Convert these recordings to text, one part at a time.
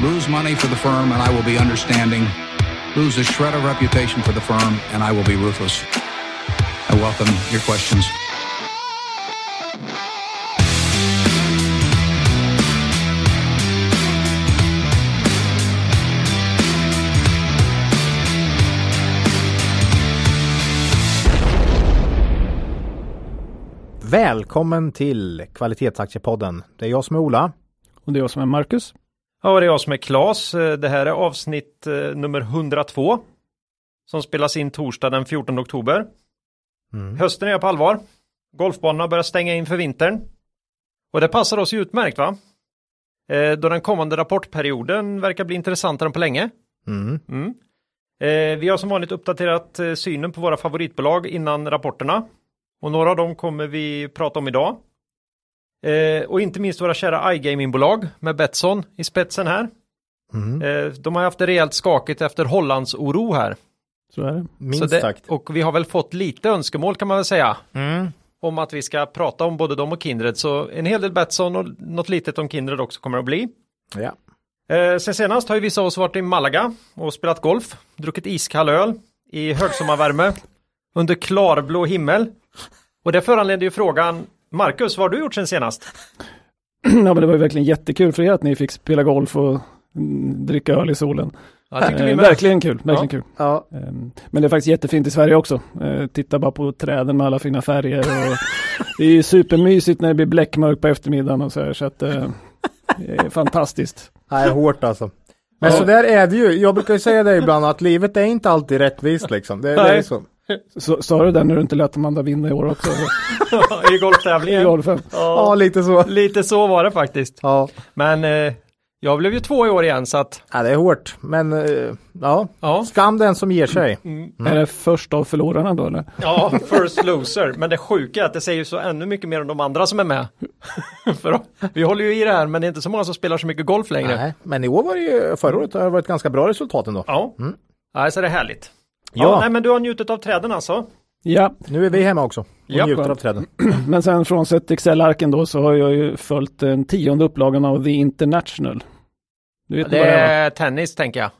lose money for the firm and I will be understanding, lose a shred of reputation for the firm and I will be ruthless. I welcome your questions. Välkommen till Kvalitetsaktiepodden. Det är jag som är Ola. Och det är jag som är Marcus. Ja, det är jag som är Klas. Det här är avsnitt eh, nummer 102. Som spelas in torsdag den 14 oktober. Mm. Hösten är på allvar. Golfbanorna börjar stänga in för vintern. Och det passar oss utmärkt va? Eh, då den kommande rapportperioden verkar bli intressantare än på länge. Mm. Mm. Eh, vi har som vanligt uppdaterat eh, synen på våra favoritbolag innan rapporterna. Och några av dem kommer vi prata om idag. Eh, och inte minst våra kära iGaming-bolag med Betsson i spetsen här. Mm. Eh, de har haft det rejält skakigt efter Hollands oro här. Så är det. Minst det, sagt. Och vi har väl fått lite önskemål kan man väl säga. Mm. Om att vi ska prata om både dem och Kindred. Så en hel del Betsson och något litet om Kindred också kommer att bli. Ja. Eh, sen senast har ju vissa av oss varit i Malaga och spelat golf. Druckit iskall öl i högsommarvärme. under klarblå himmel. Och det föranledde ju frågan Marcus, vad har du gjort sen senast? ja, men det var ju verkligen jättekul för er att ni fick spela golf och mm, dricka öl i solen. Ja, Eh, verkligen kul, verkligen Ja. kul. ja. Ehm, Men det är faktiskt jättefint i Sverige också. Eh, Titta bara på träden med alla fina färger. Och det är ju supermysigt när det blir bläckmörkt på eftermiddagen och så här. Så att eh, det är fantastiskt. Nej, hårt alltså. Men Ja. så där är det ju. Jag brukar ju säga det ibland att livet är inte alltid rättvist liksom. Det, det är Nej. så. Så, sa du det när du inte lät Amanda vinna i år också? I I golftävlingen. golfen? Ja, Ja, lite så. lite så var det faktiskt. Ja. Men eh, jag blev ju två i år igen så att ja, det är hårt. Men eh, ja, ja. skam den som ger sig. Mm. Är det först av förlorarna då eller? Ja, first loser. Men det sjuka är att det säger så ännu mycket mer om de andra som är med. För vi håller ju i det här men det är inte så många som spelar så mycket golf längre. Nej, men i år var det ju, förra året har det varit ganska bra resultat ändå. Ja, Mm. Nej, så det är härligt. Ja, Ja. nej, men du har njutit av träden alltså? Ja, Nu är vi hemma också och Ja. njuter av träden. men sen frånsett Excel-arken då så har jag ju följt den tionde upplagan av The International. Du vet Det vad det är tennis tänker jag.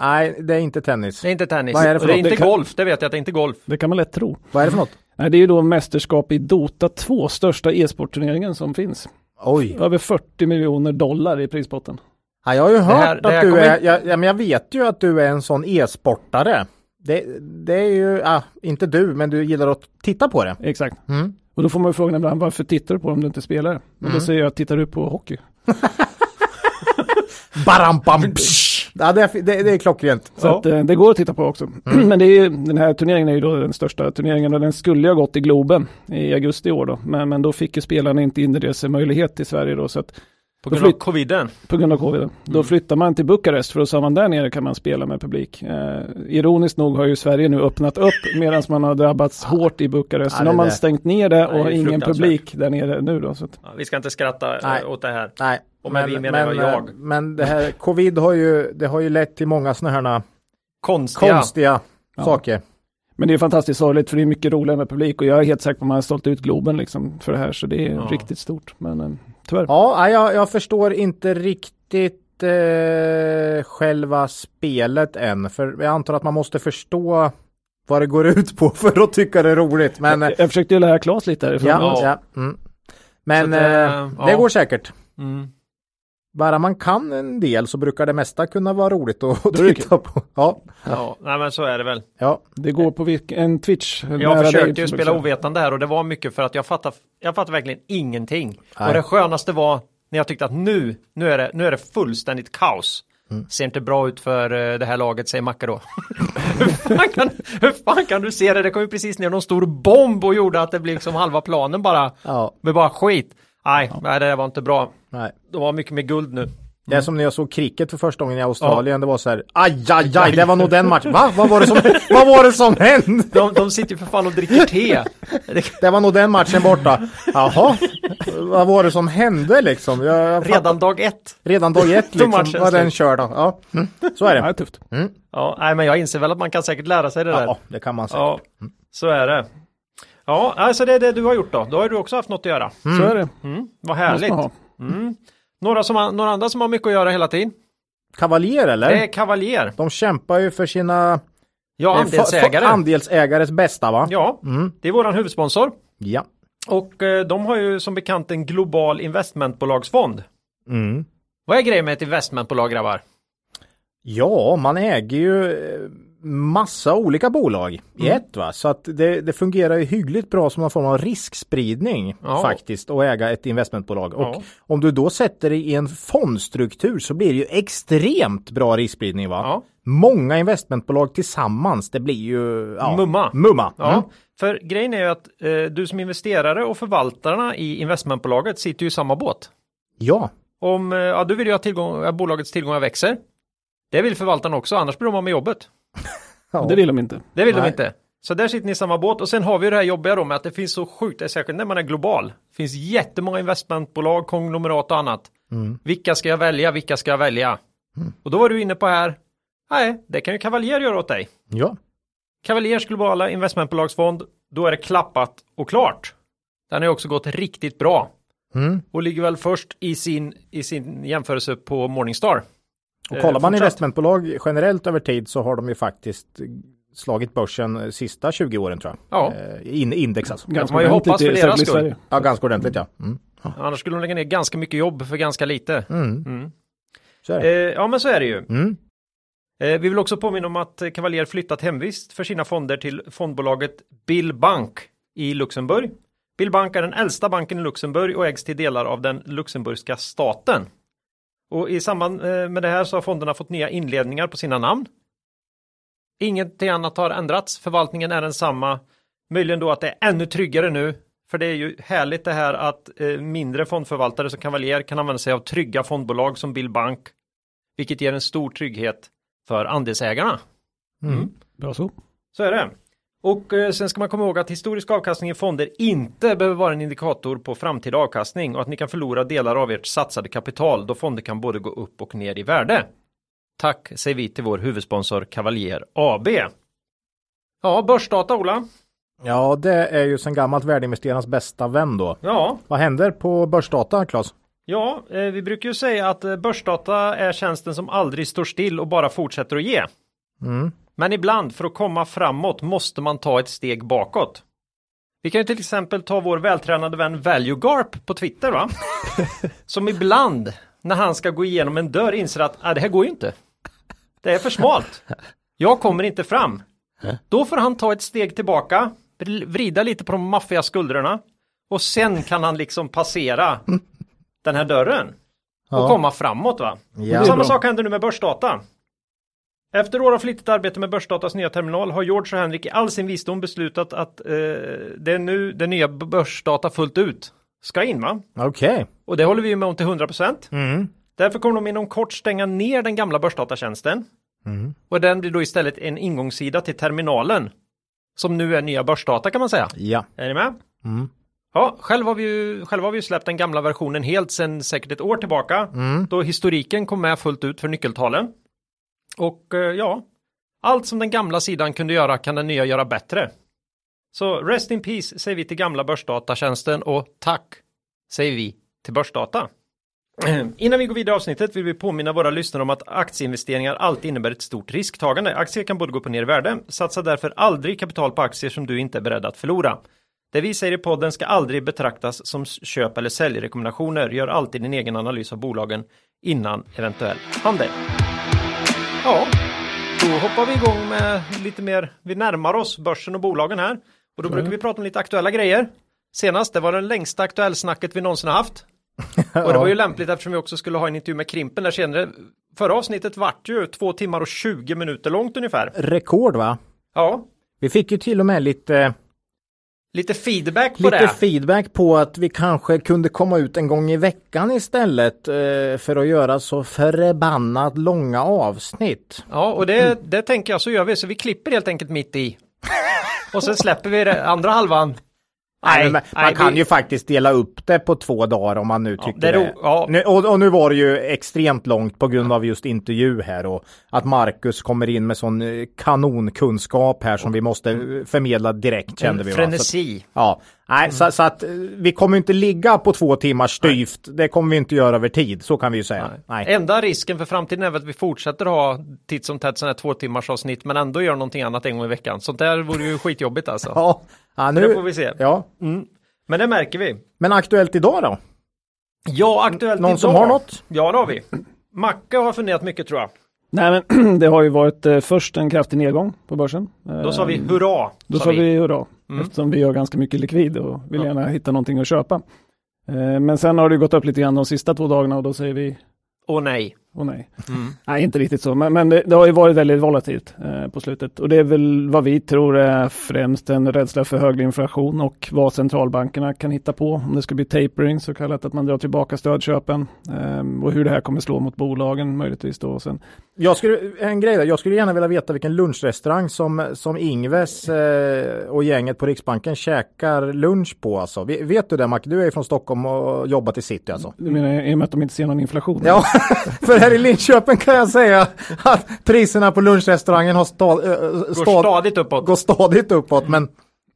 Nej, det är inte tennis. Det är inte tennis. Vad är det för Och det är något? inte Det kan- golf, det vet jag att det är inte golf. Det kan man lätt tro. Vad är det för något? Nej, det är ju då mästerskap i Dota 2, största e-sportturneringen som finns. Oj. Över 40 miljoner dollar i prispotten. Ja, jag har ju hört här- det att du kommer- är, jag, ja, men jag vet ju att du är en sån e-sportare. Det, det är ju, ja, inte du, men du gillar att titta på det. Exakt. Mm. Och då får man ju frågan ibland, varför tittar du på om du inte spelar? Och Mm. då säger jag, tittar du på hockey? Baram, bam, psh. ja, det, är, det, det är klockrent. Så Ja. att, eh, det går att titta på också. Men det är ju, den här turneringen är ju då den största turneringen och den skulle ha gått i Globen i augusti i år då. Men, men då fick ju spelarna inte inresemöjlighet till Sverige då. Så att På Då grund av coviden. På grund av covid. Då Mm. flyttar man till Bukarest för att så man där nere kan man spela med publik. Eh, ironiskt nog har ju Sverige nu öppnat upp medan man har drabbats hårt i Bukarest. Sen har man stängt ner det och det ingen publik där nere nu då. Så att, Ja, vi ska inte skratta eh, Nej. åt det här. Nej, Och med vi menar jag men, jag. men det här covid har ju, det har ju lett till många sådana här Konstiga. konstiga Ja. saker. men det är fantastiskt sorgligt för det är mycket roligare med publik och jag är helt säker på att man har sålt ut Globen liksom för det här så det är Ja. riktigt stort. Men eh, tyvärr. Ja, nej, jag, jag förstår inte riktigt eh, själva spelet än. För jag antar att man måste förstå vad det går ut på för att tycka det är roligt. Men eh, Jag försökte ju lära Claes lite härifrån. ja, Ja. Mm. Men Så att, eh, eh, det ja. går säkert. Mm. Bara man kan en del så brukar det mesta kunna vara roligt att titta på. Ja, Ja, nej men så är det väl. ja. Det går på en Twitch. Jag försökte ju spela ovetande här och det var mycket för att jag fattar, jag fattar verkligen ingenting. Nej. Och det skönaste var när jag tyckte att nu, nu är det, nu är det fullständigt kaos. Mm. Ser inte bra ut för eh, det här laget, säger Macke då. hur, fan kan, hur fan kan du se det? Det kom ju precis ner någon stor bomb och gjorde att det blev liksom halva planen bara, ja. med bara skit. Nej, nej, det var inte bra. Nej. Det var mycket mer guld nu. Det är som när jag såg cricket för första gången i Australien. Det var så här, aj, aj, aj, det var nog den matchen. Va? Vad var det som, vad var det som hände? De, de sitter ju för fan och dricker te. Det, Det var nog den matchen borta. Jaha, vad var det som hände liksom? Jag, jag redan dag ett. redan dag ett liksom matchen var den körd. Ja, mm. så är Ja, det det. är tufft. Ja, nej, men jag inser väl att man kan säkert lära sig det där. Ja, det kan man säga. Ja, så är det. Ja, alltså det är det du har gjort då. Då har du också haft något att göra. Så är det. Mm, vad härligt. Mm. Några, som har, några andra som har mycket att göra hela tiden. Kavaljer eller? Det är Kavaljer. De kämpar ju för sina Ja, eh, andelsägare. andelsägares bästa va? Ja, Mm. det är våran huvudsponsor. Ja. Och eh, de har ju som bekant en global investmentbolagsfond. Mm. Vad är grejen med ett investmentbolag grabbar? Ja, man äger ju eh, massa olika bolag i Mm. ett va. Så att det, det fungerar ju hyggligt bra som en form av riskspridning Ja. faktiskt att äga ett investmentbolag. Och Ja. om du då sätter det i en fondstruktur så blir det ju extremt bra riskspridning va. Ja. Många investmentbolag tillsammans, det blir ju ja, Mumma. Mumma. Ja, Mm. för grejen är ju att eh, du som investerare och förvaltarna i investmentbolaget sitter ju i samma båt. ja. Om, eh, ja, du vill ju att, tillgång, att bolagets tillgångar växer. Det vill förvaltarna också, annars blir de av med jobbet. ja. Det vill de inte. Det vill de Nej. inte. Så där sitter ni i samma båt och sen har vi det här jobbiga då med att det finns så sjukt, särskilt när man är global. Det finns jättemånga investmentbolag, konglomerat och annat. Mm. Vilka ska jag välja, vilka ska jag välja? Och då var du inne på här, nej, det kan ju Cavalier göra åt dig. ja. Cavaliers globala investmentbolagsfond, då är det klappat och klart. Den har ju också gått riktigt bra Mm. och ligger väl först i sin, i sin jämförelse på Morningstar. Och Eh, kollar man fortsatt. investmentbolag generellt över tid så har de ju faktiskt slagit börsen sista 20 åren tror jag. Ja. Eh, In, index alltså. Ganska man ju ordentligt hoppas för i- deras skull. Ja, ganska ordentligt ja. Mm. Annars skulle de lägga ner ganska mycket jobb för ganska lite. Mm. Mm. Så är det. Eh, ja, men så är det ju. Mm. Eh, vi vill också påminna om att eh, Cavalier flyttat hemvist för sina fonder till fondbolaget Bill Bank i Luxemburg. Bill Bank är den äldsta banken i Luxemburg och ägs till delar av den luxemburgska staten. Och i samband eh, med det här så har fonderna fått nya inledningar på sina namn. Ingenting annat har ändrats, förvaltningen är densamma. Möjligen då att det är ännu tryggare nu, för det är ju härligt det här att eh, mindre fondförvaltare som Cavalier kan använda sig av trygga fondbolag som Bill Bank, vilket ger en stor trygghet för andelsägarna. Mm. Bra så. Så är det. Och eh, sen ska man komma ihåg att historisk avkastning i fonder inte behöver vara en indikator på framtida avkastning och att ni kan förlora delar av ert satsade kapital då fonder kan både gå upp och ner i värde. Tack säger vi till vår huvudsponsor Cavalier AB. Ja, börsdata Ola. Ja, det är ju sedan gammalt värdeinvesterarnas bästa vän då. Ja, Vad händer på börsdata, Claes? ja, eh, vi brukar ju säga att eh, börsdata är tjänsten som aldrig står still och bara fortsätter att ge. Mm. Men ibland för att komma framåt måste man ta ett steg bakåt. Vi kan ju till exempel ta vår vältränade vän Value Garp på Twitter va? Som ibland när han ska gå igenom en dörr inser att ah, det här går ju inte. Det är för smalt. Jag kommer inte fram. Då får han ta ett steg tillbaka, vri- vrida lite på de maffiga skuldrorna och sen kan han liksom passera den här dörren och Ja. komma framåt va. Ja. Samma sak händer nu med börsdata. Efter år av flitigt arbete med Börsdatas nya terminal har George och Henrik i all sin visdom beslutat att eh, det är nu det nya Börsdata fullt ut ska in va? Okej. Och det håller vi med om till 100%. Mm. Därför kommer de inom kort stänga ner den gamla Börsdatatjänsten. Mm. Och den blir då istället en ingångssida till terminalen. Som nu är nya Börsdata kan man säga. Ja. Är ni med? Mm. Ja, själv har vi ju, själva har vi släppt den gamla versionen helt sedan säkert ett år tillbaka. Mm. Då historiken kom med fullt ut för nyckeltalen. Och eh, ja, allt som den gamla sidan kunde göra kan den nya göra bättre. Så rest in peace säger vi till gamla börsdatatjänsten och tack säger vi till börsdata. Innan vi går vidare i avsnittet vill vi påminna våra lyssnare om att aktieinvesteringar alltid innebär ett stort risktagande. Aktier kan både gå upp och ner i värde. Satsa därför aldrig kapital på aktier som du inte är beredd att förlora. Det vi säger i podden ska aldrig betraktas som köp eller säljrekommendationer. Gör alltid din egen analys av bolagen innan eventuell handel. Ja, då hoppar vi igång med lite mer, vi närmar oss börsen och bolagen här. Och då brukar vi prata om lite aktuella grejer. Senast, det var den längsta aktuellsnacket vi någonsin har haft. Och det var ju lämpligt eftersom vi också skulle ha en intervju med Krimpen där senare. Förra avsnittet vart ju två timmar och 20 minuter långt ungefär. Rekord va? Ja, Vi fick ju till och med lite, lite feedback på lite det. feedback på att vi kanske kunde komma ut en gång i veckan istället eh, för att göra så förbannat långa avsnitt. Ja, och det, det tänker jag så gör vi. Så vi klipper helt enkelt mitt i. Och sen släpper vi det andra halvan. Nej, man nej, kan vi- ju faktiskt dela upp det på två dagar om man nu tycker det det. ja. Nu, och, och nu var det ju extremt långt på grund av just intervju här och att Marcus kommer in med sån eh, kanonkunskap här som vi måste eh, förmedla direkt kände vi. va? Så att- Frenesi. Ja, Nej, så, så, att eh, vi kommer inte ligga på två timmars styvt. Det kommer vi inte göra över tid, så kan vi ju säga. Nej. Nej. Enda risken för framtiden är väl att vi fortsätter ha titt som tätt sådana här två timmars avsnitt men ändå gör någonting annat en gång i veckan. Sånt där vore ju skitjobbigt alltså. Ja, ja nu... Det får vi se. Ja. Mm. Men det märker vi. Men aktuellt idag då? Ja, aktuellt Någon idag. som har något? Ja, det har vi. Macke har funderat mycket tror jag. Nej, men det har ju varit eh, först en kraftig nedgång på börsen. Då sa vi Eh, hurra. Då sa vi hurra, eftersom vi gör ganska mycket likvid och vill Ja. gärna hitta någonting att köpa. Eh, Men sen har det gått upp lite grann de sista två dagarna och då säger vi Åh nej. Åh nej. Mm. Nej, inte riktigt så, men, men det, det har ju varit väldigt volatilt eh, på slutet och det är väl vad vi tror är främst en rädsla för högre inflation och vad centralbankerna kan hitta på. Om det ska bli tapering, så kallat att man drar tillbaka stödköpen eh, och hur det här kommer slå mot bolagen möjligtvis då. Och sen, Jag skulle, en grej där, jag skulle gärna vilja veta vilken lunchrestaurang som, som Ingves eh, och gänget på Riksbanken käkar lunch på alltså. Ve- Vet du det Mac? Du är ju från Stockholm och jobbat i city alltså. du menar i och med att de inte ser någon inflation? Ja, för här i Linköping kan jag säga att priserna på lunchrestaurangen har stad, äh, Går stad, stadigt uppåt. går stadigt uppåt. Men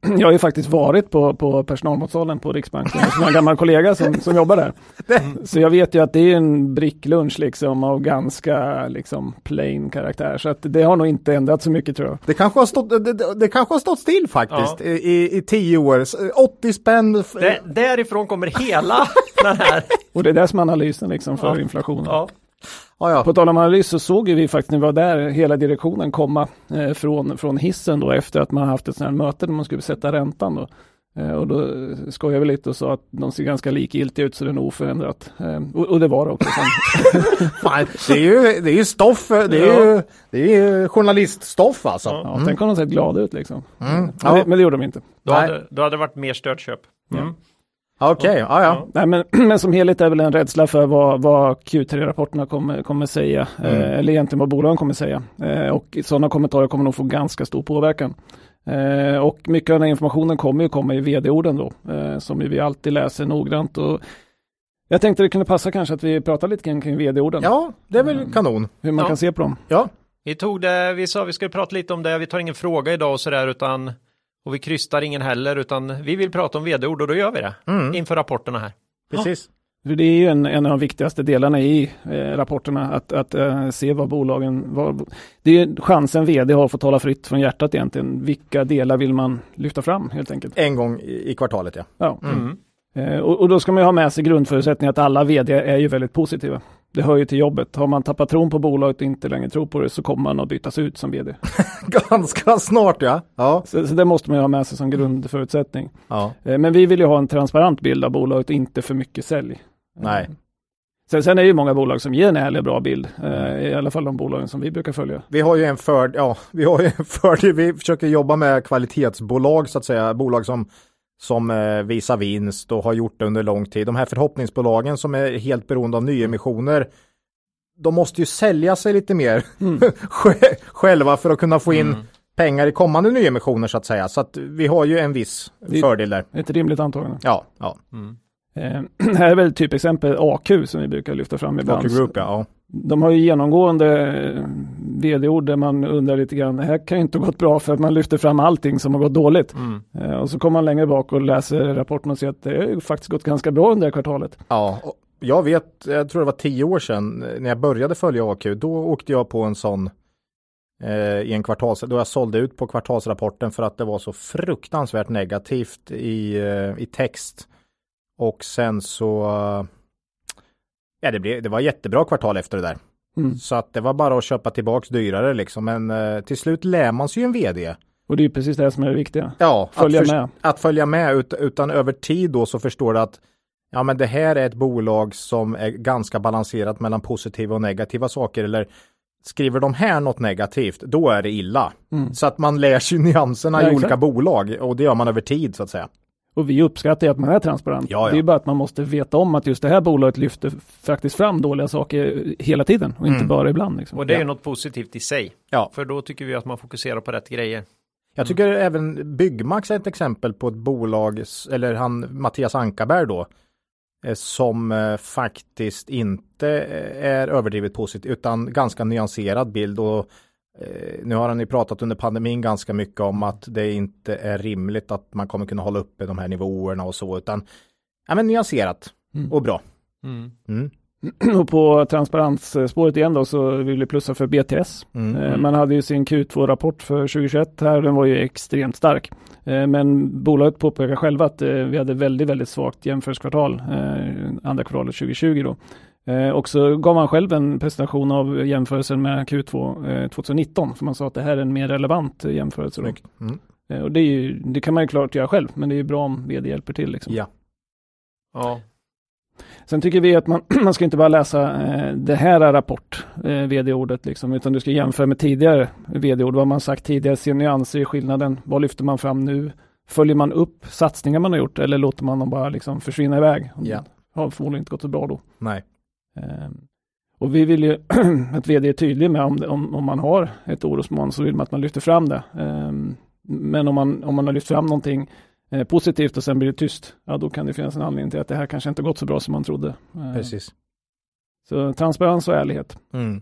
Jag har ju faktiskt varit på, på personalmatsalen på Riksbanken, som en gammal kollega som, som jobbar där. Så jag vet ju att det är en bricklunch liksom av ganska liksom plain karaktär. Så att det har nog inte ändrat så mycket tror jag. det kanske har stått, det, det, kanske har stått still faktiskt Ja. i, i, tio år. S- 80 spänn. Det, därifrån kommer hela den här. Och det är det som är analysen liksom för Ja. inflationen. Ja. Ja, ja. På tal om analys så såg vi faktiskt när vi var där hela direktionen komma eh, från, från hissen då efter att man haft ett sånt här möte där man skulle sätta räntan då. Eh, och då skojade vi lite och sa att de ser ganska likgiltiga ut så det är nog oförändrat. Eh, och, och det var det också. Fan, det är ju, det är ju stoff, det är ju, det är ju journaliststoff alltså. Ja. ja, Tänk om de sett glada ut liksom. Mm. Men, det, men det gjorde de inte. Då, hade, då hade det varit mer stödköp. Mm. Okej, ja, ja. Nej, men, men som helhet är väl en rädsla för vad, vad Q3-rapporterna kommer, kommer säga, Mm. eh, eller egentligen vad bolagen kommer säga. Eh, och sådana kommentarer kommer nog få ganska stor påverkan. Eh, och mycket av den här informationen kommer ju komma i vd-orden då, eh, som ju vi alltid läser noggrant. Och jag tänkte det kunde passa kanske att vi pratar lite kring, kring vd-orden, Ja, det är väl kanon. hur man Ja. kan se på dem. Ja, Vi tog det, vi sa vi skulle prata lite om det, vi tar ingen fråga idag och sådär utan och vi krystar ingen heller utan vi vill prata om vd-ord och då gör vi det mm, inför rapporterna här. precis. Det är ju en, en av de viktigaste delarna i eh, rapporterna, att, att eh, se vad bolagen, vad, det är chansen vd har att få tala fritt från hjärtat egentligen. Vilka delar vill man lyfta fram helt enkelt? En gång i, i kvartalet ja. Ja. Mm. Eh, och, och då ska man ju ha med sig grundförutsättningen att alla vd är ju väldigt positiva. Det hör ju till jobbet. Har man tappat tron på bolaget och inte längre tror på det så kommer man att bytas ut som vd. Ganska snart ja. Ja. Så, så det måste man ju ha med sig som grundförutsättning. ja. Eh, men vi vill ju ha en transparent bild av bolaget och inte för mycket sälj. Nej. Sen, sen är det ju många bolag som ger en ärlig och bra bild. Eh, I alla fall de bolagen som vi brukar följa. Vi har ju en fördel, ja, vi har ju en fördel, vi försöker jobba med kvalitetsbolag så att säga, bolag som, som eh, visar vinst och har gjort det under lång tid. De här förhoppningsbolagen som är helt beroende av nyemissioner, de måste ju sälja sig lite mer Mm. sj- själva för att kunna få in Mm. pengar i kommande nyemissioner så att säga. Så att vi har ju en viss fördel där. Ett rimligt antagande. Ja, ja. Mm. Eh, här är väl typexempel AQ som vi brukar lyfta fram ibland. Rocky Group ja. De har ju genomgående eh, vd-ord där man undrar lite grann, det här kan ju inte ha gått bra för att man lyfter fram allting som har gått dåligt. Mm. Eh, och så kommer man längre bak och läser rapporten och ser att det har ju faktiskt gått ganska bra under det här kvartalet. Ja, jag vet, jag tror det var tio år sedan eh, när jag började följa AQ, då åkte jag på en sån eh, i en kvartals, då jag sålde ut på kvartalsrapporten för att det var så fruktansvärt negativt i, i text. Och sen så, ja det, blev, det var jättebra kvartal efter det där. Mm. Så att det var bara att köpa tillbaks dyrare liksom, men eh, till slut lär man sig ju en vd. Och det är precis det som är det viktiga. Ja, Följa att, förs- med. att följa med ut, utan över tid då så förstår du att ja men det här är ett bolag som är ganska balanserat mellan positiva och negativa saker eller skriver de här något negativt då är det illa. Mm. Så att man lär sig nyanserna Ja, i olika bolag och det gör man över tid så att säga. Och vi uppskattar ju att man är transparent. Ja, ja. Det är bara att man måste veta om att just det här bolaget lyfter faktiskt fram dåliga saker hela tiden och inte Mm. bara ibland. Liksom. Och det är ju Ja. något positivt i sig. Ja. För då tycker vi att man fokuserar på rätt grejer. Jag tycker även Byggmax är ett exempel på ett bolag, eller han Mattias Ankarberg då, eh, som eh, faktiskt inte eh, är överdrivet positiv utan ganska nyanserad bild och nu har han ju pratat under pandemin ganska mycket om att det inte är rimligt att man kommer kunna hålla uppe de här nivåerna och så, utan ja, men nyanserat Mm. och bra. Mm. Mm. Och på transparensspåret igen då så vill vi plussa för BTS. Mm. Eh, Man hade ju sin Q2-rapport för 2021 här, den var ju extremt stark. Eh, Men bolaget påpekar själva att eh, vi hade väldigt, väldigt svagt jämförelsekvartal, eh, andra kvartalet 2020 då. Eh, Och så gav man själv en presentation av jämförelsen med Q2 eh, 2019, för man sa att det här är en mer relevant eh, jämförelse. Mm. Eh, Och det, är ju, det kan man ju klart göra själv, men det är ju bra om vd hjälper till. Liksom. Ja. Ja. Sen tycker vi att man, man ska inte bara läsa eh, det här är rapport, eh, vd-ordet, liksom, utan du ska jämföra med tidigare vd-ord, vad man sagt tidigare, se nyanser i skillnaden, vad lyfter man fram nu, följer man upp satsningar man har gjort eller låter man dem bara liksom försvinna iväg? Ja. Har förmodligen inte gått så bra då. Nej. Eh, och vi vill ju att vd är tydlig med om, om, om man har ett orosmoln så vill man att man lyfter fram det. Eh, men om man, om man har lyft fram någonting eh, positivt och sen blir det tyst, ja då kan det finnas en anledning till att det här kanske inte gått så bra som man trodde. Eh, Precis. Så transparens och ärlighet. Mm.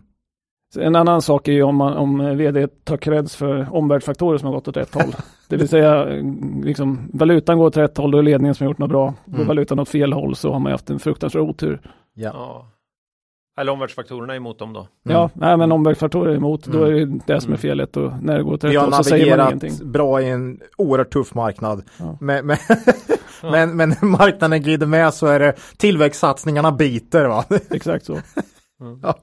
En annan sak är ju om, man, om vd tar creds för omvärldsfaktorer som har gått åt rätt håll. Det vill säga, liksom, valutan går åt rätt håll, då är det ledningen som har gjort något bra. Går Mm. valutan åt fel håll så har man haft en fruktansvärd otur. Ja. Ja. Eller omvärldsfaktorerna är emot dem då. Mm. Ja, nej, men omvärldsfaktorer är emot, då är det det som är Mm. felet och när det går Vi rätt har håll så säger man navigerat ingenting. bra i en oerhört tuff marknad. Ja. Men, men, men, men när marknaden glider med så är det tillväxtsatsningarna biter va? Exakt så. Mm. Ja.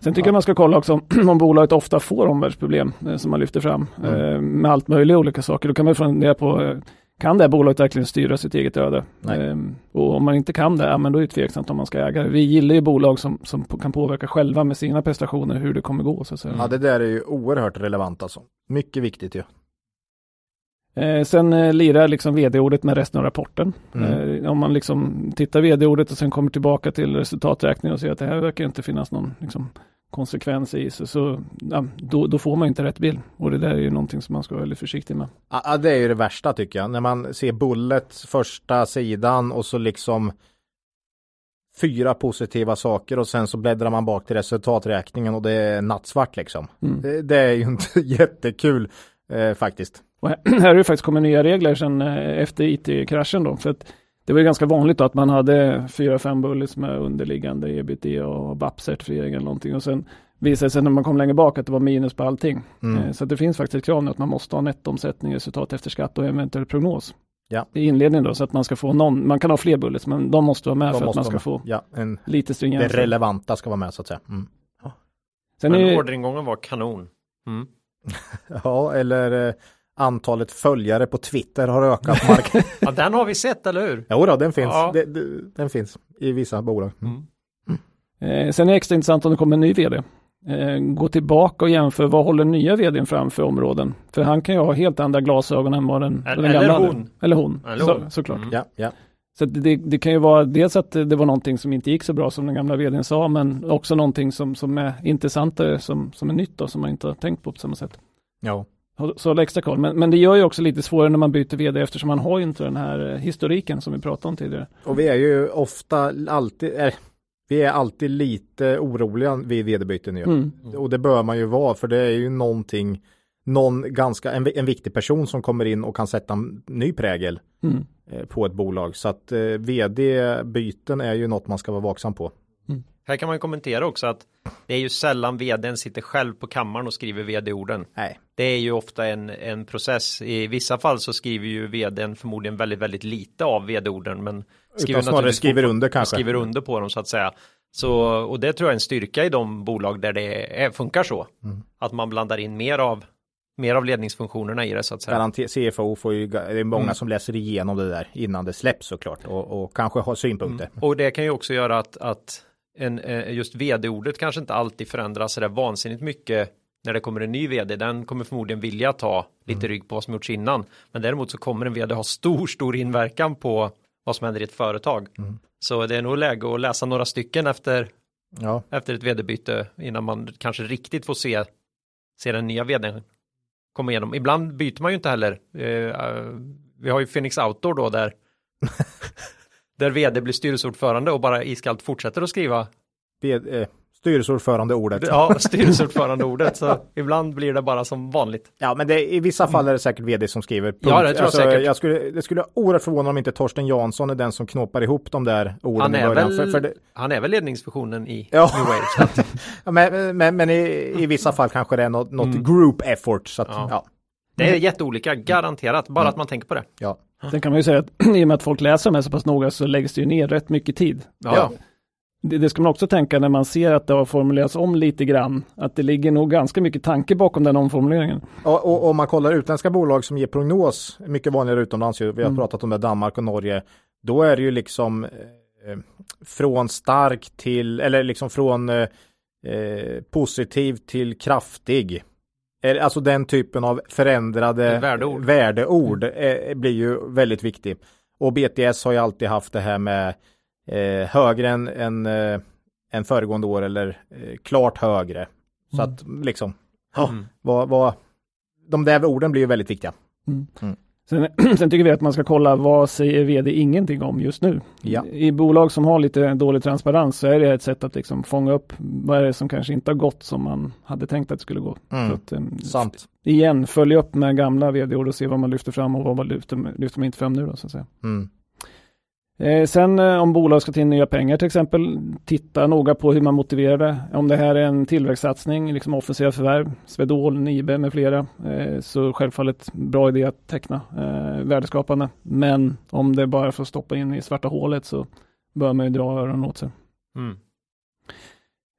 Sen tycker jag man ska kolla också om bolaget ofta får omvärldsproblem eh, som man lyfter fram Mm. eh, med allt möjliga olika saker. Då kan man ju fundera på eh, kan det här bolaget verkligen styra sitt eget öde? Nej. Eh, och om man inte kan det, ja, men då är det tveksamt om man ska äga det. Vi gillar ju bolag som, som kan påverka själva med sina prestationer hur det kommer gå. Så att säga. Ja, det där är ju oerhört relevant alltså. Mycket viktigt ju. Eh, sen eh, lirar liksom vd-ordet med resten av rapporten. Mm. Eh, om man liksom tittar vd-ordet och sen kommer tillbaka till resultaträkningen och ser att det här verkar inte finnas någon liksom, konsekvens i, så, så ja, då, då får man inte rätt bild. Och det där är ju någonting som man ska vara väldigt försiktig med. Ja, det är ju det värsta tycker jag. När man ser Bullet första sidan och så liksom fyra positiva saker och sen så bläddrar man bak till resultaträkningen och det är nattsvart liksom. Mm. Det, det är ju inte jättekul eh, faktiskt. Och här, här har det faktiskt kommit nya regler sen eh, efter IT-kraschen då. För att det var ju ganska vanligt då att man hade fyra, fem bullets med underliggande ebitda och BAP-certifiering eller någonting. Och sen visade det sig när man kom längre bak att det var minus på allting. Mm. Eh, Så att det finns faktiskt ett krav nu att man måste ha nettoomsättning, resultat efter skatt och eventuell prognos. Ja. I inledningen då, så att man ska få någon, man kan ha fler bullets, men de måste vara med De för att man ska få Ja, en, lite det stringens. relevanta ska vara med så att säga. Mm. Sen är Men ju, orderingången var kanon. Mm. Ja, eller eh, antalet följare på Twitter har ökat. Mark- Ja, den har vi sett, eller hur? jo då, den finns. Ja. Det, det, den finns i vissa bolag. Mm. Mm. Eh, sen är det extra intressant om det kommer en ny vd. Eh, gå tillbaka och jämför vad håller nya vdn fram för områden. För han kan ju ha helt andra glasögon än vad den, Eller- den gamla eller hon. Eller hon. Eller Så, hon. såklart. Mm. Ja, ja. Så det, det kan ju vara dels att det var någonting som inte gick så bra som den gamla vdn sa, men också någonting som, som är intressantare, som, som är nytt och som man inte har tänkt på på samma sätt. ja. Så hålla extra koll. Men, men det gör ju också lite svårare när man byter vd eftersom man har ju inte den här eh, historiken som vi pratade om tidigare. Och vi är ju ofta alltid, eh, vi är alltid lite oroliga vid vd-byten ju. Mm. Och det bör man ju vara för det är ju någonting, någon ganska, en, en viktig person som kommer in och kan sätta en ny prägel Mm. eh, på ett bolag. Så att eh, vd-byten är ju något man ska vara vaksam på. Här kan man kommentera också att det är ju sällan vdn sitter själv på kammaren och skriver vd-orden. Nej. Det är ju ofta en, en process. I vissa fall så skriver ju vdn förmodligen väldigt, väldigt lite av vd-orden, men Utan snarare skriver under kanske. Skriver under på dem så att säga. Så, och det tror jag är en styrka i de bolag där det är, funkar så. Mm. Att man blandar in mer av, mer av ledningsfunktionerna i det så att säga. Garanti- CFO får ju, det är många Mm. som läser igenom det där innan det släpps såklart och, och kanske har synpunkter. Och det kan ju också göra att, att en, eh, just vd-ordet kanske inte alltid förändras så där vansinnigt mycket när det kommer en ny vd. Den kommer förmodligen vilja ta lite rygg på vad som gjorts innan. Men däremot så kommer en vd ha stor, stor inverkan på vad som händer i ett företag. Mm. Så det är nog läge att läsa några stycken efter, Ja, efter ett vd-byte innan man kanske riktigt får se, se den nya vdn komma igenom. Ibland byter man ju inte heller. Eh, eh, vi har ju Phoenix Outdoor då där där vd blir styrelseordförande och bara iskallt fortsätter att skriva V- eh, Styrelseordförande ordet. Ja, styrelseordförande ordet. Så ibland blir det bara som vanligt. Ja, men det, i vissa fall är det säkert vd som skriver. Punkt. Ja, det tror jag säkert. Jag skulle, det skulle oerhört förvåna om inte Torsten Jansson är den som knoppar ihop de där orden Han i är, början. väl, För, för det, han är väl ledningsfunktionen i Ja. New Wave. Att, ja, men, men, men i, i vissa fall kanske det är något, något group effort. Så att, Ja. ja. Det är jätteolika, garanterat. Bara att man tänker på det. Ja. Sen kan man ju säga att i och med att folk läser de här så pass noga så läggs det ju ner rätt mycket tid. Ja. Det, det ska man också tänka när man ser att det har formulerats om lite grann. Att det ligger nog ganska mycket tanke bakom den omformuleringen. Och, och om man kollar utländska bolag som ger prognos, mycket vanligare utomlands, vi har Mm. pratat om det, Danmark och Norge, då är det ju liksom eh, från stark till, eller liksom från eh, eh, positiv till kraftig. Alltså den typen av förändrade Värdeord. värdeord eh, blir ju väldigt viktig. Och BTS har ju alltid haft det här med eh, högre än, än, eh, än föregående år eller eh, klart högre. Så Mm. att liksom, ja, Mm. vad, vad, de där orden blir ju väldigt viktiga. Sen, sen tycker vi att man ska kolla vad säger vd ingenting om just nu. Ja. I bolag som har lite dålig transparens så är det ett sätt att liksom fånga upp vad är det som kanske inte har gått som man hade tänkt att det skulle gå. Mm. Att, em, Sant. igen, följa upp med gamla vd-ord och se vad man lyfter fram och vad man lyfter, lyfter man inte fram nu då så att säga. Mm. Eh, sen eh, om bolag ska ta in nya pengar till exempel, titta noga på hur man motiverar det. Om det här är en tillväxtsatsning, liksom offensiva förvärv, Swedol, Nibe med flera, eh, så självfallet bra idé att teckna värdeskapande. Men om det bara får stoppa in i svarta hålet så bör man ju dra öronen åt sig. Mm.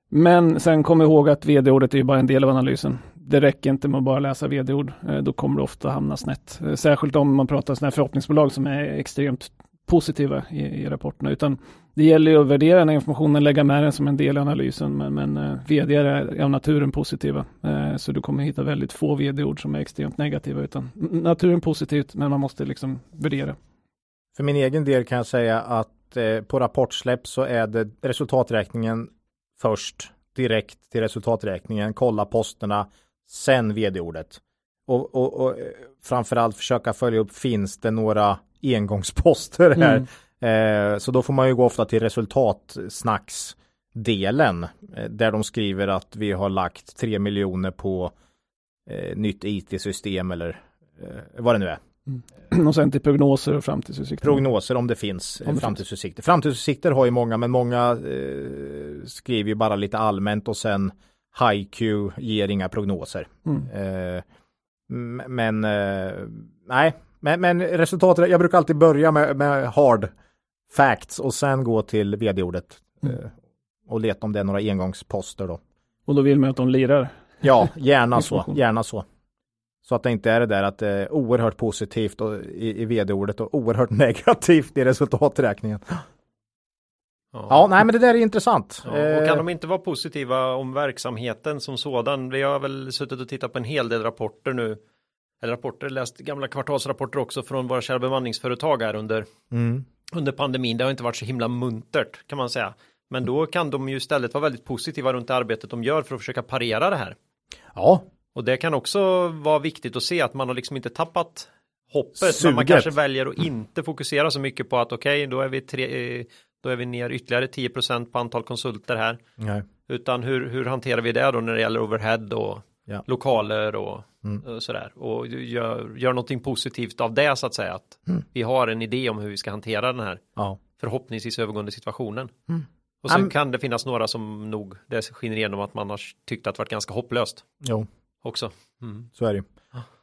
Men sen kom ihåg att vd-ordet är ju bara en del av analysen. Det räcker inte med att bara läsa vd-ord. Då kommer det ofta hamna snett. Särskilt om man pratar sådana här förhoppningsbolag som är extremt positiva i, i rapporterna. Utan det gäller ju att värdera den här informationen, lägga med den som en del i analysen. Men, men eh, vd är av naturen positiva. Eh, Så du kommer hitta väldigt få vd-ord som är extremt negativa. Utan naturen positivt, men man måste liksom värdera. För min egen del kan jag säga att eh, på rapportsläpp så är det resultaträkningen först direkt till resultaträkningen, kolla posterna, sen vd-ordet. Och, och, och eh, framförallt försöka följa upp, finns det några engångsposter här? Eh, så då får man ju gå ofta till resultatsnacksdelen eh, där de skriver att vi har lagt 3 miljoner på eh, nytt IT-system eller eh, vad det nu är. Och sen till prognoser och framtidsutsikter. Prognoser om det finns Om eh, det framtidsutsikter. Framtidsutsikter har ju många, men många eh, skriver ju bara lite allmänt och sen HiQ ger inga prognoser. Mm. Men nej, men, men resultatet, jag brukar alltid börja med, med hard facts och sen gå till vd-ordet Mm. eh, och leta om det är några engångsposter då. Och då vill man att de lirar. Ja, gärna så, gärna så. Så att det inte är det där att det är oerhört positivt och, i, i vd-ordet och oerhört negativt i resultaträkningen. Ja, nej men det där är intressant. Ja, och Eh, kan de inte vara positiva om verksamheten som sådan? Vi har väl suttit och tittat på en hel del rapporter nu. Eller rapporter, läst gamla kvartalsrapporter också från våra kära bemanningsföretag här under, mm, under pandemin. Det har inte varit så himla muntert kan man säga. Men då kan de ju istället vara väldigt positiva runt det arbetet de gör för att försöka parera det här. ja, Och det kan också vara viktigt att se att man har liksom inte tappat hoppet. Men man kanske väljer att inte fokusera så mycket på att okej, då är vi tre, då är vi ner ytterligare 10% på antal konsulter här. nej. Utan hur, hur hanterar vi det då när det gäller overhead och Ja. lokaler och, Mm. sådär. Och gör, gör någonting positivt av det så att säga. Att Mm. vi har en idé om hur vi ska hantera den här Ja. förhoppningsvis övergående situationen. Mm. Och sen Am- kan det finnas några som nog, det skiner igenom att man har tyckt att det varit ganska hopplöst Jo, också. Mm. så är det ju.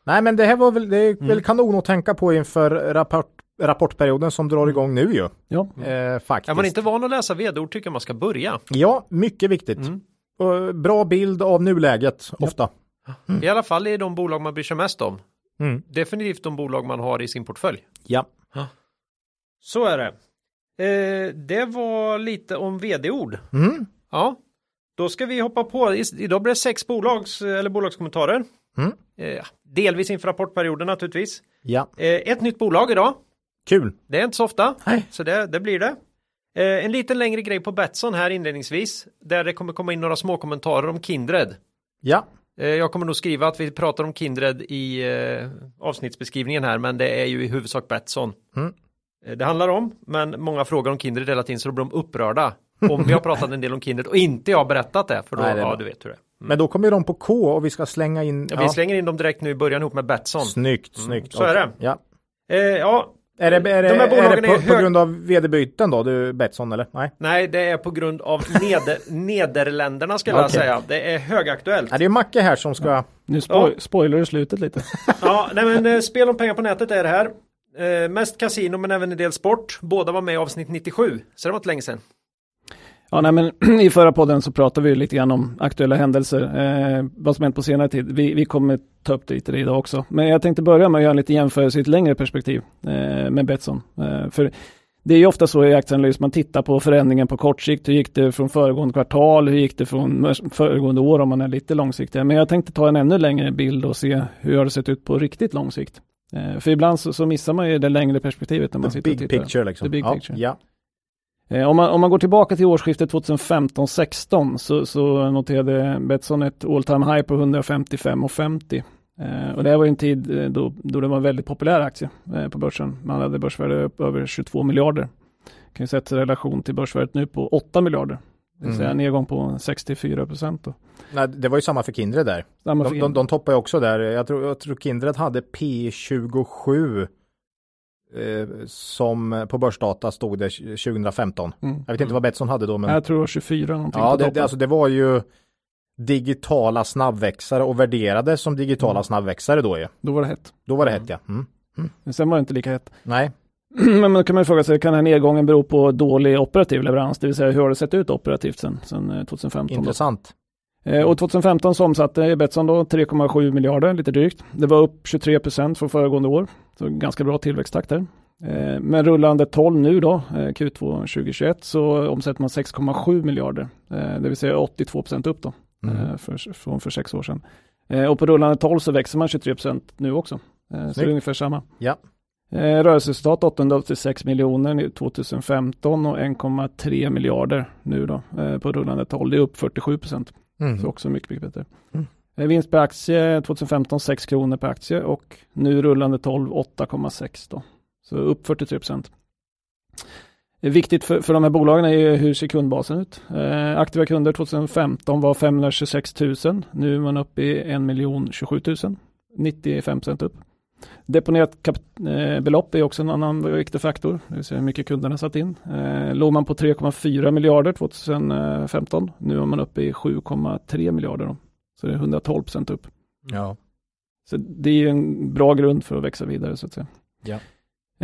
Nej men det här var väl, det är väl kanon att tänka på inför rapport, rapportperioden som drar igång nu ju. Ja, Eh, faktiskt. Är man inte van att läsa vd-ord tycker jag man ska börja. Ja, mycket viktigt. Mm. Och bra bild av nuläget, ofta. I alla fall i de bolag man bryr sig mest om. Mm. Definitivt de bolag man har i sin portfölj. Ja. Så är det. Eh, det var lite om vd-ord. Mm. Ja, då ska vi hoppa på. Idag blir det sex bolags eller bolagskommentarer. Mm. Eh, delvis inför rapportperioden naturligtvis. Ja, Eh, ett nytt bolag idag. kul. Det är inte så ofta, Nej. så det, det blir det. Eh, en liten längre grej på Betsson här inledningsvis, där det kommer komma in några små kommentarer om Kindred. Ja, Eh, jag kommer nog skriva att vi pratar om Kindred i eh, avsnittsbeskrivningen här, men det är ju i huvudsak Betsson. Mm. Det handlar om, men många frågar om Kindred hela tiden så då blir de upprörda. om vi har pratat en del om Kindred och inte jag har berättat det. För då, Nej, det ja du vet hur det är. Men då kommer de på K och vi ska slänga in. Ja, Vi slänger in dem direkt nu i början ihop med Betsson. Snyggt, snyggt. så är det. Ja. Eh, ja, Är det, är det, De här är det på, är på grund av vd-byten då, du Betsson eller? Nej. nej det är på grund av neder, Nederländerna skulle jag Okej. säga. Det är högaktuellt. Ja, det är Macke här som ska... Nu spo spoilar du slutet lite. Ja, nej men eh, spel om pengar på nätet är det här. Eh, mest kasino men även en del sport. Båda var med i avsnitt 97. Så det var inte länge sedan. Ja, nej, men i förra podden så pratade vi lite grann om aktuella händelser, eh, vad som hänt på senare tid. Vi, vi kommer ta upp det lite idag också. Men jag tänkte börja med att göra en liten jämförelse i ett längre perspektiv eh, med Betsson. Eh, för det är ju ofta så i aktieanalys, man tittar på förändringen på kort sikt. Hur gick det från föregående kvartal? Hur gick det från föregående år om man är lite långsiktig? Men jag tänkte ta en ännu längre bild och se hur har det sett ut på riktigt lång sikt. Eh, för ibland så, så missar man ju det längre perspektivet när man The sitter och big tittar. picture liksom. The big ja, picture. Ja. Eh, Om man, om man går tillbaka till årsskiftet 2015-16 så, så noterade Betsson ett all time high på 155,50. Eh, och det var en tid eh, då, då det var en väldigt populär aktie eh, på börsen. Man hade börsvärde upp över 22 miljarder. Kan ju sätta i relation till börsvärdet nu på 8 miljarder. Det vill säga en Mm. nedgång på 64 procent. Nej, det var ju samma för Kindred där. Samma De, för- de, de toppar ju också där. Jag tror, jag tror Kindred hade P27 eh, som på börsdata stod det 2015. Mm. Jag vet inte vad Betsson hade då men Jag tror det var 24 någonting. ja, det, det, alltså, det var ju digitala snabbväxare och värderade som digitala Mm. snabbväxare då ju. Då var det hett. Då var det hett ja. Mm. Men sen var det inte lika hett. Nej, Men då kan man ju fråga sig, kan den här nedgången bero på dålig operativ leverans? Det vill säga hur har det sett ut operativt sen, sen eh, 2015? Då? intressant. Eh, Och 2015 så omsatte Betsson då 3,7 miljarder, lite drygt. Det var upp 23 procent från föregående år, så ganska bra tillväxttakt där. Eh, Men rullande 12 nu då, eh, Q2 2021, så omsätter man 6,7 miljarder, det vill säga 82 procent upp då, Mm. för, från för sex år sedan. Och på rullande 12 så växer man 23 procent nu också, Eh, så det är Snyggt. ungefär samma. Ja. Rörelseresultat 886 miljoner 2015 och 1,3 miljarder nu då på rullande 12. Det är upp 47 procent. Mm. Så också mycket, mycket bättre. Mm. Eh, Vinst per aktie 2015 6 kronor per aktie och nu rullande 12 8,6 då. Så upp 43 procent. Är Viktigt för, för de här bolagen är ju hur ser kundbasen ut. Eh, aktiva kunder 2015 var 526 000. Nu är man uppe i 1 027 000. 95 procent upp. Deponerat kap- eh, belopp är också en annan viktig faktor, det vill säga hur mycket kunderna satt in. Eh, låg man på 3,4 miljarder 2015, nu är man uppe i 7,3 miljarder. Då. Så det är 112 procent upp. Ja. Så det är en bra grund för att växa vidare så att säga. Ja.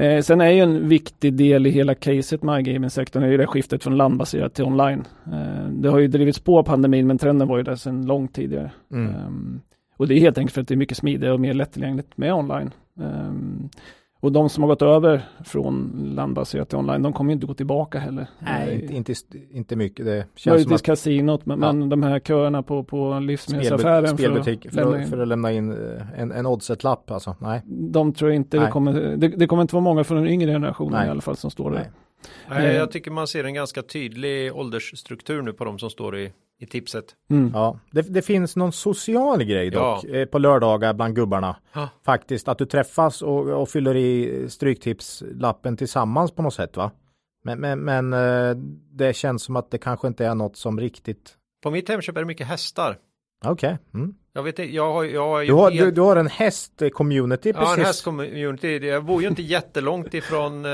Eh, sen är ju en viktig del i hela caset med iGaming-sektorn är ju det skiftet från landbaserat till online. Eh, det har ju drivits på pandemin men trenden var ju där sedan långt tidigare. Mm. Ehm, och det är helt enkelt för att det är mycket smidigare och mer lättillgängligt med online. Ehm, och de som har gått över från landbaserat till online, de kommer ju inte gå tillbaka heller. Nej, Eh, inte, inte, inte mycket. Det känns som Möjligtvis att kasinot, men, Ja. de här köerna på, på livsmedelsaffären spelbutik för, att, in- för att lämna in eh, en, en oddset-lapp alltså. Nej. de tror inte det Nej. kommer, det, det kommer inte vara många från den yngre generationen Nej. i alla fall som står där. Nej. Eh. jag tycker man ser en ganska tydlig åldersstruktur nu på de som står i, i tipset. Mm. Ja, det, det finns någon social grej dock Ja. eh, på lördagar bland gubbarna. Ja. Faktiskt att du träffas och, och fyller i stryktipslappen tillsammans på något sätt va? Men, men, men eh, det känns som att det kanske inte är något som riktigt... På mitt Hemköp är det mycket hästar. Okej. Mm. Jag vet inte, jag har, jag har Du, har, helt- du, du har en häst-community Ja, en precis. hästcommunity. Jag bor ju inte jättelångt ifrån eh,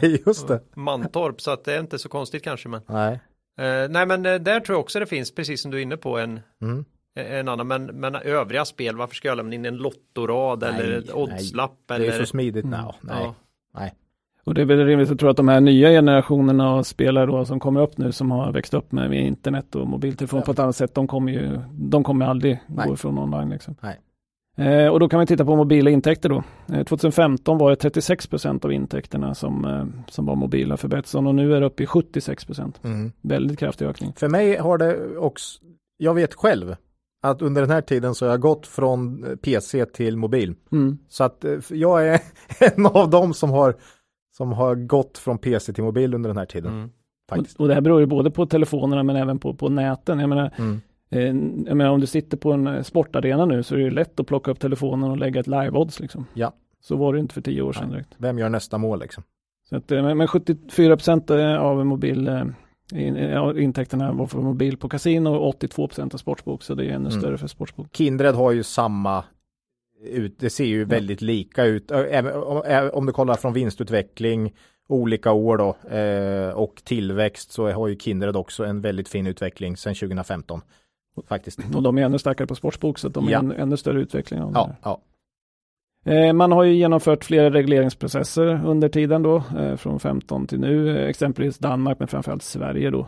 Nej, just det. Mantorp så att det är inte så konstigt kanske. Men, Nej. eh, nej, men eh, där tror jag också det finns, precis som du är inne på, en, Mm. en annan. Men, men övriga spel, varför ska jag lämna in en lottorad Nej, eller ett oddslapp? Det Eller, är så smidigt. Mm. No, nej. ja. nej. Och det är väl rimligt att tro att de här nya generationerna av spelare då som kommer upp nu som har växt upp med, internet och mobiltelefon Ja. på ett annat sätt, de kommer ju, de kommer aldrig Nej. gå ifrån online liksom. Eh, och då kan vi titta på mobila intäkter då. Eh, 2015 var det 36 procent av intäkterna som, eh, som var mobila för Betsson och nu är det uppe i 76 procent. Mm. Väldigt kraftig ökning. För mig har det också, jag vet själv att under den här tiden så har jag gått från eh, PC till mobil. Mm. Så att eh, jag är en av dem som har, som har gått från PC till mobil under den här tiden. Mm. Och, och det här beror ju både på telefonerna men även på, på näten. Jag menar, Mm. eh, jag menar om du sitter på en eh, sportarena nu så är det ju lätt att plocka upp telefonen och lägga ett live-odds liksom. Ja. Så var det inte för tio år sedan direkt. Vem gör nästa mål liksom? Så att, eh, men men 74 procent av mobil, eh, In, ja, intäkterna var för mobil på kasino och 82 procent av sportsbok så det är ännu Mm. större för sportsbok. Kindred har ju samma ut, det ser ju väldigt lika ut. Även om, du kollar från vinstutveckling olika år då eh, och tillväxt så har ju Kindred också en väldigt fin utveckling sedan 2015. Faktiskt. Och de är ännu starkare på sportsbok så de är Ja. ännu, ännu större utveckling av Ja, ja. Eh, Man har ju genomfört flera regleringsprocesser under tiden då, eh, från 15 till nu, eh, exempelvis Danmark men framförallt Sverige då.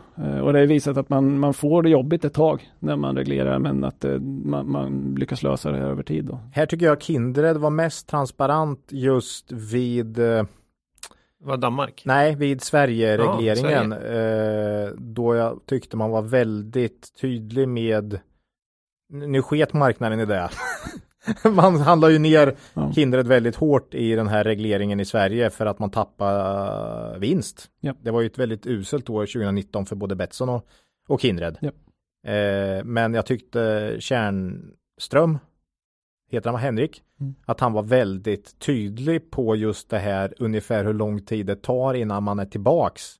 Och det har visat att man, man får det jobbigt ett tag när man reglerar men att man, man lyckas lösa det här över tid då. Här tycker jag Kindred var mest transparent just vid Vad Danmark? Nej, vid Sverige-regleringen. eh, då jag tyckte man var väldigt tydlig med nu sket marknaden i det. man handlar ju ner Ja. Kindred väldigt hårt i den här regleringen i Sverige för att man tappar vinst. Ja. Det var ju ett väldigt uselt år 2019 för både Betsson och, och Kindred. Ja. Eh, men jag tyckte Kärnström, heter han Henrik, Mm. att han var väldigt tydlig på just det här ungefär hur lång tid det tar innan man är tillbaks.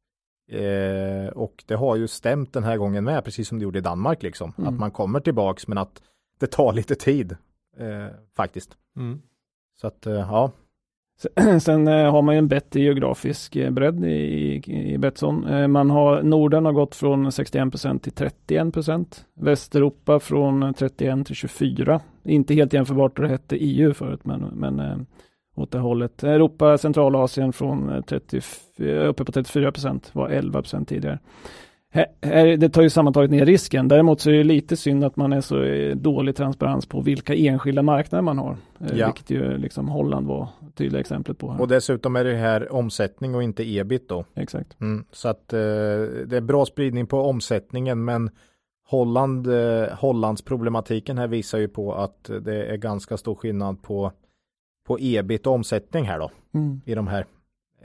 Eh, och det har ju stämt den här gången med, precis som det gjorde i Danmark liksom. Mm. Att man kommer tillbaks men att det tar lite tid eh, faktiskt. Mm. Så att eh, ja, Sen- Sen eh, har man ju en bättre geografisk eh, bredd i, i, i Betsson. Man har Norden har gått från 61% till 31% Västeuropa från eh, 31 till 24. Inte helt jämförbart det hette EU förut, men, men åt det hållet. Europa, Centralasien från eh, 30, uppe på 34% var 11% tidigare. Här, det tar ju sammantaget ner risken. Däremot så är det lite synd att man är så eh, dålig transparens på vilka enskilda marknader man har. Eh, Ja. Vilket ju liksom Holland var tydliga exemplet på. Här. och dessutom är det här omsättning och inte ebit då. Exakt. Mm, så att eh, det är bra spridning på omsättningen men Holland, eh, Hollands problematiken här visar ju på att det är ganska stor skillnad på, på ebit och omsättning här då Mm. i de här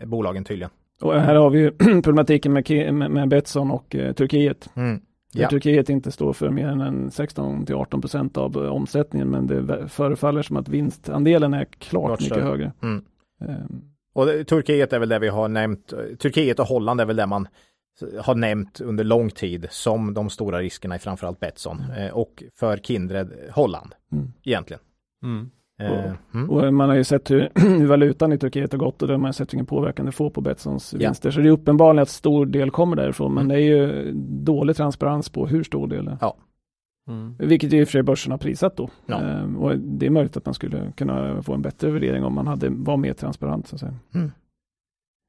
bolagen tydligen. Och här har vi ju problematiken med, med, Betsson och eh, Turkiet. Mm. Ja. Turkiet inte står för mer än en 16 till 18 procent av eh, omsättningen men det förefaller som att vinstandelen är klart, Klart mycket större. högre. Mm. Ehm, Och det, Turkiet är väl det vi har nämnt. Turkiet och Holland är väl det man har nämnt under lång tid som de stora riskerna i framförallt Betsson eh, och för Kindred Holland Mm. egentligen. Mm. Eh, mm. Och man har ju sett hur, hur valutan i Turkiet har gått och där har man sett vilken påverkan det får på Betssons Ja. vinster. Så det är uppenbarligen att stor del kommer därifrån men Mm. det är ju dålig transparens på hur stor del det är. Mm. Vilket ju i och för sig börsen har prisat då. Ja. Ehm, och det är möjligt att man skulle kunna få en bättre värdering om man hade, var mer transparent. Så att säga. Mm.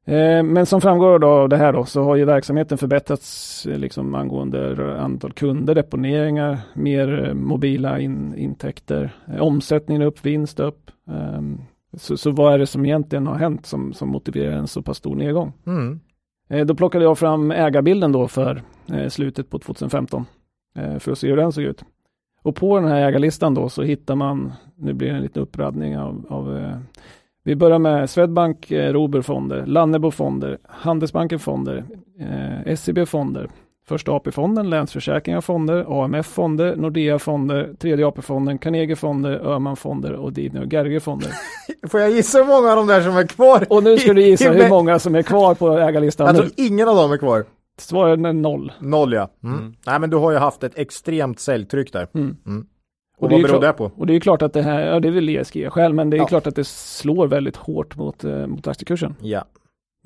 Ehm, men som framgår av det här då så har ju verksamheten förbättrats eh, liksom angående antal kunder, deponeringar, mer eh, mobila in, intäkter, eh, omsättningen upp, vinst upp. Ehm, så, så vad är det som egentligen har hänt som, som motiverar en så pass stor nedgång? Mm. Eh, Då plockade jag fram ägarbilden då för eh, slutet på 2015 eh, för att se hur den såg ut. Och på den här ägarlistan då så hittar man, nu blir det en liten uppradning av, av eh, vi börjar med Swedbank eh, Robur fonder, Lannebo fonder, Handelsbanken fonder, eh, SEB fonder, Första AP-fonden, Länsförsäkringar fonder, AMF fonder, Nordea fonder, Tredje AP-fonden, Carnegie fonder, Öhman fonder och Didner och Gerge fonder. Får jag gissa hur många av de där som är kvar? Och nu ska du gissa hur många som är kvar på ägarlistan Jag nu. tror ingen av dem är kvar. Svaret är noll. Noll ja. Mm. Mm. Nej men du har ju haft ett extremt säljtryck där. Mm. Mm. Och Och, det är vad beror det på? Och det är klart att det här, ja det är väl ESG själv, men det är Ja. klart att det slår väldigt hårt mot, eh, mot aktiekursen. Ja.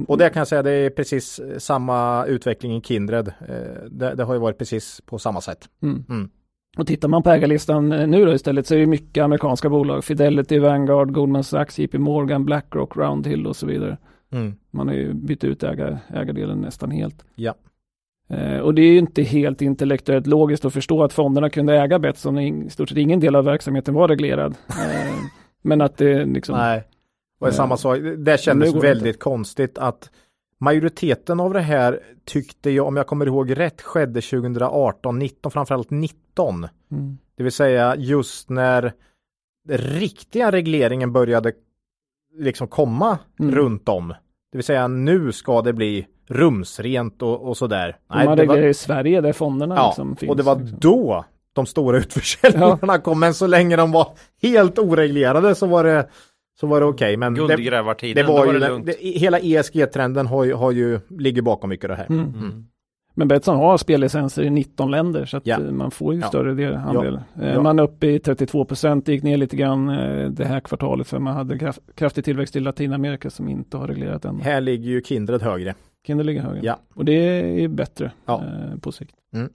Och det kan jag säga, det är precis eh, samma utveckling i Kindred. Eh, Det, det har ju varit precis på samma sätt. Mm. Mm. Och tittar man på ägarlistan eh, nu då istället så är det mycket amerikanska bolag. Fidelity, Vanguard, Goldman Sachs, JP Morgan, Blackrock, Roundhill och så vidare. Mm. Man har ju bytt ut ägar, ägardelen nästan helt. Ja. Eh, och det är ju inte helt intellektuellt logiskt att förstå att fonderna kunde äga Betsson. I stort sett ingen del av verksamheten var reglerad. Eh, men att det liksom... Nej. Och det är Eh, samma sak, det kändes det väldigt konstigt att majoriteten av det här tyckte jag, om jag kommer ihåg rätt, skedde 2018, 19, framförallt 19. Mm. Det vill säga just när riktiga regleringen började liksom komma Mm. runt om. Det vill säga nu ska det bli rumsrent och, och sådär. Man det reglerar var, i Sverige där fonderna ja, liksom finns. och det var liksom. då de stora utförsäljningarna kom. Men så länge de var helt oreglerade så var det, så var det okej. Men det, det var ju, det den- lugnt. det, hela ESG-trenden har ju, har ju, ligger bakom mycket av det här. Mm. Mm. Men Betsson har spellicenser i 19 länder så att Ja. eh, man får ju Ja. större del, andel. Eh, Ja. Man är uppe i 32 procent, gick ner lite grann eh, det här kvartalet för man hade kraft, kraftig tillväxt i Latinamerika som inte har reglerat än. Här ligger ju Kindred högre. Kinder ligger högre. Ja. Och det är bättre Ja. eh, på sikt. Mm.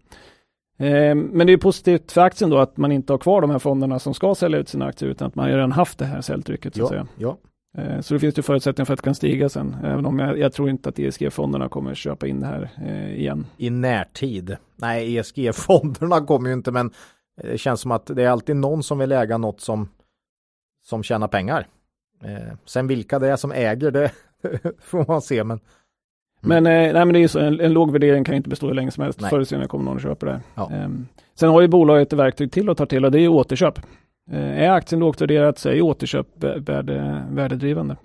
Eh, men det är positivt för aktien då att man inte har kvar de här fonderna som ska sälja ut sina aktier utan att man redan haft det här säljtrycket. Så, att säga. Ja, ja. Eh, så det finns ju förutsättningar för att det kan stiga sen. Även om jag, jag tror inte att ESG-fonderna kommer köpa in det här eh, igen. I närtid. Nej, ESG-fonderna kommer ju inte, men det känns som att det är alltid någon som vill äga något som, som tjänar pengar. Eh, sen vilka det är som äger det får man se, men Men, eh, nej, men det är så, en, en låg värdering kan inte bestå hur länge som helst. Nej. Förr eller senare kommer någon och köper det. Ja. Ehm, sen har ju bolaget ett verktyg till att ta till och det är ju återköp. Eh, är aktien lågt värderat så är återköp vä- värde, värdedrivande.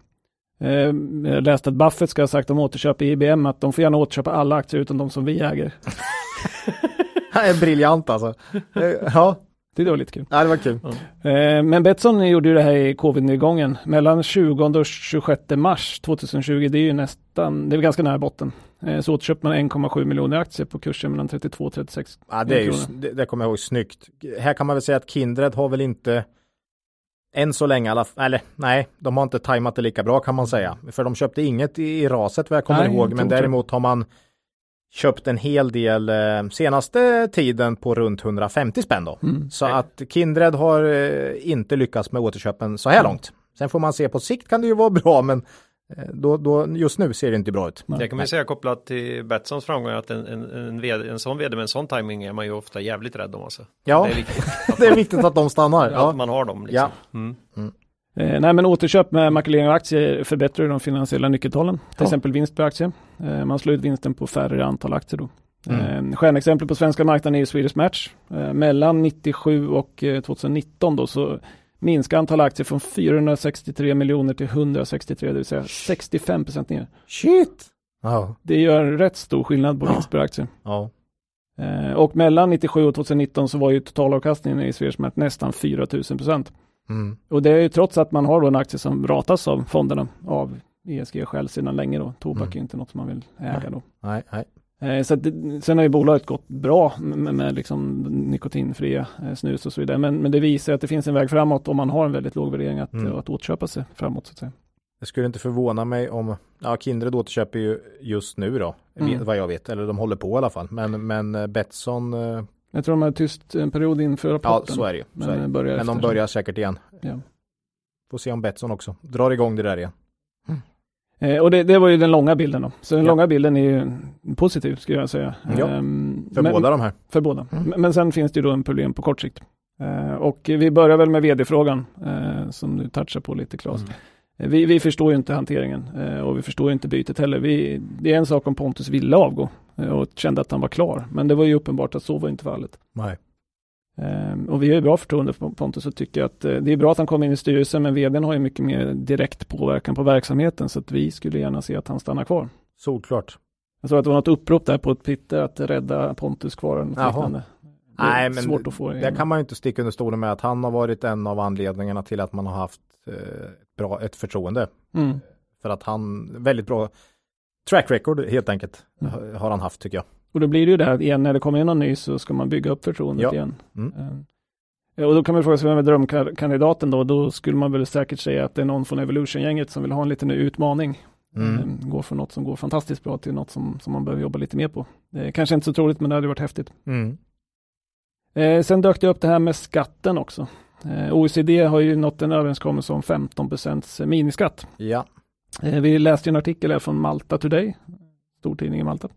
Ehm, jag läste att Buffett ska ha sagt om återköp i IBM att de får gärna återköpa alla aktier utom de som vi äger. det är briljant alltså. Eh, Ja, Det var lite kul. ja, det var kul. Eh, Men Betsson gjorde ju det här i covid-nedgången. Mellan 20 och 26 mars 2020, det är ju nästan, det är ganska nära botten. Eh, Så återköpte man 1,7 miljoner aktier på kursen mellan 32 och 36 Ja, det, är ju, det, det kommer jag ihåg snyggt. Här kan man väl säga att Kindred har väl inte än så länge, alla, eller nej, de har inte tajmat det lika bra kan man säga. För de köpte inget i, i raset vad jag kommer Nej, ihåg, men däremot har man köpt en hel del eh, senaste tiden på runt 150 spänn då. Mm. Så att Kindred har eh, inte lyckats med återköpen så här långt. Sen får man se på sikt kan det ju vara bra, men eh, då, då, just nu ser det inte bra ut. Nej. Det kan man ju säga kopplat till Betssons framgång att en, en, en, vd, en sån vd med en sån timing är man ju ofta jävligt rädd om. Alltså. Ja, Det är viktigt det är viktigt att de stannar. att Ja. man har dem. Liksom. Mm. Eh, nej men återköp med makulering av aktier förbättrar ju de finansiella nyckeltalen. Till Ja. exempel vinst per aktie. Eh, man slår ut vinsten på färre antal aktier då. Mm. Eh, stjärnexempel på svenska marknaden är ju Swedish Match. Eh, mellan 97 och eh, 2019 då så minskar antal aktier från 463 miljoner till 163, det vill säga 65 procent ner. Shit! Ja. Det gör en rätt stor skillnad på vinst per aktie. ja. Eh, och mellan 97 och 2019 så var ju totalavkastningen i Swedish Match nästan 4000 procent. Mm. Och det är ju trots att man har då en aktie som ratas av fonderna av ESG själv sedan länge då. Tobak Mm. är inte något som man vill äga då. Nej, nej. Eh, så att sen har ju bolaget gått bra med, med liksom nikotinfria eh, snus och så vidare. Men, men det visar att det finns en väg framåt om man har en väldigt låg värdering att, Mm. att återköpa sig framåt. Så att säga. Det skulle inte förvåna mig om, ja Kindred återköper ju just nu då, Mm. vad jag vet, eller de håller på i alla fall. Men, men eh, Betsson, Jag tror de har tyst en period inför ja rapporten. så är det ju. men det. börjar Men de börjar säkert igen. Ja. Får se om Betsson också drar igång det där igen. Eh, och det, det var ju den långa bilden då. Så den Ja. långa bilden är ju positiv skulle jag säga. Ja, Ehm, För men- båda de här. För båda. Mm. Men- Men sen finns det ju då en problem på kort sikt. Eh, och vi börjar väl med vd-frågan eh, som du touchar på lite Claes. Mm. Eh, Vi, vi förstår ju inte hanteringen eh, och vi förstår ju inte bytet heller. Vi, det är en sak om Pontus ville avgå eh, och kände att han var klar. Men det var ju uppenbart att så var inte fallet. Nej. Eh, och vi har ju bra förtroende för Pontus och tycker att eh, det är bra att han kommer in i styrelsen men vdn har ju mycket mer direkt påverkan på verksamheten så att vi skulle gärna se att han stannar kvar. Solklart. Jag såg att det var något upprop där på Twitter att rädda Pontus kvar. eller något Jaha. liknande. Det är Nej, men svårt att få det kan man ju inte sticka under stolen med att han har varit en av anledningarna till att man har haft eh, ett bra, ett förtroende. Mm. För att han, väldigt bra track record helt enkelt, Mm. har- han haft tycker jag. Och då blir det ju det här igen, när det kommer in någon ny så ska man bygga upp förtroendet Ja. igen. Mm. Eh, Och då kan man fråga sig vem är drömkandidaten då? Då skulle man väl säkert säga att det är någon från Evolution-gänget som vill ha en liten utmaning. Mm. Eh, Gå från något som går fantastiskt bra till något som, som man behöver jobba lite mer på. Eh, kanske inte så troligt men det hade varit häftigt. Mm. Eh, sen dök det upp det här med skatten också. Eh, OECD har ju nått en överenskommelse om 15% miniskatt. Ja. Eh, Vi läste en artikel här från Malta Today, stor tidning i Malta.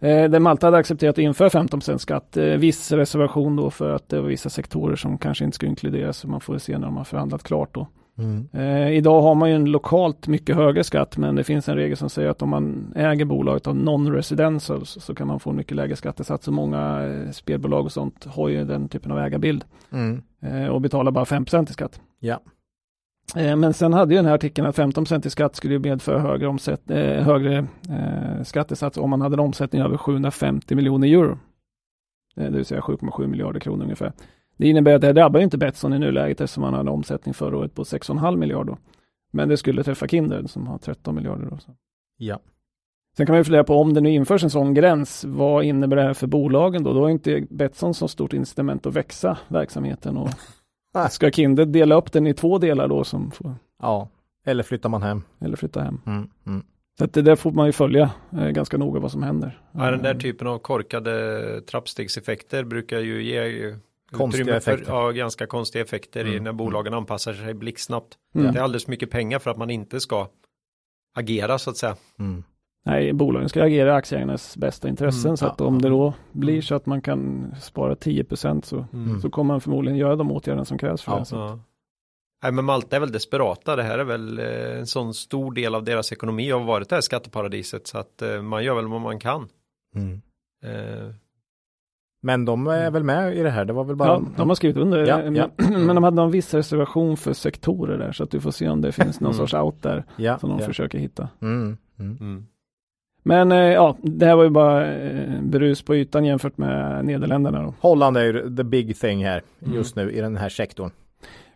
Eh, Där Malta hade accepterat att införa 15 skatt. Eh, Viss reservation då för att det var vissa sektorer som kanske inte skulle inkluderas. Så man får se när de har förhandlat klart då. Mm. Eh, idag har man ju en lokalt mycket högre skatt men det finns en regel som säger att om man äger bolaget av non-residential så, så kan man få en mycket lägre skattesats. Så många eh, spelbolag och sånt har ju den typen av ägarbild Mm. eh, och betalar bara 5 i skatt. Ja. Eh, Men sen hade ju den här artikeln att 15 i skatt skulle ju medföra högre, omsätt, eh, högre eh, skattesats om man hade en omsättning över 750 miljoner euro. Eh, det vill säga 7,7 miljarder kronor ungefär. Det innebär att det drabbar ju inte Betsson i nuläget eftersom man hade en omsättning förra året på 6,5 miljarder. Men det skulle träffa Kindred som har 13 miljarder. Då, så. Ja. Sen kan man ju fundera på om det nu införs en sån gräns, vad innebär det här för bolagen då? Då har inte Betsson så stort incitament att växa verksamheten och ska Kindred dela upp den i två delar då som får, Ja, eller flyttar man hem. eller flytta hem. Mm, mm. Så att det där får man ju följa eh, ganska noga vad som händer. Ja, den där typen av korkade trappstegseffekter brukar ju ge Konstiga utrymme för, effekter. ja, ganska konstiga effekter i Mm, när bolagen anpassar sig blixtsnabbt. Mm. Det är alldeles mycket pengar för att man inte ska agera så att säga. Mm. Nej, bolagen ska agera i aktieägarnas bästa intressen Mm, så att ja, om det då Mm. blir så att man kan spara 10 så, Mm. så kommer man förmodligen göra de åtgärder som krävs för Ja. det. Så. Ja. Nej men Malta är väl desperata, det här är väl eh, en sån stor del av deras ekonomi har varit det här skatteparadiset så att eh, man gör väl vad man kan. Mm. Eh, Men de är väl med i det här? Det var väl bara... Ja, de har skrivit under, Ja, men, ja. men de hade någon viss reservation för sektorer där så att du får se om det finns någon Mm. sorts out där ja, som de ja. försöker hitta. Mm. Mm. mm. Men eh, ja, det här var ju bara eh, berus på ytan jämfört med Nederländerna då. Holland är ju the big thing här Mm. just nu i den här sektorn.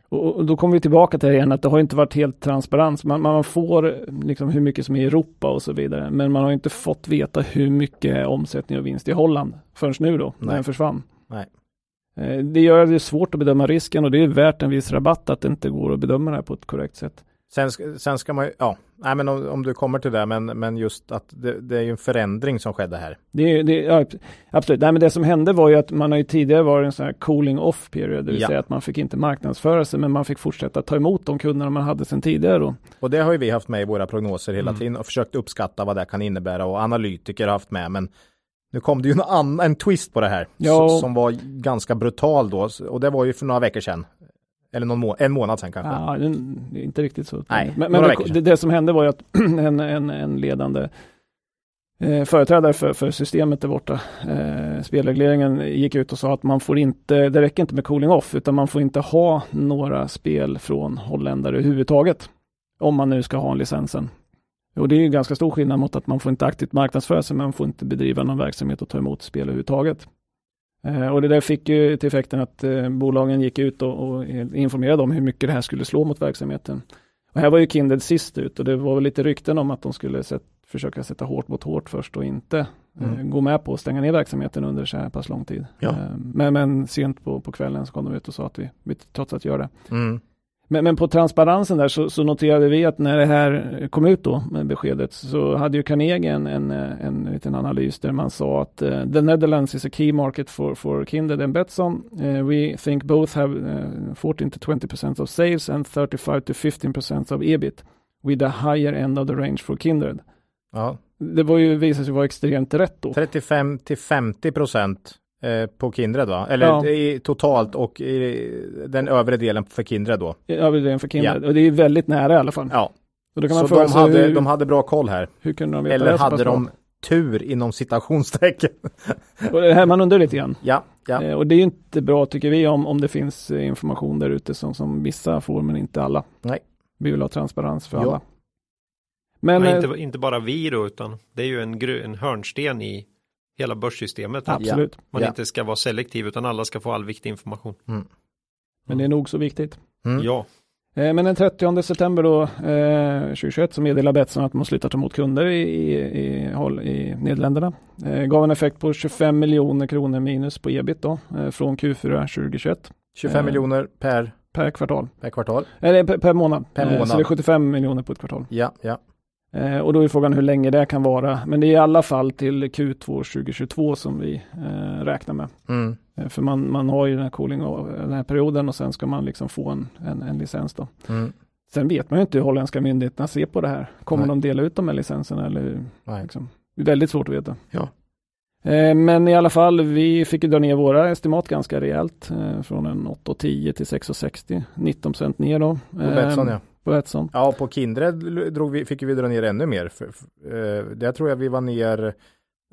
Och, då kommer vi tillbaka till det igen att det har inte varit helt transparent. Man, man får liksom hur mycket som är i Europa och så vidare. Men man har inte fått veta hur mycket omsättning och vinst i Holland förrän nu då, när Nej. den försvann. Nej. Eh, Det gör det svårt att bedöma risken och det är värt en viss rabatt att det inte går att bedöma det här på ett korrekt sätt. Sen, ska- sen ska man ju, ja, nej men om, om du kommer till det, men, men just att det, det är ju en förändring som skedde här. Det, det, ja, absolut, nej men det som hände var ju att man har ju tidigare varit en sån här cooling off period, det vill Ja. säga att man fick inte marknadsföra sig men man fick fortsätta ta emot de kunderna man hade sedan tidigare då. Och det har ju vi haft med i våra prognoser hela Mm. tiden och försökt uppskatta vad det kan innebära och analytiker har haft med. Men nu kom det ju en, annan, en twist på det här Ja. s- som var ganska brutal då och det var ju för några veckor sedan. Eller någon må en månad sedan kanske. Ja, det är inte riktigt så. Nej, men men det, det, det som hände var ju att en, en, en ledande eh, företrädare för, för systemet där borta, eh, spelregleringen, gick ut och sa att man får inte, det räcker inte med cooling off, utan man får inte ha några spel från holländare överhuvudtaget. Om man nu ska ha en licensen. Och det är ju ganska stor skillnad mot att man får inte aktivt marknadsföra sig, men man får inte bedriva någon verksamhet och ta emot spel överhuvudtaget. Eh, och det där fick ju till effekten att eh, bolagen gick ut och, och informerade om hur mycket det här skulle slå mot verksamheten. Och här var ju Kindred sist ut och det var väl lite rykten om att de skulle sätt, försöka sätta hårt mot hårt först och inte eh, Mm. gå med på att stänga ner verksamheten under så här pass lång tid. Ja. Men, men sent på, på kvällen så kom de ut och sa att vi, vi trots att göra det. Mm. Men, men på transparensen där så, så noterade vi att när det här kom ut då med beskedet så hade ju Carnegie en, en, en liten analys där man sa att uh, the Netherlands is a key market for, for Kindred and Betsson. Uh, we think both have uh, 14 to 20 percent of sales and 35 to 15 percent of ebit with a higher end of the range for Kindred. Ja. Det var ju visade sig vara extremt rätt då. 35 till 50 procent eh, på Kindred va? Eller Ja. i, totalt och i den övre delen för Kindred då. Överdelen för Kindred. Och det är ju väldigt nära i alla fall. Ja, Och då kan man så fråga de sig hade, hur, de hade bra koll här. hur kunde de veta det Eller så pass hade bra? de tur inom citationstecken? Och det här man undrar lite grann. ja, ja. Eh, Och det är ju inte bra tycker vi om, om det finns eh, information där ute som, som vissa får men inte alla. Nej. Vi vill ha transparens för Ja. alla. Men Men eh, inte, inte bara vi då, utan det är ju en, gru- en hörnsten i hela börssystemet. Att absolut, man Ja. inte ska vara selektiv, utan alla ska få all viktig information. men det är nog så viktigt. Mm. Ja, Eh, Men den 30 september då, eh, 2021 så meddelar Betsson att man slutar ta emot kunder i, i, i, håll- i Nederländerna. Eh, gav en effekt på 25 miljoner kronor minus på ebit då, eh, från Q4 2021 25 Eh. miljoner per, per kvartal. per kvartal. Eller per, per månad. Per Eh, Så månad. det är 75 miljoner på ett kvartal. Ja, ja. Eh, och då är frågan hur länge det kan vara. Men det är i alla fall till Q2 2022 som vi eh, räknar med. Mm. Eh, för man, man har ju den här cooling av den här perioden och sen ska man liksom få en, en, en licens då. Mm. Sen vet man ju inte hur holländska myndigheterna ser på det här. Kommer Nej. de dela ut de här licenserna eller? Nej. Liksom, det är väldigt svårt att veta. Ja. Eh, men i alla fall, vi fick ju dra ner våra estimat ganska rejält. Eh, från en 8,10 till 6,60. 19 procent ner då. På Betsson ja. På Betsson. Ja, på Kindred drog vi, fick vi dra ner ännu mer. För, för, eh, där tror jag vi var ner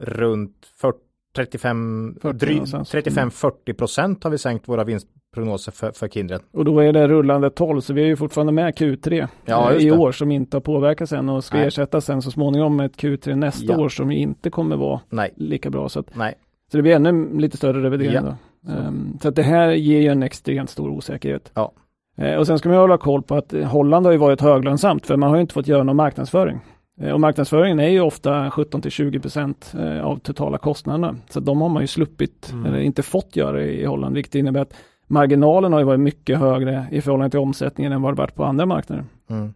runt 40, 35, 40 drygt någonstans. 35-40 procent har vi sänkt våra vinstprognoser för, för Kindred. Och då är det rullande 12, så vi är ju fortfarande med Q3 Ja, eh, i år som inte har påverkats än och ska Nej. ersättas sen så småningom med ett Q3 nästa Ja. år som inte kommer vara Nej, lika bra. Så, att, nej. så det blir ännu lite större revidering Ja. då. Så. Ehm, så att det här ger ju en extremt stor osäkerhet. Ja. Eh, och sen ska man hålla koll på att eh, Holland har ju varit höglönsamt för man har ju inte fått göra någon marknadsföring. Eh, och marknadsföringen är ju ofta 17 till 20 procent eh, av totala kostnaderna. Så de har man ju sluppit, mm. eller inte fått göra i Holland, vilket innebär att marginalen har ju varit mycket högre i förhållande till omsättningen än vad det varit på andra marknader. Mm.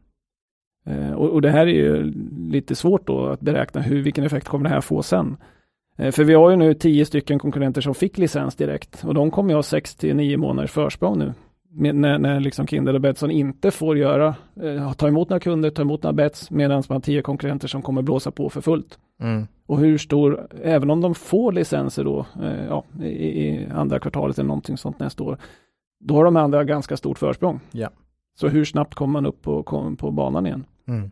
Och, och, det här är ju lite svårt då att beräkna hur, vilken effekt kommer det här få sen. För vi har ju nu tio stycken konkurrenter som fick licens direkt och de kommer ju ha 6 till 9 månaders försprång nu när, när liksom Kindle och Betsson inte får göra, eh, ta emot några kunder, ta emot några bets, medan man har tio konkurrenter som kommer blåsa på för fullt. Mm. Och hur stor, även om de får licenser då, eh, ja, i, i, andra kvartalet eller någonting sånt nästa år, då har de andra ganska stort försprång. Ja. Så hur snabbt kommer man upp på, på banan igen? Mm.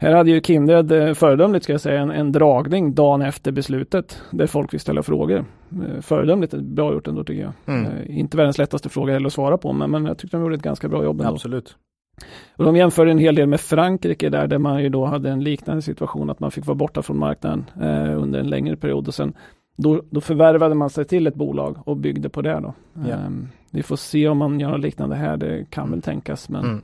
Här hade ju Kindred eh, föredömligt ska jag säga en, en dragning dagen efter beslutet där folk vill ställa frågor. Eh, föredömligt bra gjort ändå tycker jag. Mm. Eh, inte världens lättaste fråga heller att svara på men, men jag tyckte de gjorde ett ganska bra jobb ändå. Absolut. Och de jämförde en hel del med Frankrike där, där man ju då hade en liknande situation att man fick vara borta från marknaden eh, under en längre period och sen då, då, förvärvade man sig till ett bolag och byggde på det då. Ja. Eh, vi får se om man gör något liknande här, det kan väl tänkas men mm.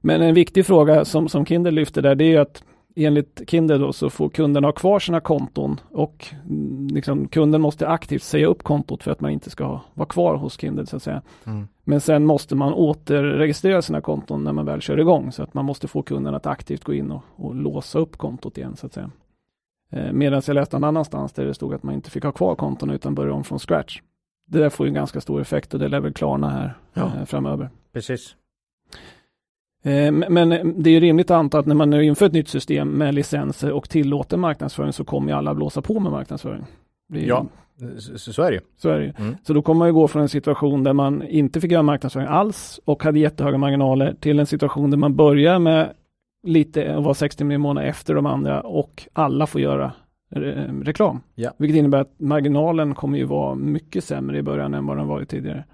Men en viktig fråga som, som Kindle lyfter där, det är att enligt Kindle då så får kunden ha kvar sina konton och mm, liksom, kunden måste aktivt säga upp kontot för att man inte ska vara kvar hos Kindle så att säga. Mm. Men sen måste man återregistrera sina konton när man väl kör igång så att man måste få kunden att aktivt gå in och, och låsa upp kontot igen så att säga. Eh, Medan jag läste någon annanstans där det stod att man inte fick ha kvar konton utan börja om från scratch. Det där får ju en ganska stor effekt och det lär väl klarna här ja. eh, framöver. Precis. Eh, men det är rimligt att anta att när man nu inför ett nytt system med licenser och tillåter marknadsföring så kommer alla blåsa på med marknadsföring. ja, så är det Så är det mm. Så då kommer man ju gå från en situation där man inte fick göra marknadsföring alls och hade jättehöga marginaler till en situation där man börjar med lite och var 60 miljoner månader efter de andra och alla får göra re reklam. Ja. Vilket innebär att marginalen kommer ju vara mycket sämre i början än vad den varit tidigare.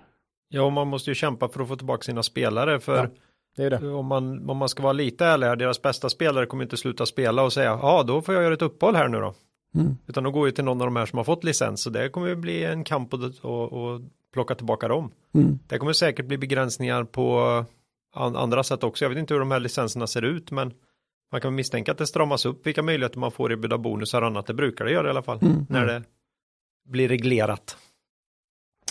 Ja, och man måste ju kämpa för att få tillbaka sina spelare för ja. Det är det. Om, man, om man ska vara lite ärlig här, deras bästa spelare kommer inte sluta spela och säga, ja då får jag göra ett uppehåll här nu då. Mm. Utan de går ju till någon av de här som har fått licens, så det kommer bli en kamp att och, och plocka tillbaka dem. Mm. Det kommer säkert bli begränsningar på an, andra sätt också. Jag vet inte hur de här licenserna ser ut, men man kan misstänka att det stramas upp vilka möjligheter man får erbjuda bonusar och annat. Det brukar det göra i alla fall, mm. när det blir reglerat.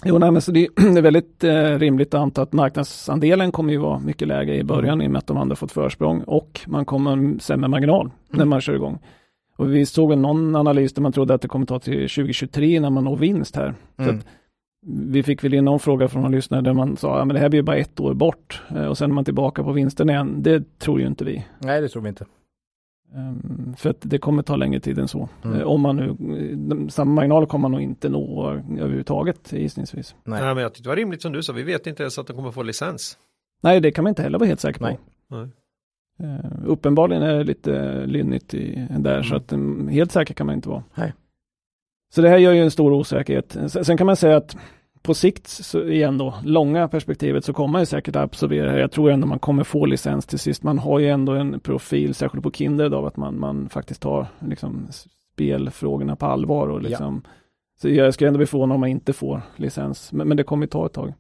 Jo, nej, men så det, är väldigt eh, rimligt att anta att marknadsandelen kommer ju vara mycket lägre i början mm. i och med att de andra fått försprång och man kommer sämre marginal mm. när man kör igång. Och vi såg någon analys där man trodde att det kommer ta till 2023 när man når vinst här. Mm. Så vi fick väl in någon fråga från någon lyssnare där man sa att ja, det här blir bara ett år bort eh, och sen är man tillbaka på vinsten igen. Det tror ju inte vi. Nej, det tror vi inte. Um, för att det kommer ta längre tid än så. Mm. Uh, om man nu, samma marginal kommer man nog inte nå överhuvudtaget gissningsvis. Nej. Nej, men jag tyckte det var rimligt som du sa, vi vet inte ens att de kommer få licens. Nej, det kan man inte heller vara helt säker på. Nej. Nej. Uh, uppenbarligen är det lite lynnigt i, där, mm. så att um, helt säker kan man inte vara. Nej. Så det här gör ju en stor osäkerhet. Sen, sen kan man säga att på sikt, så igen då, långa perspektivet så kommer man ju säkert absorbera Jag tror ändå man kommer få licens till sist. Man har ju ändå en profil, särskilt på Kindred, av att man, man faktiskt tar liksom, spelfrågorna på allvar. Och liksom, ja. Så jag skulle ändå bli förvånad om man inte får licens, men, men det kommer ta ett tag.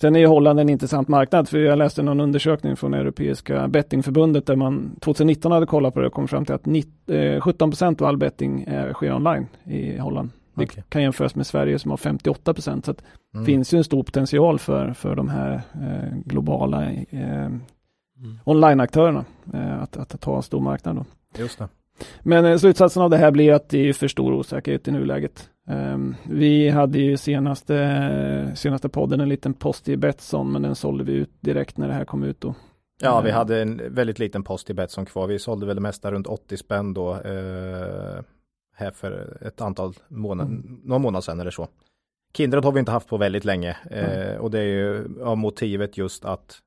Sen är ju Holland en intressant marknad, för jag läste någon undersökning från Europeiska bettingförbundet där man 2019 hade kollat på det och kom fram till att 19, eh, 17 procent av all betting eh, sker online i Holland. Det okay. kan jämföras med Sverige som har 58 procent. Så det mm. finns ju en stor potential för, för de här eh, globala eh, mm. online-aktörerna eh, att, att, ta en stor marknad. Då. Just det. Men eh, slutsatsen av det här blir att det är för stor osäkerhet i nuläget. Um, vi hade ju senaste, senaste podden en liten post i Betsson, men den sålde vi ut direkt när det här kom ut då. Ja, vi hade en väldigt liten post i Betsson kvar. Vi sålde väl det mesta runt 80 spänn då. Eh, här för ett antal månader, mm. några månader sedan eller så. Kindred har vi inte haft på väldigt länge mm. och det är ju av motivet just att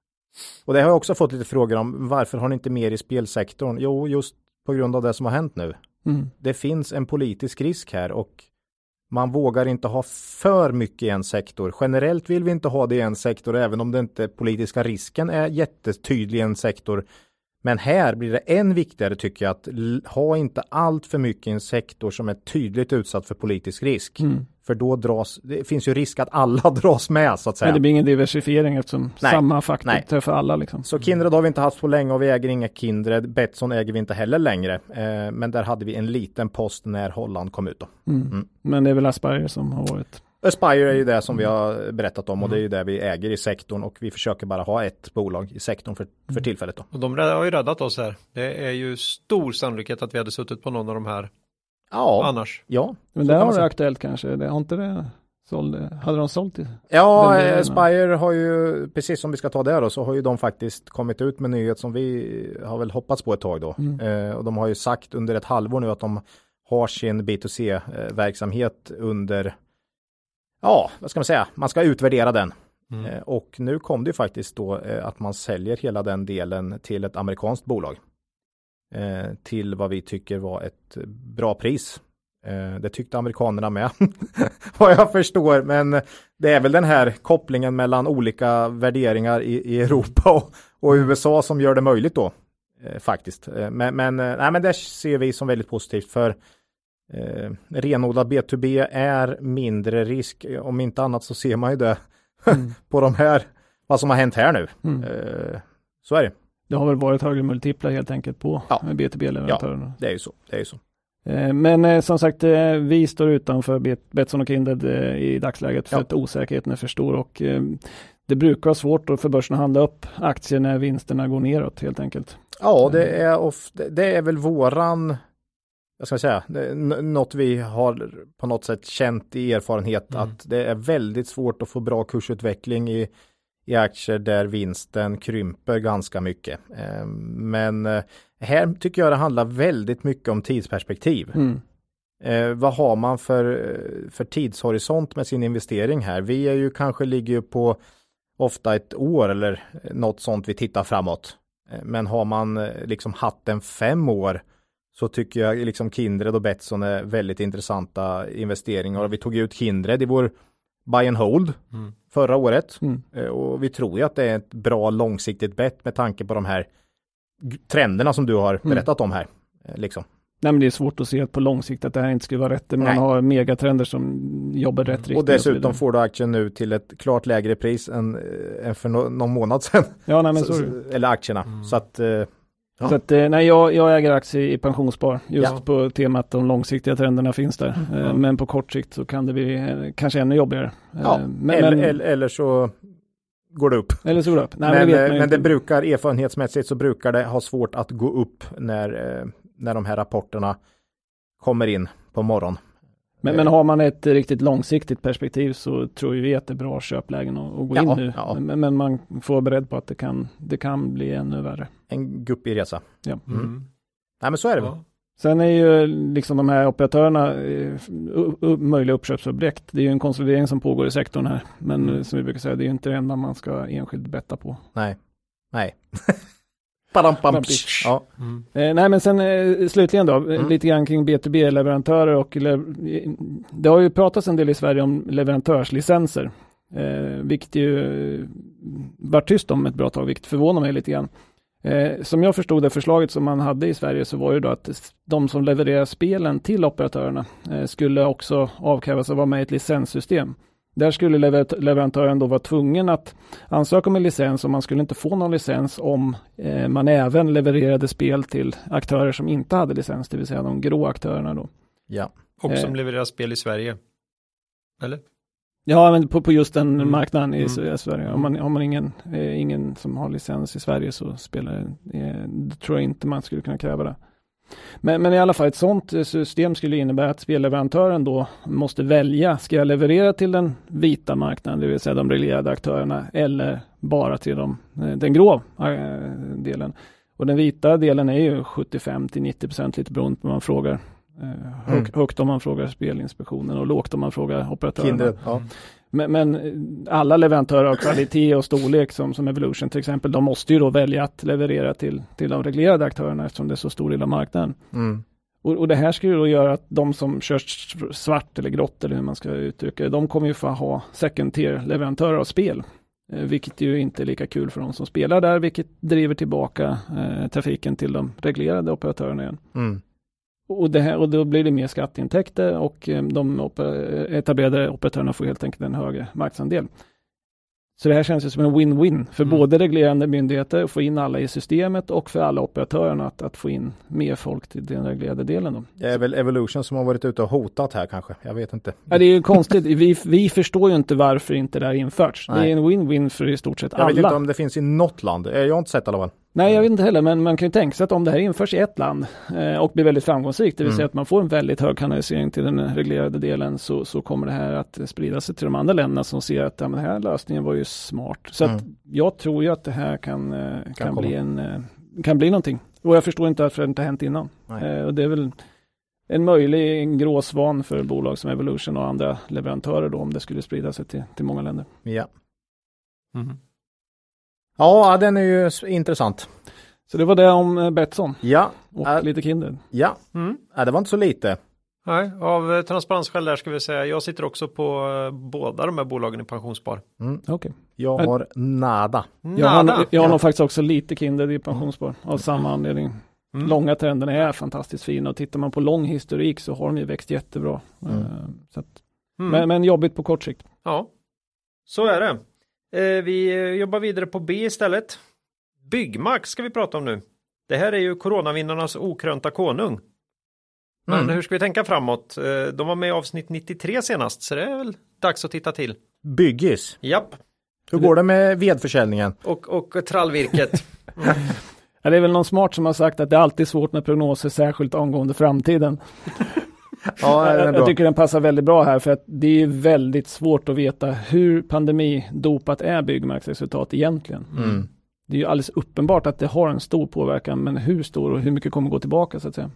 och det har jag också fått lite frågor om. Varför har ni inte mer i spelsektorn? Jo, just på grund av det som har hänt nu. Mm. Det finns en politisk risk här och man vågar inte ha för mycket i en sektor. Generellt vill vi inte ha det i en sektor, även om det inte politiska risken är jättetydlig i en sektor. Men här blir det än viktigare tycker jag att ha inte allt för mycket i en sektor som är tydligt utsatt för politisk risk. Mm. För då dras, det finns ju risk att alla dras med så att säga. Men det blir ingen diversifiering eftersom Nej. samma faktor Nej. träffar alla. Liksom. Så Kindred har vi inte haft på länge och vi äger inga Kindred. Betsson äger vi inte heller längre. Eh, men där hade vi en liten post när Holland kom ut. Mm. Mm. Men det är väl Aspire som har varit Aspire är ju det som vi har berättat om och det är ju det vi äger i sektorn och vi försöker bara ha ett bolag i sektorn för, för mm. tillfället. Då. Och de har ju räddat oss här. Det är ju stor sannolikhet att vi hade suttit på någon av de här ja, annars. Ja, men det har det aktuellt kanske. Det har inte det sålde, hade de sålt det? Ja, Aspire har ju, precis som vi ska ta det då, så har ju de faktiskt kommit ut med nyhet som vi har väl hoppats på ett tag då. Mm. Eh, och de har ju sagt under ett halvår nu att de har sin B2C-verksamhet under ja, vad ska man säga, man ska utvärdera den. Mm. Eh, och nu kom det faktiskt då eh, att man säljer hela den delen till ett amerikanskt bolag. Eh, till vad vi tycker var ett bra pris. Det tyckte amerikanerna med, vad jag förstår. Men det är väl den här kopplingen mellan olika värderingar i, i Europa och, och, USA som gör det möjligt då. Faktiskt. Men, men, nej, men det ser vi som väldigt positivt för eh, renodlad B2B är mindre risk. Om inte annat så ser man ju det mm. på de här, vad som har hänt här nu. Mm. Eh, så är det. Det har väl varit högre multiplar helt enkelt på ja. B2B-leverantörerna. Ja, det är ju så. Det är ju så. Eh, men eh, som sagt, eh, vi står utanför Betsson och Kindred i dagsläget för ja. att osäkerheten är för stor och det brukar vara svårt för börsen att handla upp aktier när vinsterna går neråt helt enkelt. Ja, det är, ofta, det är väl våran jag ska säga, något vi har på något sätt känt i erfarenhet mm. att det är väldigt svårt att få bra kursutveckling i, i aktier där vinsten krymper ganska mycket. Ehm, men eh, här tycker jag det handlar väldigt mycket om tidsperspektiv. Mm. Eh, vad har man för, för tidshorisont med sin investering här? Vi är ju kanske ligger på ofta ett år eller något sånt vi tittar framåt. Eh, men har man eh, liksom haft en fem år så tycker jag liksom Kindred och Betsson är väldigt intressanta investeringar. Och vi tog ut Kindred i vår buy and hold mm. förra året. Mm. Eh, och vi tror ju att det är ett bra långsiktigt bett med tanke på de här trenderna som du har mm. berättat mm. om här. Eh, liksom. Nej, men det är svårt att se på lång sikt att det här inte skulle vara rätt. Man Nej. har megatrender som jobbar rätt riktning. Och dessutom får du aktien nu till ett klart lägre pris än, eh, än för no någon månad sedan. Ja, nej, men så, så Eller aktierna. Mm. Så att Ja. Så att, eh, nej, jag, jag äger aktier i pensionsspar just ja. på temat de långsiktiga trenderna finns där. Mm. Eh, men på kort sikt så kan det bli eh, kanske ännu jobbigare. Ja. Men, eller, men, eller, så går det upp. Eller så går det upp. Nej, men, men, det, men det brukar erfarenhetsmässigt så brukar det ha svårt att gå upp när, när de här rapporterna kommer in på morgonen. Men, men har man ett riktigt långsiktigt perspektiv så tror vi att det är bra köplägen att, att gå ja, in nu. Ja. Men, men, man får vara beredd på att det kan, det kan bli ännu värre. En guppig resa. Ja. Mm. Mm. Nej men så är det ja. Sen är ju liksom de här operatörerna uh, möjliga uppköpsobjekt. Det är ju en konsolidering som pågår i sektorn här. Men mm. som vi brukar säga, det är ju inte det enda man ska enskilt betta på. Nej, nej. Ja. Mm. Eh, nej men sen eh, slutligen då, mm. lite grann kring B2B-leverantörer och det har ju pratats en del i Sverige om leverantörslicenser. Eh, vilket ju eh, varit tyst om ett bra tag, vilket förvånar mig lite grann. Eh, som jag förstod det förslaget som man hade i Sverige så var ju då att de som levererar spelen till operatörerna eh, skulle också avkrävas att vara med i ett licenssystem. Där skulle leverantören då vara tvungen att ansöka om en licens och man skulle inte få någon licens om eh, man även levererade spel till aktörer som inte hade licens, det vill säga de grå aktörerna då. Ja. Och som eh. levererar spel i Sverige. Eller? Ja, men på, på just den mm. marknaden i mm. Sverige. Om man, har man ingen, eh, ingen som har licens i Sverige så spelar det, eh, tror jag inte man skulle kunna kräva det. Men, men, i alla fall ett sådant system skulle innebära att spelleverantören då måste välja, ska jag leverera till den vita marknaden, det vill säga de reglerade aktörerna, eller bara till de, eh, den grå äh, delen. Och den vita delen är ju 75 till 90 procent lite beroende på vad man frågar. Eh, hög, mm. Högt om man frågar Spelinspektionen och lågt om man frågar operatörerna. Kindred, ja. Men, men, alla leverantörer av kvalitet och storlek som, som Evolution till exempel, de måste ju då välja att leverera till, till de reglerade aktörerna eftersom det är så stor del av marknaden. Mm. Och, och, det här skulle då göra att de som kör svart eller grått eller hur man ska uttrycka det, de kommer ju få ha second tier leverantörer av spel. Eh, vilket ju inte är lika kul för de som spelar där, vilket driver tillbaka eh, trafiken till de reglerade operatörerna igen. Mm. Och, det här, och då blir det mer skatteintäkter och eh, de etablerade operatörerna får helt enkelt en högre marknadsandel. Så det här känns ju som en win-win för mm. både reglerande myndigheter att få in alla i systemet och för alla operatörerna att, att få in mer folk till den reglerade delen. Då. Det är väl Evolution som har varit ute och hotat här kanske. Jag vet inte. Ja, det är ju konstigt. Vi, vi förstår ju inte varför inte det här införts. Nej. Det är en win-win för i stort sett jag alla. Jag vet inte om det finns i något land. Jag har inte sett i alla fall. Nej, jag vet inte heller, men man kan ju tänka sig att om det här införs i ett land eh, och blir väldigt framgångsrikt, det vill mm. säga att man får en väldigt hög kanalisering till den reglerade delen, så, så kommer det här att sprida sig till de andra länderna som ser att ja, den här lösningen var ju smart. Så mm. att jag tror ju att det här kan, eh, kan, kan bli en, eh, kan bli någonting. Och jag förstår inte varför det inte har hänt innan. Eh, och det är väl en möjlig en grå svan för bolag som Evolution och andra leverantörer då, om det skulle sprida sig till, till många länder. Ja. Mm. Ja, den är ju intressant. Så det var det om eh, Betsson. Ja. Och äh, lite Kindred. Ja, mm. äh, det var inte så lite. Nej, av eh, transparensskäl där ska vi säga. Jag sitter också på uh, båda de här bolagen i pensionsspar. Mm. Okay. Jag har nada. Jag har, jag har nog faktiskt också lite Kindred i pensionsspar av samma anledning. Mm. Långa trenden är fantastiskt fina och tittar man på lång historik så har de ju växt jättebra. Mm. Uh, så att, mm. men, men jobbigt på kort sikt. Ja, så är det. Eh, vi jobbar vidare på B istället. Byggmax ska vi prata om nu. Det här är ju coronavinnarnas okrönta konung. Men mm. hur ska vi tänka framåt? Eh, de var med i avsnitt 93 senast, så det är väl dags att titta till. Byggis? Japp. Hur går det med vedförsäljningen? Och, och trallvirket. Mm. Det är väl någon smart som har sagt att det är alltid svårt med prognoser, särskilt angående framtiden. Ja, jag, jag tycker den passar väldigt bra här för att det är väldigt svårt att veta hur pandemidopat är Byggmax egentligen. Mm. Det är ju alldeles uppenbart att det har en stor påverkan, men hur stor och hur mycket kommer gå tillbaka så att säga.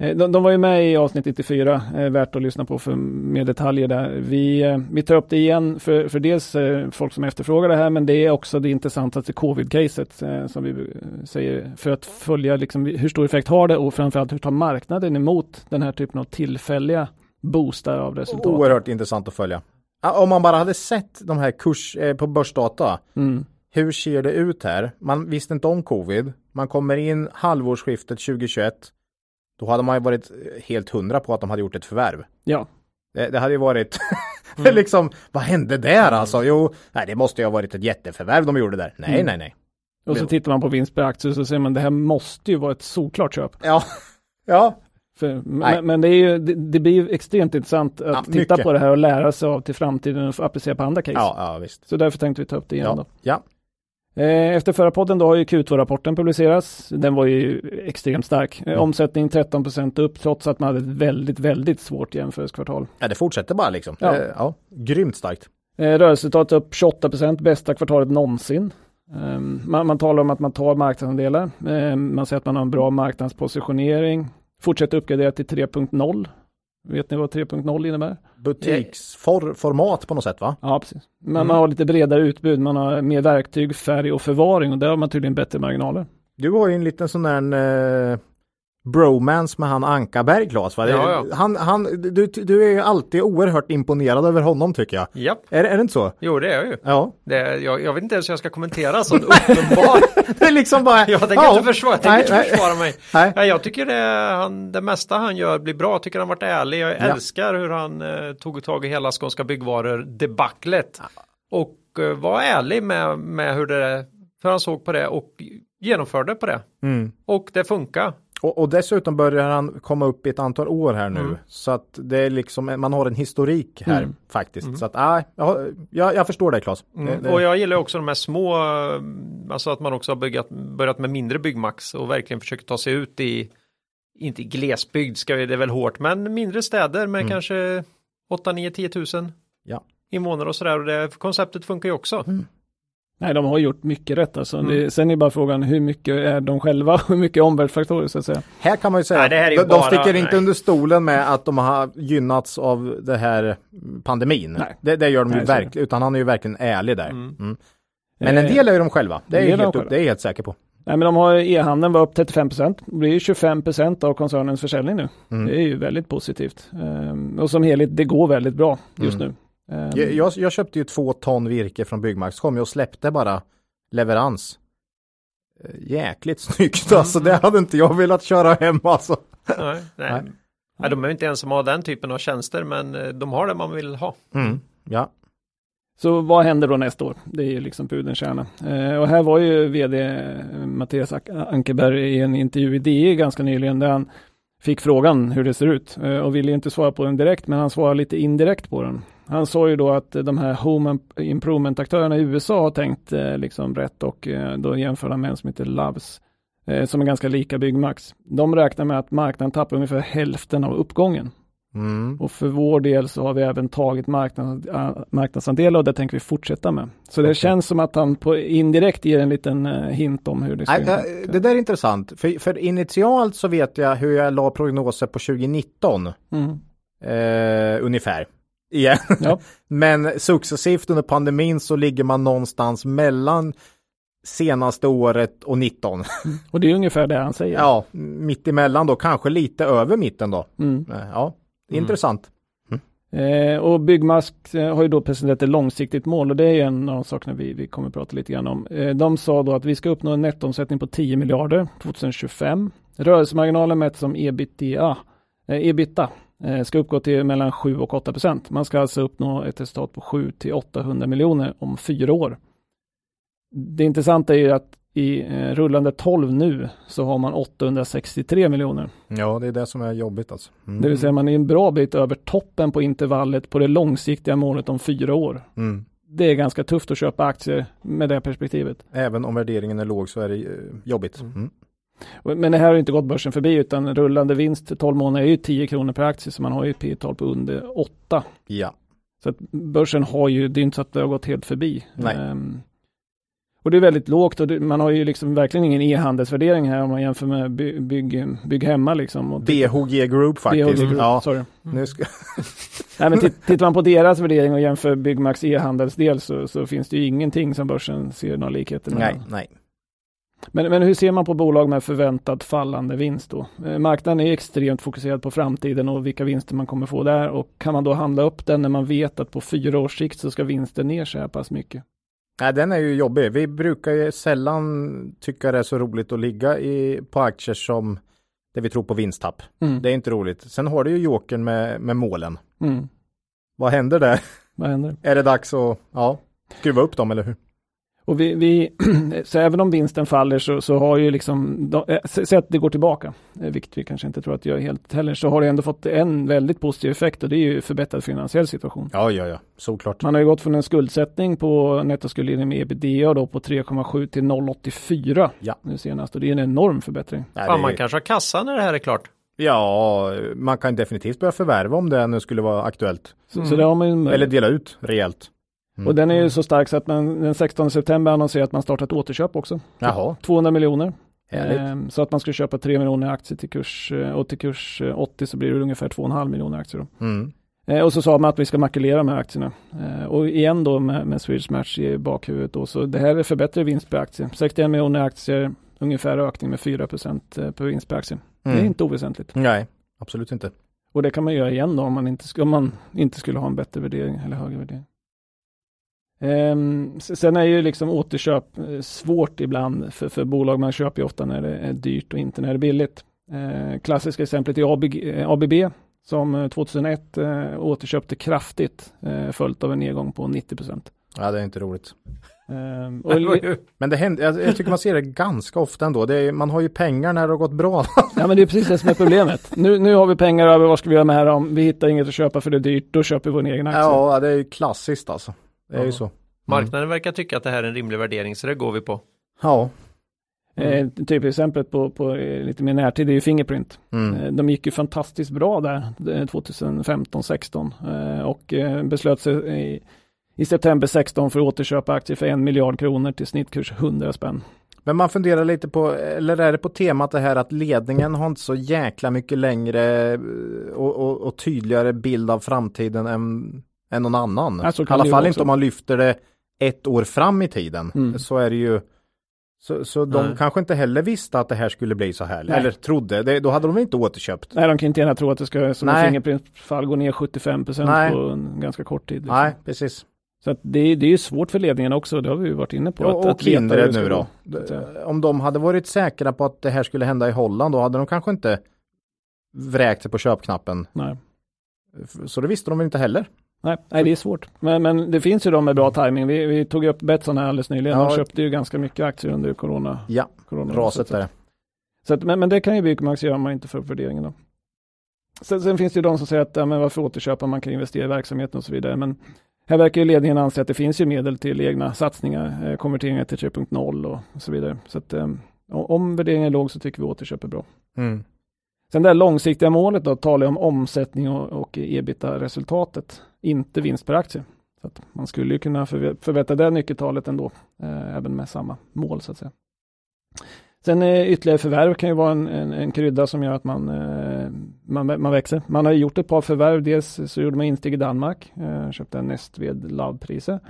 Eh, de, de, var ju med i avsnitt 94, eh, värt att lyssna på för mer detaljer där. Vi, eh, vi tar upp det igen för, för dels eh, folk som efterfrågar det här, men det är också det intressantaste covid-caset eh, som vi eh, säger för att följa liksom, hur stor effekt har det och framförallt hur tar marknaden emot den här typen av tillfälliga boostar av resultat. Oerhört intressant att följa. Om man bara hade sett de här kurs på börsdata, mm. hur ser det ut här? Man visste inte om covid, man kommer in halvårsskiftet 2021 då hade man ju varit helt hundra på att de hade gjort ett förvärv. Ja. Det, det hade ju varit mm. liksom, vad hände där alltså? Jo, nej, det måste ju ha varit ett jätteförvärv de gjorde där. Nej, mm. nej, nej. Och så tittar man på vinst per aktie så ser man det här måste ju vara ett solklart köp. Ja, ja. För, men, men, det, är ju, det, det blir ju extremt intressant att ja, titta mycket. på det här och lära sig av till framtiden och applicera på andra case. Ja, ja, visst. Så därför tänkte vi ta upp det igen ja, då. Ja. Eh, efter förra podden då har ju Q2-rapporten publicerats. Den var ju extremt stark. Mm. Omsättning 13% upp trots att man hade ett väldigt, väldigt svårt jämförelsekvartal. Ja, det fortsätter bara liksom. Ja. Eh, ja, grymt starkt. Eh, rörelseresultatet upp 28 bästa kvartalet någonsin. Ehm, man, man, talar om att man tar marknadsandelar. Ehm, man säger att man har en bra marknadspositionering. Fortsätter uppgradera till 3.0 Vet ni vad 3.0 innebär? Butiksformat på något sätt va? Ja, precis. Men mm. man har lite bredare utbud, man har mer verktyg, färg och förvaring och där har man tydligen bättre marginaler. Du har ju en liten sån där eh, bromance med han Ankarberg Claes. Ja, ja. Han, han, du, du är ju alltid oerhört imponerad över honom tycker jag. Japp. Är, är det inte så? Jo det är jag ju. Ja. Det, jag, jag vet inte ens hur jag ska kommentera sånt uppenbart. det är liksom bara. Jag tänker ja. inte försvara, jag tänker nej, inte försvara mig. Nej. Nej, jag tycker det, han, det mesta han gör blir bra. Jag tycker han varit ärlig. Jag ja. älskar hur han eh, tog tag i hela Skånska byggvaror debaclet. Och eh, var ärlig med, med hur det, hur han såg på det och genomförde på det. Mm. Och det funkar. Och, och, dessutom börjar han komma upp i ett antal år här nu. Mm. Så att det är liksom, man har en historik här mm. faktiskt. Mm. Så att, äh, jag, jag, förstår dig Claes. Det, mm. det... Och jag gillar också de här små, alltså att man också har byggat, börjat med mindre byggmax och verkligen försöker ta sig ut i, inte i glesbygd ska vi, det är väl hårt, men mindre städer med mm. kanske 8, 9, 10 tusen ja. invånare och sådär. Och det konceptet funkar ju också. Nej, de har gjort mycket rätt alltså. Mm. Det, sen är bara frågan hur mycket är de själva och hur mycket omvärldsfaktorer så att säga. Här kan man ju säga, nej, de, bara, de sticker inte under stolen med att de har gynnats av det här pandemin. Nej. Det, det gör de nej, ju verkligen, utan han är ju verkligen ärlig där. Mm. Mm. Men en del är ju de själva, det är, helt upp, det är jag helt säker på. Nej men de har e-handeln var upp 35 procent. Det blir ju 25 procent av koncernens försäljning nu. Mm. Det är ju väldigt positivt. Ehm, och som helhet, det går väldigt bra just mm. nu. Ehm, Jag, jag, jag köpte ju två ton virke från Byggmax, kom jag och släppte bara leverans. Eh, Jäkligt snyggt alltså, det hade inte jag velat köra hem alltså. Nej, nej. Nej. nej. de är inte ens som har den typen av tjänster men eh, de har det man vill ha. Mm. Ja, Så vad händer då nästa år? Det är ju liksom pudelns kärna. Eh, och här var ju vd Mattias Ankerberg i en intervju i DE ganska nyligen där han fick frågan hur det ser ut eh, och ville inte svara på den direkt men han svarade lite indirekt på den. Han sa ju då att de här Home Improvement-aktörerna i USA har tänkt eh, liksom rätt och eh, då jämför han med en som heter Loves eh, som är ganska lika Byggmax. De räknar med att marknaden tappar ungefär hälften av uppgången. mm. Och för vår del så har vi även tagit marknads, marknadsandelar och det tänker vi fortsätta med. Så det Okej. känns som att han på indirekt ger en liten hint om hur det ska Nej, det där är intressant, för, för initialt så vet jag hur jag la prognoser på 2019 Mm. eh, ungefär. Igen. Ja. Men successivt under pandemin så ligger man någonstans mellan senaste året och 19. Och det är ungefär det han säger. Ja, mitt emellan då, kanske lite över mitten då. Mm. Eh, Ja, intressant. Eh, och Byggmask eh, har ju då presenterat ett långsiktigt mål och det är ju en av de sakerna vi, vi kommer att prata lite grann om. Eh, de sa då att vi ska uppnå en nettoomsättning på 10 miljarder 2025. Rörelsemarginalen mätt som ebitda, eh, ebitda ska uppgå till mellan 7 och 8 procent. Man ska alltså uppnå ett resultat på 7 till 800 miljoner om fyra år. Det intressanta är ju att i eh, rullande 12 nu så har man 863 miljoner. Ja, det är det som är jobbigt alltså. Mm. Det vill säga man är en bra bit över toppen på intervallet på det långsiktiga målet om fyra år. Mm. Det är ganska tufft att köpa aktier med det perspektivet. Även om värderingen är låg så är det eh, jobbigt. Mm. Men det här har inte gått börsen förbi utan rullande vinst 12 månader är ju 10 kronor per aktie så man har ju P tal på under 8. Ja, Så att börsen har ju, det är inte så att det har gått helt förbi. Nej. Ehm, och det är väldigt lågt och det, man har ju liksom verkligen ingen e-handelsvärdering här om man jämför med by, bygg, bygg hemma liksom. Och BHG Group faktiskt. BHG Group, Ja, sorry. nu ska... Nej, men titt- tittar man på deras värdering och jämför Byggmax e-handelsdel så, så finns det ju ingenting som börsen ser några likheter med. nej, nej. Men, men hur ser man på bolag med förväntad fallande vinst då? Eh, marknaden är extremt fokuserad på framtiden och vilka vinster man kommer få där och kan man då handla upp den när man vet att på fyra års sikt så ska vinsten ner så här pass mycket? Nej, den är ju jobbig. Vi brukar ju sällan tycka det är så roligt att ligga i, på aktier som där vi tror på vinsttapp. Mm. Det är inte roligt. Sen har du ju jokern med, med målen. Mm. Vad händer där? Vad händer? Är det dags att ja, skruva upp dem eller hur? Och vi, vi så även om vinsten faller så, så har ju liksom, eh, sä- säg att det går tillbaka, eh, vilket vi kanske inte tror att det gör helt heller, så har det ändå fått en väldigt positiv effekt och det är ju förbättrad finansiell situation. Ja, ja, ja, såklart. Man har ju gått från en skuldsättning på nettoskuldlinjen med ebitda då på 3,7 till 0,84 Ja. nu senast och det är en enorm förbättring. Nej, Fan, det- man kanske har kassa när det här är klart. Ja, man kan definitivt börja förvärva om det nu skulle vara aktuellt. Så, Mm. så det har man ju Eller dela ut rejält. Mm. Och den är ju så stark så att man den 16 september annonserar att man startar ett återköp också. Jaha, 200 miljoner. Ehm, så att man ska köpa 3 miljoner aktier till kurs eh, och till kurs eh, 80 så blir det ungefär 2,5 miljoner aktier. Då. Mm. Eh, och så sa man att vi ska makulera de här aktierna. Eh, och igen då med, med Swedish Match i bakhuvudet då, så det här är förbättrad vinst per aktie. 61 miljoner aktier, ungefär ökning med 4 per vinst per aktie. Det är Mm. inte oväsentligt. Nej, absolut inte. Och det kan man göra igen då om man inte, om man inte skulle ha en bättre värdering eller högre värdering. Ehm, sen är ju liksom återköp eh, svårt ibland för, för bolag. Man köper ju ofta när det är dyrt och inte när det är billigt. Eh, klassiska exemplet är ABG, eh, ABB som eh, 2001 eh, återköpte kraftigt följt av en nedgång på 90 procent. Ja, det är inte roligt. Ehm, Men det händer, jag, jag tycker man ser det ganska ofta ändå. Är, man har ju pengar när det har gått bra. ja men det är precis det som är problemet. Nu, nu har vi pengar över, vad ska vi göra med det om? Vi hittar inget att köpa för det är dyrt, då köper vi vår egen aktie. ja, det är ju klassiskt alltså. Det är ju Ja. så. Marknaden verkar tycka att det här är en rimlig värdering så det går vi på. Ja. Eh, typ exemplet på, på eh, lite mer närtid är ju Fingerprint. Mm. Eh, de gick ju fantastiskt bra där eh, 2015-16 eh, och eh, beslöt sig i, i september 16 för att återköpa aktier för en miljard kronor till snittkurs 100 spänn. Men man funderar lite på, eller är det på temat det här att ledningen har inte så jäkla mycket längre eh, och, och, och tydligare bild av framtiden än, än någon annan. Ja, I alla fall inte om man lyfter det ett år fram i tiden. Mm. Så är det ju Så, så de Nej. kanske inte heller visste att det här skulle bli så här. Nej. Eller trodde, det, då hade de inte återköpt. Nej, de kan inte gärna tro att det ska som Nej. Fingerprint-fall gå ner 75 Nej. på en ganska kort tid. liksom. Nej, precis. Så att det, det är ju svårt för ledningen också, det har vi ju varit inne på. Och, att, och att Kindred nu gå. då. säga. Om de hade varit säkra på att det här skulle hända i Holland, då hade de kanske inte vräkt sig på köpknappen. Nej. Så det visste de inte heller. Nej, nej, det är svårt. Men, men det finns ju de med bra timing. Vi, vi tog upp Betsson här alldeles nyligen. Ja. De köpte ju ganska mycket aktier under corona. Ja, corona raset där. Så att, men, men det kan ju Byggmax göra om man inte får upp värderingen då. Sen, sen finns det ju de som säger att ja, men varför återköpa, man kan investera i verksamheten och så vidare. Men här verkar ju ledningen anse att det finns ju medel till egna satsningar, eh, konverteringar till 3.0 och, och så vidare. Så att eh, om värderingen är låg så tycker vi återköp är bra. Mm. Sen det här långsiktiga målet då talar jag om omsättning och, och ebita-resultatet, inte vinst per aktie. Så att man skulle ju kunna förbättra det nyckeltalet ändå, eh, även med samma mål så att säga. Sen eh, ytterligare förvärv kan ju vara en, en, en krydda som gör att man, eh, man, man växer. Man har gjort ett par förvärv, dels så gjorde man insteg i Danmark, eh, köpte en Nestved Lab-priser.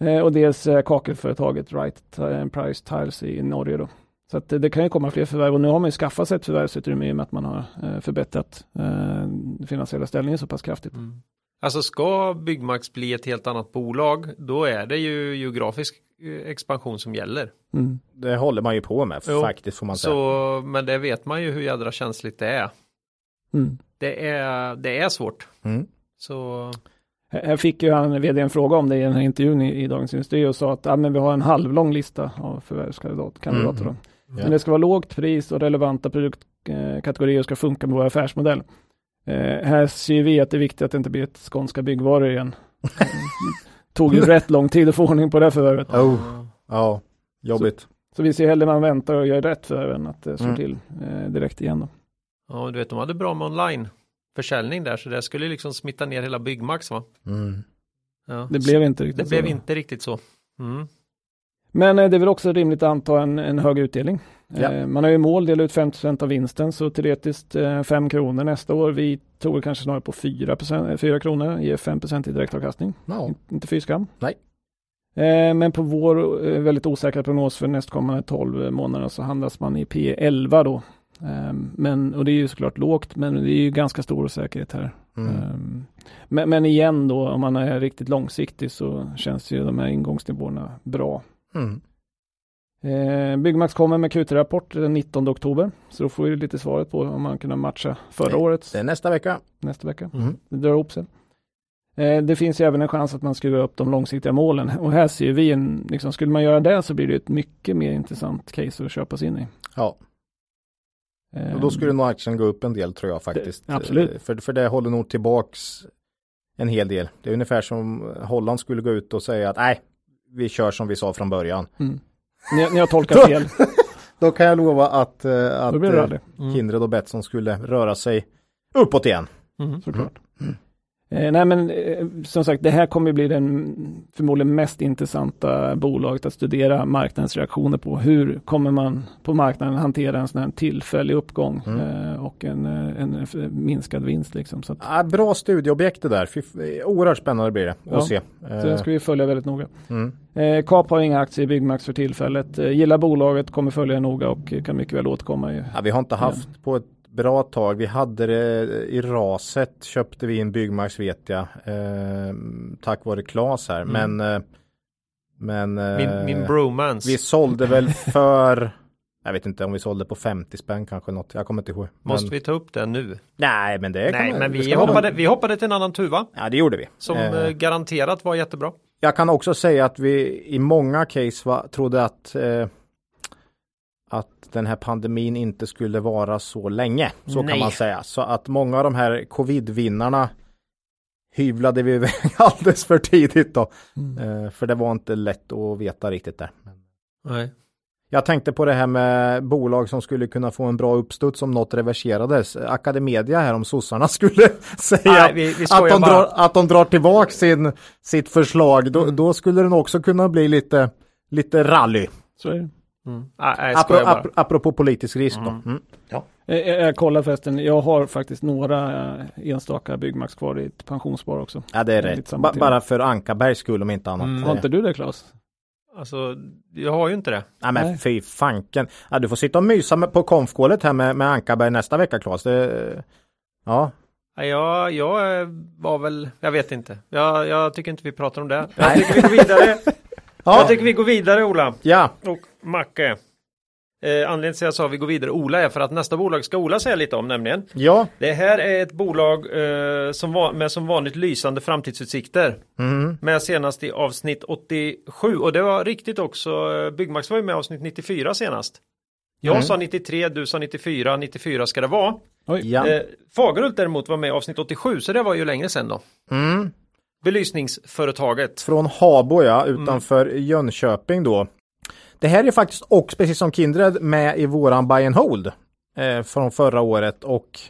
Eh, och dels eh, kakelföretaget Right Price Tiles i Norge då. Så att det, kan ju komma fler förvärv och nu har man ju skaffat sig ett förvärvsutrymme i och med att man har eh, förbättrat eh, den finansiella ställningen så pass kraftigt. Mm. Alltså ska Byggmax bli ett helt annat bolag, då är det ju geografisk eh, expansion som gäller. Mm. Det håller man ju på med Jo, faktiskt får man säga. Så, men det vet man ju hur jädra känsligt det är. Mm. Det är, det är svårt. Mm. Så, Här här fick ju han vd en fråga om det i den här intervjun i, i Dagens Industri och sa att ah, men vi har en halvlång lista av förvärvskandidater. Mm. då. Men det ska vara lågt pris och relevanta produktkategorier ska funka med vår affärsmodell. Eh, här ser vi att det är viktigt att det inte blir ett skånska byggvaror igen. Tog ju rätt lång tid att få ordning på det förvärvet. Oh, ja, jobbigt. Så vi ser hellre man väntar och gör rätt förvärv än att det slår Mm. till eh, direkt igen. Då. ja, du vet, de hade bra med online-försäljning där, så det skulle liksom smitta ner hela Byggmax va? Mm. Ja. Det blev inte det riktigt blev så. inte riktigt så. Mm. Men eh, det är väl också rimligt att anta en, en hög utdelning. Ja. Eh, Man har ju mål, dela ut 50% av vinsten, så teoretiskt 5 kronor nästa år. Vi tror kanske snarare på 4, 4 kronor, ger 5% i direktavkastning. Ja. Inte fy skam. Nej. Eh, Men på vår eh, väldigt osäkra prognos för nästkommande 12 månader så handlas man i P11 då. Eh, Men, och det är ju såklart lågt, men det är ju ganska stor osäkerhet här. Mm. Um, Men, men igen då, om man är riktigt långsiktig så känns ju de här ingångsnivåerna bra. Mm. Eh, Byggmax kommer med Q3-rapport den 19 oktober. Så då får vi lite svaret på om man kunde matcha förra Det- årets Det är nästa vecka. nästa vecka. Mm. Det drar ihop sig. Eh, det finns ju även en chans att man skruvar upp de långsiktiga målen. Och här ser vi en, liksom, skulle man göra det så blir det ett mycket mer intressant case att köpa sig in i. Ja, Eh, och då skulle nog aktien gå upp en del tror jag faktiskt. Det- absolut. Eh, För, för det håller nog tillbaks en hel del. Det är ungefär som Holland skulle gå ut och säga att nej, vi kör som vi sa från början. mm. ni, ni har tolkat fel. Då kan jag lova att, eh, att eh, Mm. Kindred och Betsson skulle röra sig uppåt igen. Mm. såklart. Eh, nej men eh, som sagt, det här kommer bli den förmodligen mest intressanta bolaget att studera marknadens reaktioner på. Hur kommer man på marknaden hantera en sån här tillfällig uppgång Mm. eh, och en, en, minskad vinst liksom. Så, att, Ah, bra studieobjekt det där. Oerhört spännande blir det Ja. att se. så det ska vi följa väldigt noga. Mm. Kap har inga aktier i Byggmax för tillfället. Gillar bolaget, kommer följa noga och kan mycket väl återkomma. I, Ja, vi har inte haft på ett bra tag. Vi hade det i raset köpte vi in Byggmax vet jag. Eh, tack vare Klas här. Mm. Men, eh, men eh, Min, min bromance. vi sålde väl för jag vet inte om vi sålde på 50 spänn kanske något. Jag kommer inte ihåg. Måste men, vi ta upp det nu? Nej, men det Nej, men vi hoppade, vi hoppade till en annan tuva Ja, det gjorde vi. som Eh, eh, garanterat var jättebra. Jag kan också säga att vi i många case va, trodde att eh, att den här pandemin inte skulle vara så länge. Så Nej. kan man säga. Så att många av de här covid-vinnarna hyvlade vi iväg alldeles för tidigt då. Eh, för det var inte lätt att veta riktigt där. Nej. Jag tänkte på det här med bolag som skulle kunna få en bra uppstuds om något reverserades. Academedia här om sossarna skulle säga Nej, vi, vi att de, drar, att de drar tillbaka sin, sitt förslag. Då, Mm. då skulle den också kunna bli lite, lite rally. så är det. Mm. Nej, nej, Apro, skojar bara. apro, apropå politisk risk då. Mm. Mm. Eh, Jag, jag kollar förresten, jag har faktiskt några eh, enstaka Byggmax kvar i ett pensionsspar också. Ja det är rätt. Ba, bara för Ankarbergs skull om inte annat. Mm. Har inte du det Claes? Alltså, jag har ju inte det. Nej men Nej. fy fanken. Ja, du får sitta och mysa med, på konfkålet här med, med Ankarberg nästa vecka Claes. Det, ja, Nej, Jag, eh, var väl, jag vet inte. Jag, jag tycker inte vi pratar om det. Jag Nej. tycker vi går vidare. Ja. Jag tycker vi går vidare Ola ja. och Macke. Eh, anledningen till att jag sa vi går vidare Ola är för att nästa bolag ska Ola säga lite om nämligen. ja. Det här är ett bolag eh, som var, med som vanligt lysande framtidsutsikter. Mm. Med senast i avsnitt 87 och det var riktigt också. eh, Byggmax var ju med i avsnitt 94 senast. Jag Mm. sa 93, du sa 94, 94 ska det vara. Oj. ja. Eh, Fagerhult däremot var med i avsnitt 87 så det var ju längre sedan då. Mm. Belysningsföretaget. Från Habo ja, utanför Jönköping då. Det här är faktiskt också precis som Kindred med i våran buy and hold eh, från förra året och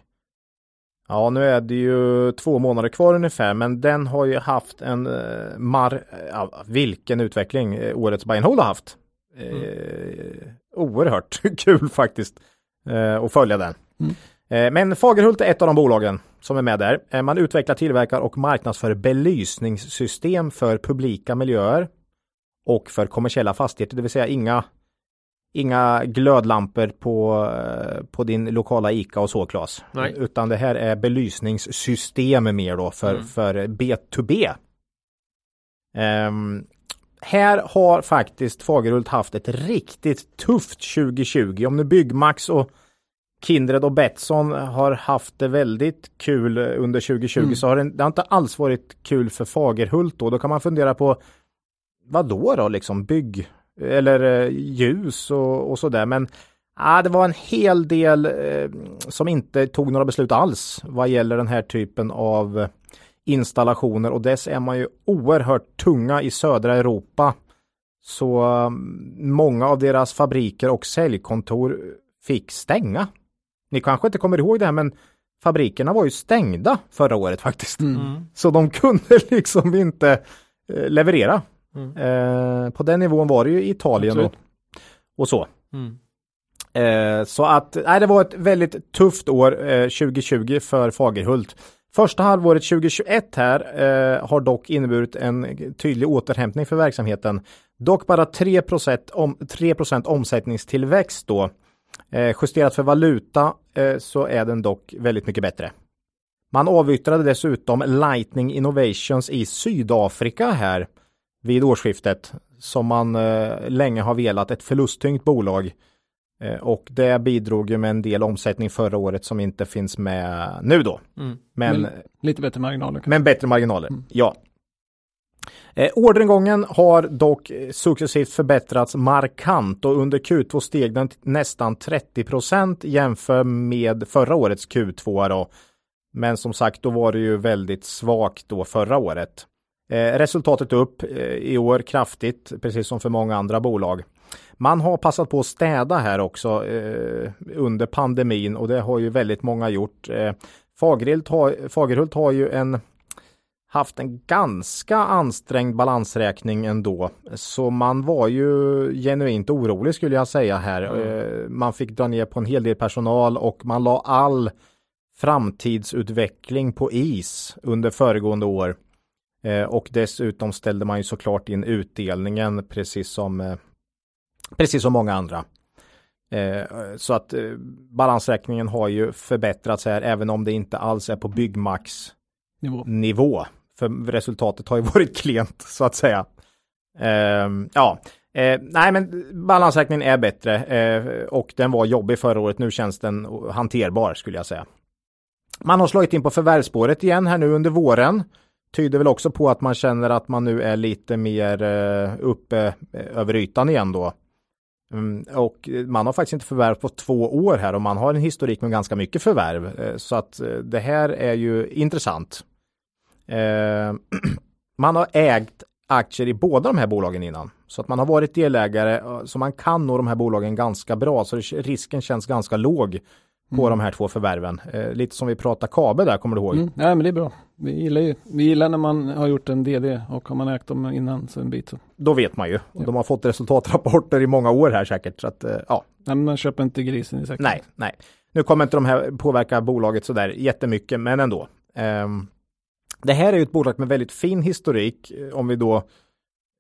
ja, nu är det ju två månader kvar ungefär, men den har ju haft en eh, mar, ja, vilken utveckling eh, årets buy and hold har haft. Eh, Oerhört kul faktiskt eh, att följa den. Mm. Eh, Men Fagerhult är ett av de bolagen som är med där. Eh, Man utvecklar, tillverkar och marknadsför belysningssystem för publika miljöer och för kommersiella fastigheter, det vill säga inga Inga glödlampor på, eh, på din lokala ICA och så Claes. Nej. Utan det här är belysningssystem mer då för, Mm. för B2B. Ehm, här har faktiskt Fagerhult haft ett riktigt tufft 2020. Om nu Byggmax och Kindred och Betsson har haft det väldigt kul under 2020 Mm. så har det, det har inte alls varit kul för Fagerhult då. Då kan man fundera på vad då då liksom bygg eller eh, ljus och, och sådär. Men ah, det var en hel del eh, som inte tog några beslut alls vad gäller den här typen av eh, installationer och dess är man ju oerhört tunga i södra Europa. Så mm, många av deras fabriker och säljkontor fick stänga. Ni kanske inte kommer ihåg det här men fabrikerna var ju stängda förra året faktiskt. Mm. Så de kunde liksom inte eh, leverera. Mm. Eh, på den nivån var det ju i Italien och, Absolut. och så. Mm. Eh, så att nej, det var ett väldigt tufft år eh, 2020 för Fagerhult. Första halvåret 2021 här eh, har dock inneburit en tydlig återhämtning för verksamheten. Dock bara 3 om, 3 omsättningstillväxt då. Eh, justerat för valuta eh, så är den dock väldigt mycket bättre. Man avyttrade dessutom Lightning Innovations i Sydafrika här vid årsskiftet som man eh, länge har velat, ett förlusttyngt bolag. Och det bidrog ju med en del omsättning förra året som inte finns med nu då. Mm. Men, Men- Lite bättre marginaler. men bättre marginaler, Mm. ja. Eh, orderingången har dock eh, successivt förbättrats markant och under Q2 steg den nästan 30% jämfört med förra årets Q2 då. Men som sagt, då var det ju väldigt svagt då förra året. Eh, resultatet upp eh, i år kraftigt, precis som för många andra bolag. Man har passat på att städa här också eh, under pandemin och det har ju väldigt många gjort. Eh, Fagerhult har, Fagerhult har ju en haft en ganska ansträngd balansräkning ändå. Så man var ju genuint orolig skulle jag säga här. Eh, Man fick dra ner på en hel del personal och man la all framtidsutveckling på is under föregående år. Eh, Och dessutom ställde man ju såklart in utdelningen precis som eh, precis som många andra. Så att balansräkningen har ju förbättrats här även om det inte alls är på Byggmax Nivå. nivå. För resultatet har ju varit klent så att säga. Ehm, ja, eh, nej men balansräkningen är bättre eh, och den var jobbig förra året. Nu känns den hanterbar skulle jag säga. Man har slagit in på förvärvsspåret igen här nu under våren. Tyder väl också på att man känner att man nu är lite mer eh, uppe eh, över ytan igen då. Mm, och man har faktiskt inte förvärv på två år här och man har en historik med ganska mycket förvärv. Eh, Så att eh, det här är ju intressant. Eh, man har ägt aktier i båda de här bolagen innan. Så att man har varit delägare eh, så man kan nå de här bolagen ganska bra. Så risken känns ganska låg på de här två förvärven. Eh, lite som vi pratade Kabe där, kommer du ihåg? Mm. Nej men det är bra. Vi gillar ju, vi gillar när man har gjort en DD och har man ägt dem innan så en bit så. Då vet man ju. Ja. de har fått resultatrapporter i många år här säkert. Så att, eh, ja, Nej men man köper inte grisen i säcken. nej, nej. Nu kommer inte de här påverka bolaget sådär jättemycket, men ändå. Ehm, det här är ju ett bolag med väldigt fin historik. eh, Om vi då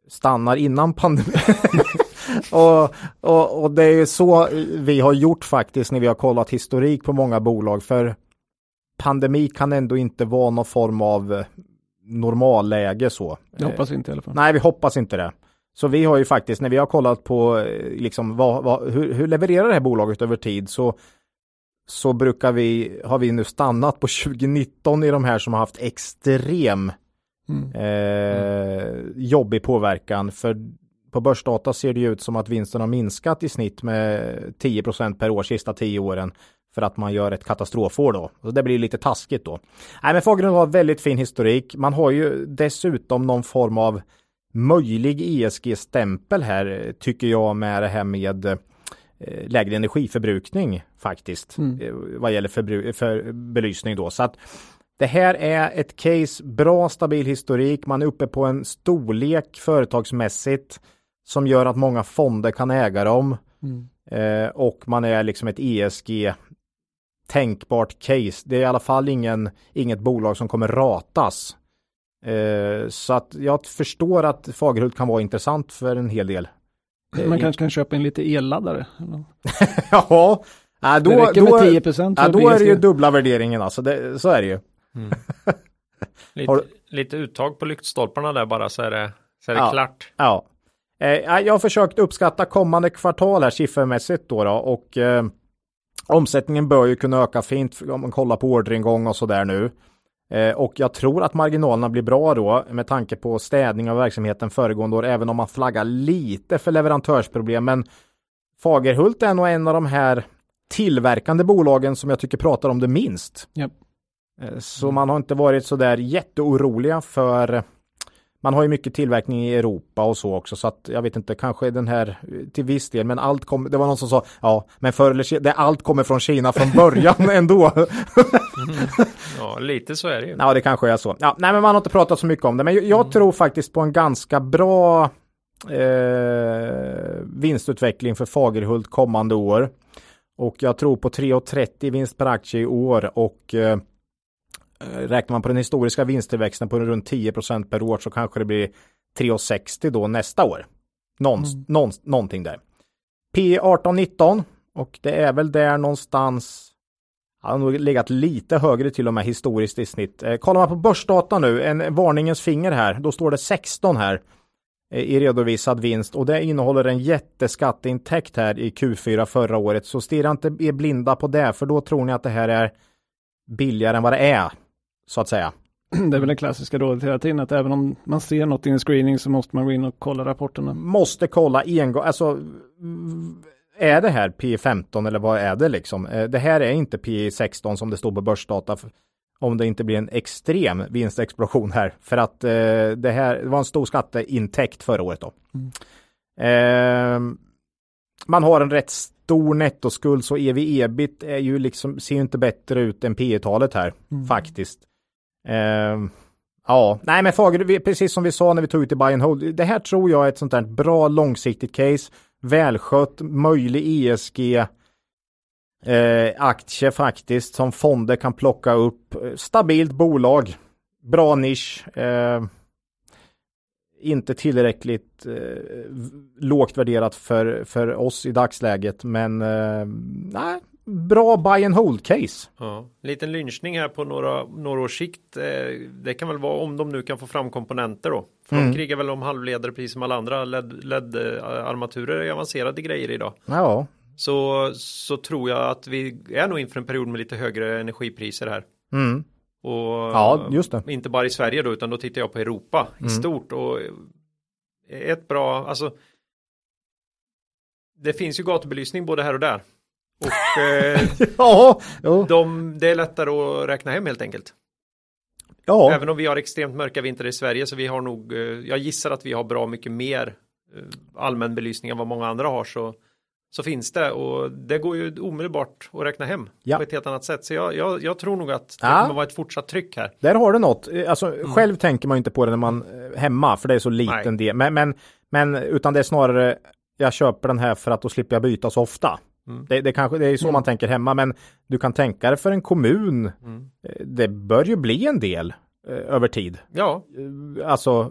stannar innan pandemin. och, och, och, det är ju så vi har gjort faktiskt när vi har kollat historik på många bolag. För pandemi kan ändå inte vara någon form av normalläge så. Jag hoppas inte i alla fall. Nej, vi hoppas inte det. Så vi har ju faktiskt när vi har kollat på liksom vad, vad, hur, hur levererar det här bolaget över tid så så brukar vi, har vi nu stannat på 2019 i de här som har haft extrem mm. eh, jobbig påverkan. För på börsdata ser det ut som att vinsten har minskat i snitt med 10% per år sista 10 åren för att man gör ett katastrofår då. Så det blir lite taskigt då. Nej, men Fagerlund har väldigt fin historik. Man har ju dessutom någon form av möjlig ESG-stämpel här tycker jag med det här med lägre energiförbrukning faktiskt mm. Eh, vad gäller för belysning då. Så att det här är ett case, bra stabil historik. Man är uppe på en storlek företagsmässigt som gör att många fonder kan äga dem. Mm. Eh, och man är liksom ett ESG tänkbart case. Det är i alla fall ingen, inget bolag som kommer ratas. Eh, så att jag förstår att Fagerhult kan vara intressant för en hel del. Man kanske kan köpa in lite elladdare? ja, äh, då, det räcker då, med 10 procent. Äh, då är det ju dubbla värderingen alltså, det, så är det ju. Mm. lite, lite, uttag på lyktstolparna där bara så är det, så är det ja, klart. Ja. Eh, jag har försökt uppskatta kommande kvartal här siffermässigt då, då och eh, omsättningen bör ju kunna öka fint om man kollar på orderingång och så där nu. Eh, och jag tror att marginalerna blir bra då med tanke på städning av verksamheten föregående år, även om man flaggar lite för leverantörsproblem. Men Fagerhult är nog en av de här tillverkande bolagen som jag tycker pratar om det minst. Yep. Eh, så man har inte varit så där jätteoroliga för man har ju mycket tillverkning i Europa och så också så att jag vet inte kanske den här till viss del men allt kommer det var någon som sa ja men förr eller senare allt kommer från Kina från början ändå. mm. Ja lite så är det ju. Ja det kanske är så. Ja, nej men man har inte pratat så mycket om det men jag, jag mm. tror faktiskt på en ganska bra eh, vinstutveckling för Fagerhult kommande år. Och jag tror på 3,30 vinst per aktie i år och eh, räknar man på den historiska vinsttillväxten på runt 10% per år så kanske det blir 3,60 då nästa år. Någonst, mm. någon, någonting där. P 18-19 och det är väl där någonstans han har nog legat lite högre till och med historiskt i snitt. Eh, kollar man på börsdata nu, en varningens finger här, då står det 16 här eh, i redovisad vinst och det innehåller en jätteskatteintäkt här i Q4 förra året. Så stirra inte er blinda på det, för då tror ni att det här är billigare än vad det är så att säga. Det är väl det klassiska rådet hela tiden att även om man ser något i en screening så måste man gå in och kolla rapporterna. Måste kolla en gång, alltså är det här P15 eller vad är det liksom? Eh, det här är inte P16 som det står på börsdata om det inte blir en extrem vinstexplosion här för att eh, det här det var en stor skatteintäkt förra året då. Mm. Eh, man har en rätt stor nettoskuld så ev ebit är ju liksom, ser inte bättre ut än P talet här mm. faktiskt. Eh, ja, nej men Fager, precis som vi sa när vi tog ut i buy and hold, det här tror jag är ett sånt där bra långsiktigt case, välskött, möjlig ESG eh, aktie faktiskt som fonder kan plocka upp, stabilt bolag, bra nisch. Eh, inte tillräckligt eh, lågt värderat för, för oss i dagsläget. Men eh, nej, bra buy and hold case. Ja, liten lynchning här på några, några års sikt. Eh, det kan väl vara om de nu kan få fram komponenter då. För mm. de krigar väl om halvledare precis som alla andra. LED-armaturer LED är avancerade grejer idag. Ja. Så, så tror jag att vi är nog inför en period med lite högre energipriser här. Mm. Och ja, just det. Inte bara i Sverige då, utan då tittar jag på Europa mm. i stort. Och ett bra, alltså det finns ju gatubelysning både här och där. Och eh, ja, de, det är lättare att räkna hem helt enkelt. Ja. Även om vi har extremt mörka vintrar i Sverige så vi har nog, eh, jag gissar att vi har bra mycket mer eh, allmän belysning än vad många andra har så så finns det och det går ju omedelbart att räkna hem ja. på ett helt annat sätt. Så jag, jag, jag tror nog att det ja. kommer vara ett fortsatt tryck här. Där har du något. Alltså, mm. Själv tänker man inte på det när man är hemma för det är så liten del. Men, men, men utan det är snarare jag köper den här för att då slipper jag byta så ofta. Mm. Det, det, kanske, det är så mm. man tänker hemma men du kan tänka dig för en kommun. Mm. Eh, det bör ju bli en del. eh, över tid. Ja, Eh, Alltså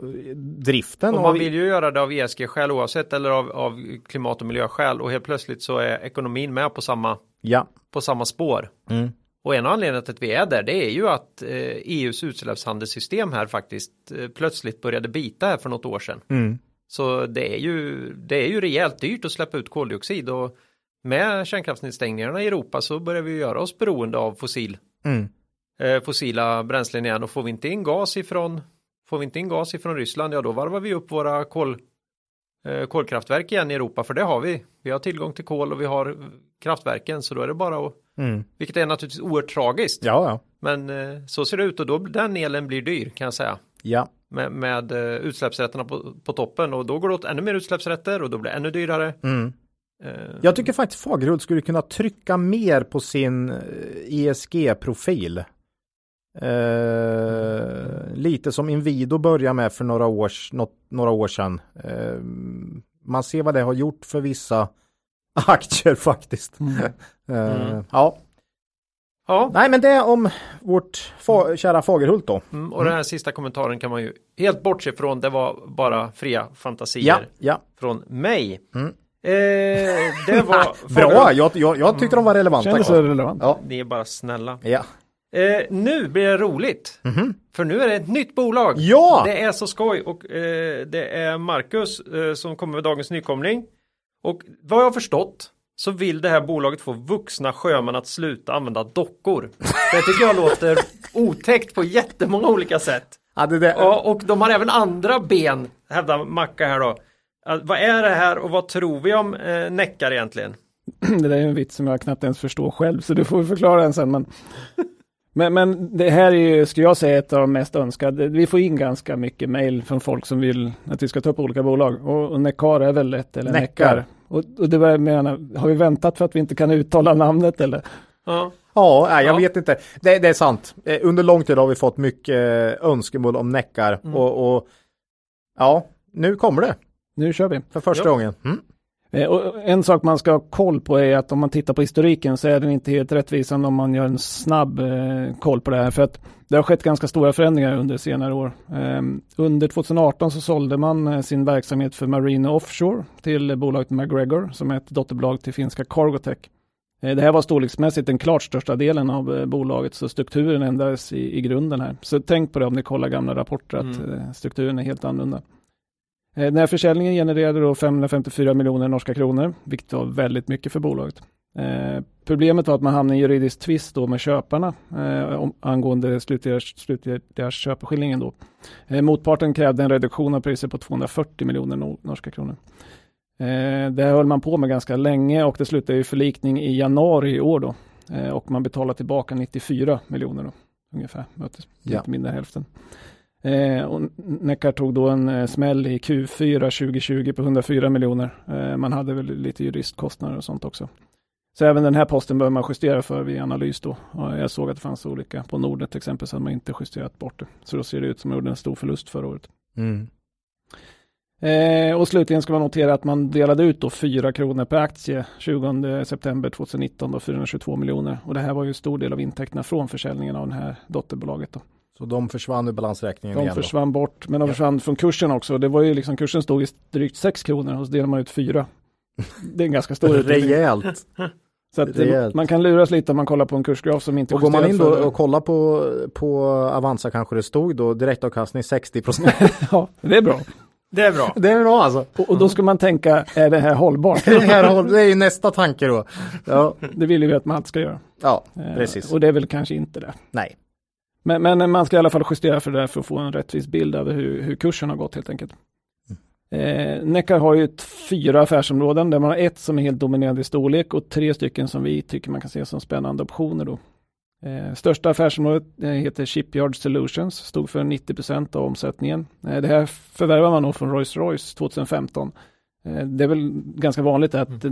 driften och av man vill ju göra det av ESG-skäl oavsett eller av, av klimat och miljöskäl och helt plötsligt så är ekonomin med på samma, Ja. på samma spår. Mm. Och en anledning till att vi är där det är ju att eh, EUs utsläppshandelssystem här faktiskt eh, plötsligt började bita här för något år sedan. Mm. Så det är ju, det är ju rejält dyrt att släppa ut koldioxid och med kärnkraftsnedstängningarna i Europa så börjar vi göra oss beroende av fossil, Mm. eh, fossila bränslen igen och får vi inte in gas ifrån får vi inte in gas ifrån Ryssland ja då varvar vi upp våra kol, eh, kolkraftverk igen i Europa för det har vi. Vi har tillgång till kol och vi har kraftverken så då är det bara att Mm. vilket är naturligtvis oerhört tragiskt. Ja, ja. Men eh, så ser det ut och då den elen blir dyr kan jag säga. Ja. Med, med eh, utsläppsrätterna på, på toppen och då går det åt ännu mer utsläppsrätter och då blir det ännu dyrare. Mm. Eh, Jag tycker faktiskt Fagerhult skulle kunna trycka mer på sin eh, ESG-profil. Eh, lite som Inwido började med för några, års, något, några år sedan. Eh, man ser vad det har gjort för vissa aktier faktiskt. Eh, Mm. Ja, Ja, nej men det är om vårt fa- kära Fagerhult då. mm, och den här sista kommentaren kan man ju helt bortse från. Det var bara fria fantasier Ja, ja. från mig. Mm. Eh, det var Bra, jag, jag, jag tyckte de var relevanta. Kändes så relevant. Ja. Ni är bara snälla. Ja. Eh, nu blir det roligt. För nu är det ett nytt bolag. Ja! Det är så skoj och eh, det är Marcus eh, som kommer med dagens nykomling. Och vad jag har förstått så vill det här bolaget få vuxna sjömän att sluta använda dockor. Det tycker jag låter otäckt på jättemånga olika sätt. Ja, det, det, Ja, och de har även andra ben, hävdar Macka här då. Vad är det här och vad tror vi om eh, Neckar egentligen? Det där är en vits som jag knappt ens förstår själv, så du får förklara den sen. Men, men, men det här är ju, skulle jag säga, ett av de mest önskade. Vi får in ganska mycket mejl från folk som vill att vi ska ta upp olika bolag. Och, och Neckar är väl ett, eller Neckar. Neckar. Och, och det var jag menar, har vi väntat för att vi inte kan uttala namnet eller? Ja, Ja, nej, jag Ja. vet inte. Det, det är sant. Eh, Under lång tid har vi fått mycket eh, önskemål om näckar Mm. och, och ja, nu kommer det Nu kör vi. för första Ja. gången. Mm. Eh, Och en sak man ska ha koll på är att om man tittar på historiken så är den inte helt rättvisande om man gör en snabb eh, koll på det här. För att det har skett ganska stora förändringar under senare år. Eh, under 2018 så sålde man eh, sin verksamhet för Marine Offshore till bolaget McGregor som är ett dotterbolag till finska Cargotech. Det här var storleksmässigt den klart största delen av bolaget så strukturen ändrades i, i grunden här. Så tänk på det om ni kollar gamla rapporter att Mm. strukturen är helt annorlunda. Eh, Den här försäljningen genererade då 554 miljoner norska kronor, vilket var väldigt mycket för bolaget. Eh, problemet var att man hamnade i en juridisk tvist då med köparna eh, om, angående slutliga, slutliga köpeskillingen då. Eh, motparten krävde en reduktion av priset på 240 miljoner no- norska kronor. Eh, det här höll man på med ganska länge och det slutade i förlikning i januari i år då. Eh, och man betalade tillbaka 94 miljoner då, ungefär, mötes, Ja. lite mindre hälften. Eh, och Neckar tog då en eh, smäll i Q4 2020 på 104 miljoner. Eh, man hade väl lite juristkostnader och sånt också. Så även den här posten bör man justera för vid analys då. Och jag såg att det fanns olika. På Nordnet till exempel så hade man inte justerat bort det. Så då ser det ut som att man gjorde en stor förlust förra året. Mm. Eh, och slutligen ska man notera att man delade ut då 4 kronor per aktie 20 september 2019 då 422 miljoner. Och det här var ju stor del av intäkterna från försäljningen av det här dotterbolaget då. Så de försvann ur balansräkningen De igen försvann bort, men de Ja. försvann från kursen också. Det var ju liksom, kursen stod i drygt 6 kronor och så delade man ut 4. Det är en ganska då. stor utdelning. Rejält. Så att det, rejält. man kan luras lite om man kollar på en kursgraf som inte Och går man in då och kollar på, på Avanza kanske det stod då direktavkastning 60 procent. Ja, det är bra. det är bra. det är bra alltså. Och, och då ska man tänka, är det här hållbart? Det, här, det är ju nästa tanke då. Ja, Det vill vi att man ska göra. ja Eh, precis. Och det är väl kanske inte det. Nej. Men, men man ska i alla fall justera för det där för att få en rättvis bild över hur, hur kursen har gått helt enkelt. Eh, Neckar har ju fyra affärsområden där man har ett som är helt dominerande i storlek och tre stycken som vi tycker man kan se som spännande optioner då. Eh, största affärsområdet eh, heter Shipyard Solutions, stod för 90% av omsättningen. Eh, det här förvärvar man nog från Rolls Royce 2015. Eh, det är väl ganska vanligt att eh,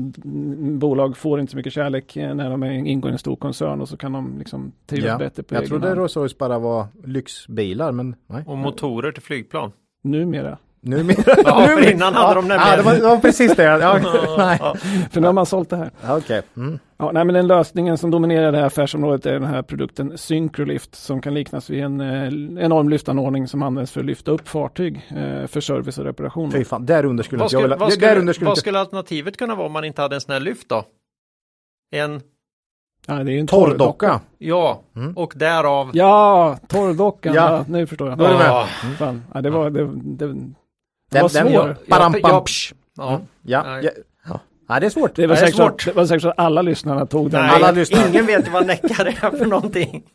bolag får inte så mycket kärlek eh, när de är- ingår i en stor koncern och så kan de liksom trivas Ja. bättre på Jag egen trodde. Rolls Royce bara var lyxbilar men nej. Och motorer till flygplan. Numera. Numera. Ja, för innan hade de ja, nämligen- det, var, det var precis det. Ja, nej. Ja. För nu har man sålt det här. Ja, Okej. Mm. Ja, nej, men den lösningen som dominerar det här affärsområdet är den här produkten Syncrolift som kan liknas vid en eh, enorm lyftanordning som används för att lyfta upp fartyg eh, för service och reparation. Fy fan, där under skulle Vad inte jag skulle, vilja... vad, skulle, skulle vad inte... skulle alternativet kunna vara om man inte hade en sån här lyft då? En, Ja, det är ju en Torrdocka. ja, Mm. och därav. Ja, torrdockan. Ja. Ja. nu förstår jag. Då är du med. Ja. Fan. Ja, det var, det, det Den, var den, svår. ja, param, Ja, pam, ja. Ja. Ja, Nej. det är svårt. Det var, Det säkert så, svårt. det var säkert så att alla lyssnarna tog den. Nej, Alla lyssnar. ingen vet vad näckar är för någonting.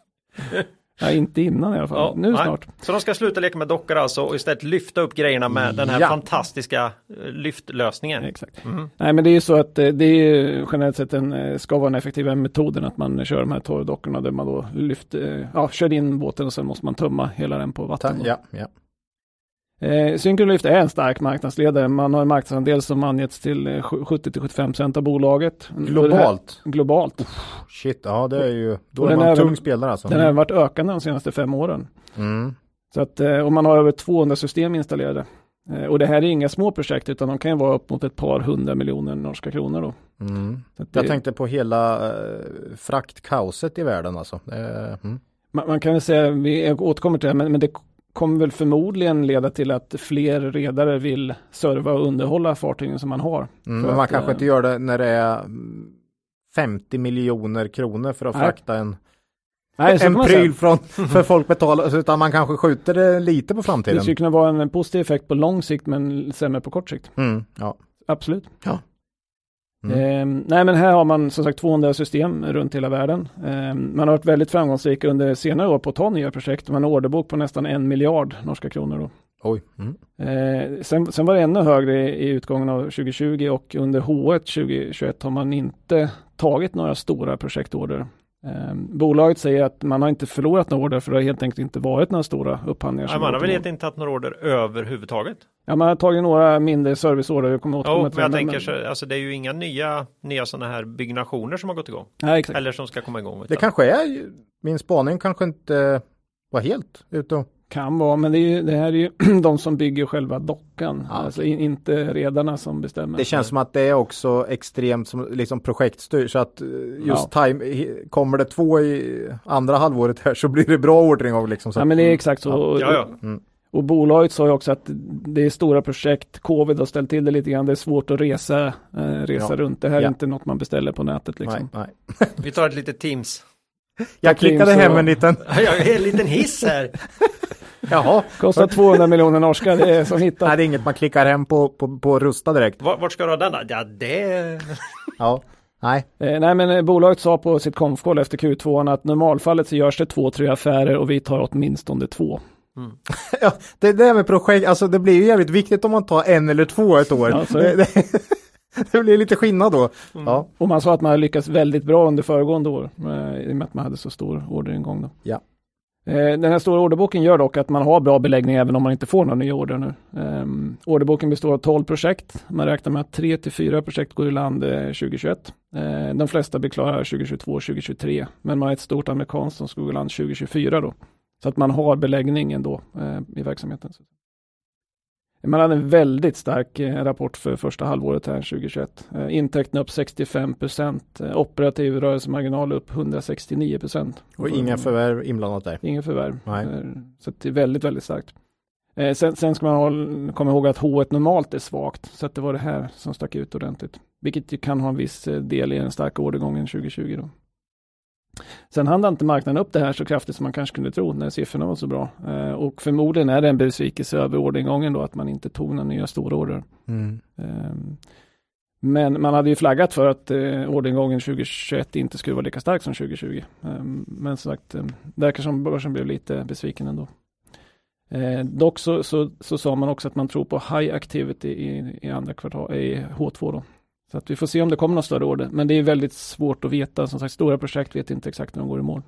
Ja, inte innan i alla fall. Ja, nu nej. snart. Så de ska sluta leka med dockor alltså och istället lyfta upp grejerna med den här Ja. fantastiska eh, lyftlösningen. Exakt. Mhm. Nej, men det är ju så att eh, det är ju generellt sett en, eh, ska vara en effektivare metoden att man kör de här torrdockorna där man då lyfter, ja, kör in båten och sen måste man tömma hela den på vatten. ja, ja. Eh, Syncrolift är en stark marknadsledare. Man har en marknadsandel som angetts till eh, 70-75% av bolaget. Och det här- Globalt. globalt. Shit, ja det är ju... Då Och är man en tung spelare alltså. Den har varit ökande de senaste fem åren. Mm. Så att, eh, och man har över 200 system installerade. Eh, Och det här är inga små projekt utan de kan ju vara upp mot ett par hundra miljoner norska kronor. Då. Mm. Det, Jag tänkte på hela eh, fraktkaoset i världen alltså. Eh, mm. man, man kan väl säga, vi återkommer till det, men, men det kommer väl förmodligen leda till att fler redare vill serva och underhålla fartygen som man har. Mm, men man att, kanske eh, inte gör det när det är mm, 50 miljoner kronor för att Nej. frakta en, Nej, en pryl från, för folk betalar, utan man kanske skjuter det lite på Det framtiden. skulle kunna vara en positiv effekt på lång sikt men sämre på kort sikt. Mm, ja. Absolut. Ja. Mm. Ehm, nej men här har man som sagt 200 system runt hela världen. Ehm, man har varit väldigt framgångsrik under senare år på att ta nya projekt. Man har orderbok på nästan en miljard norska kronor. Då. Oj. Mm. Eh, sen, sen var det ännu högre i, i utgången av 2020 och under H1 2021 har man inte tagit några stora projektorder. Eh, bolaget säger att man har inte förlorat några order för det har helt enkelt inte varit några stora upphandlingar. Som man har väl egentligen inte haft några order överhuvudtaget. Ja, man har tagit några mindre serviceorder. Kommer Jo, men jag det, tänker så, alltså det är ju inga nya, nya sådana här byggnationer som har gått igång. Nej, exakt. Eller som ska komma igång. Det utan- kanske är, min spaning kanske inte var helt ute och Kan vara, men det, är ju, det här är ju de som bygger själva dockan. Ja, alltså in, inte redarna som bestämmer. Det känns som att det är också extremt som liksom projektstyr så att eh, just time, he- kommer det två i andra halvåret här så blir det bra ordering liksom. Så Ja, att- men det är exakt så. Och- Ja, ja. Mm. Och bolaget sa ju också att det är stora projekt. Covid har ställt till det lite grann. Det är svårt att resa, eh, resa Ja. runt. Det här är Ja. inte något man beställer på nätet liksom. Nej, nej. Vi tar ett litet Teams. Jag klickade hem en liten, Jag har en liten hiss här. jaha, Kostar 200 miljoner norska. Det är som hittat. nej det är inget man klickar hem på, på, på Rusta direkt. Vart, vart ska du ha denna? Ja, det... Ja, nej. Eh, nej, men eh, bolaget sa på sitt konfkål efter Q2 att normalfallet så görs det två, tre affärer och vi tar åtminstone två. Ja, det där med projekt, alltså det blir ju jävligt viktigt om man tar en eller två ett år. Ja, det. blir lite skillnad då. Ja, Och man sa att man lyckats väldigt bra under föregående år eh, i och med att man hade så stor orderingång. Då. Ja. Eh, den här stora orderboken gör dock att man har bra beläggning även om man inte får några nya order nu. Um, orderboken består av 12 projekt. Man räknar med att 3 till 4 projekt går i land eh, 2021. Uh, eh, de flesta blir klara 2022 och 2023. Men man har ett stort amerikanskt som ska gå i land 2024 då. Så att man har beläggning ändå uh, i verksamheten. Man hade en väldigt stark eh, rapport för första halvåret här 2021. Eh, intäkterna upp 65 procent, eh, operativ rörelsemarginal upp 169 procent. och inga förvärv inblandat där. Inga förvärv. Nej. Så det är väldigt, väldigt starkt. Sen, sen ska man hålla, komma ihåg att H1 normalt är svagt, så att det var det här som stack ut ordentligt. Vilket kan ha en viss del i den starka ordergången 2020. Då. Sen hann inte marknaden upp det här så kraftigt som man kanske kunde tro när siffrorna var så bra. Eh, Och förmodligen är det en besvikelse över orderingången då att man inte tog några nya stora order. Mm. Ehm, Men man hade ju flaggat för att eh, orderingången 2021 inte skulle vara lika stark som 2020. Ehm, Men som sagt, eh, det verkar som börsen blev lite besviken ändå. Eh, dock så, så, så sa man också att man tror på high activity i, i andra kvartal, i H2 då. Så att vi får se om det kommer några större order. Men det är väldigt svårt att veta. Som sagt, stora projekt vet inte exakt när de går i mål.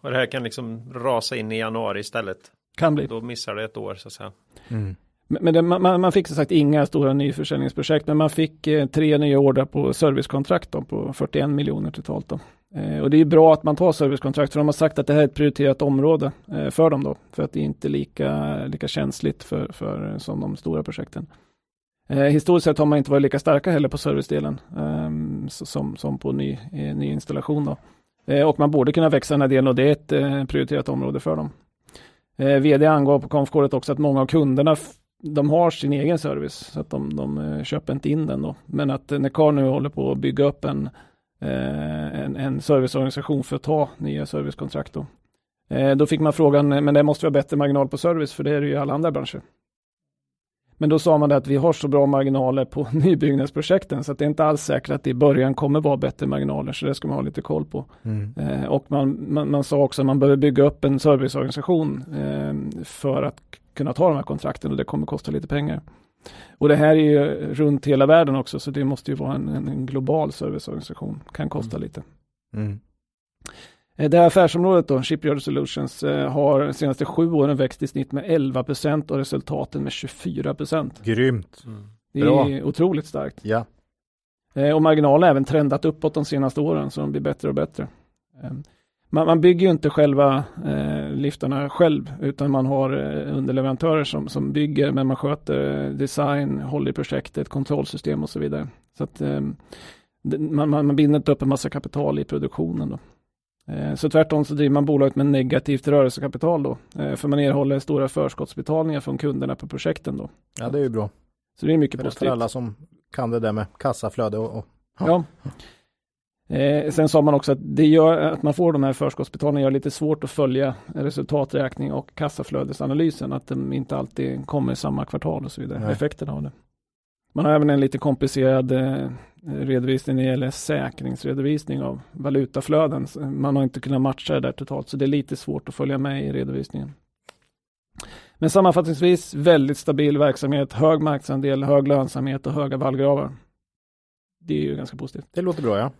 Och det här kan liksom rasa in i januari istället. Kan bli. Då missar det ett år så att säga. Mm. Men men det, man, man fick som sagt inga stora nyförsäljningsprojekt, men man fick eh, tre nya order på servicekontrakt då, på 41 miljoner totalt. Då. Eh, och det är bra att man tar servicekontrakt för de har sagt att det här är ett prioriterat område eh, för dem då. För att det är inte lika, lika känsligt för, för, som de stora projekten. Eh, historiskt sett har man inte varit lika starka heller på servicedelen eh, som, som på ny, eh, ny installation. Då. Eh, och man borde kunna växa den här delen och det är ett eh, prioriterat område för dem. vd angav på konfkåret också att många av kunderna de har sin egen service så att de, de köper inte in den då. Men att Necar nu håller på att bygga upp en en, en serviceorganisation för att ta nya servicekontrakt. Då. Då fick man frågan, men det måste vara bättre marginal på service, för det är det ju i alla andra branscher. Men då sa man att vi har så bra marginaler på nybyggnadsprojekten så att det är inte alls säkert att det i början kommer vara bättre marginaler så det ska man ha lite koll på. Mm. Eh, och man, man, man, sa också att man behöver bygga upp en serviceorganisation eh, för att kunna ta de här kontrakten och det kommer kosta lite pengar. Och det här är ju runt hela världen också, så det måste ju vara en, en global serviceorganisation. Kan kosta mm. lite. Mm. Eh, det här affärsområdet då, Shipyard Solutions, eh, har de senaste sju åren växt i snitt med 11 procent och resultaten med 24 procent. Grymt. Mm. Det är otroligt starkt. Ja. Eh, och marginalen har även trendat uppåt de senaste åren, så de blir bättre och bättre. Man, man bygger ju inte själva eh, liftarna själv, utan man har eh, underleverantörer som, som bygger, men man sköter design, håller i projektet, kontrollsystem och så vidare. Så att eh, man, man, man binder inte upp en massa kapital i produktionen. Då. Eh, så tvärtom så driver man bolaget med negativt rörelsekapital då, eh, för man erhåller stora förskottsbetalningar från kunderna på projekten då. Ja, det är ju bra. Så det är mycket positivt. För alla som kan det där med kassaflöde och, och ja. Eh, sen sa man också att det gör att man får de här förskottsbetalningarna gör lite svårt att följa resultaträkning och kassaflödesanalysen, att de inte alltid kommer i samma kvartal och så vidare, Nej. effekterna av det. Man har även en lite komplicerad eh, redovisning när det gäller säkringsredovisning av valutaflöden. Man har inte kunnat matcha det där totalt, så det är lite svårt att följa med i redovisningen. Men sammanfattningsvis väldigt stabil verksamhet, hög marknadsandel, hög lönsamhet och höga vallgravar. Det är ju ganska positivt. Det låter bra ja.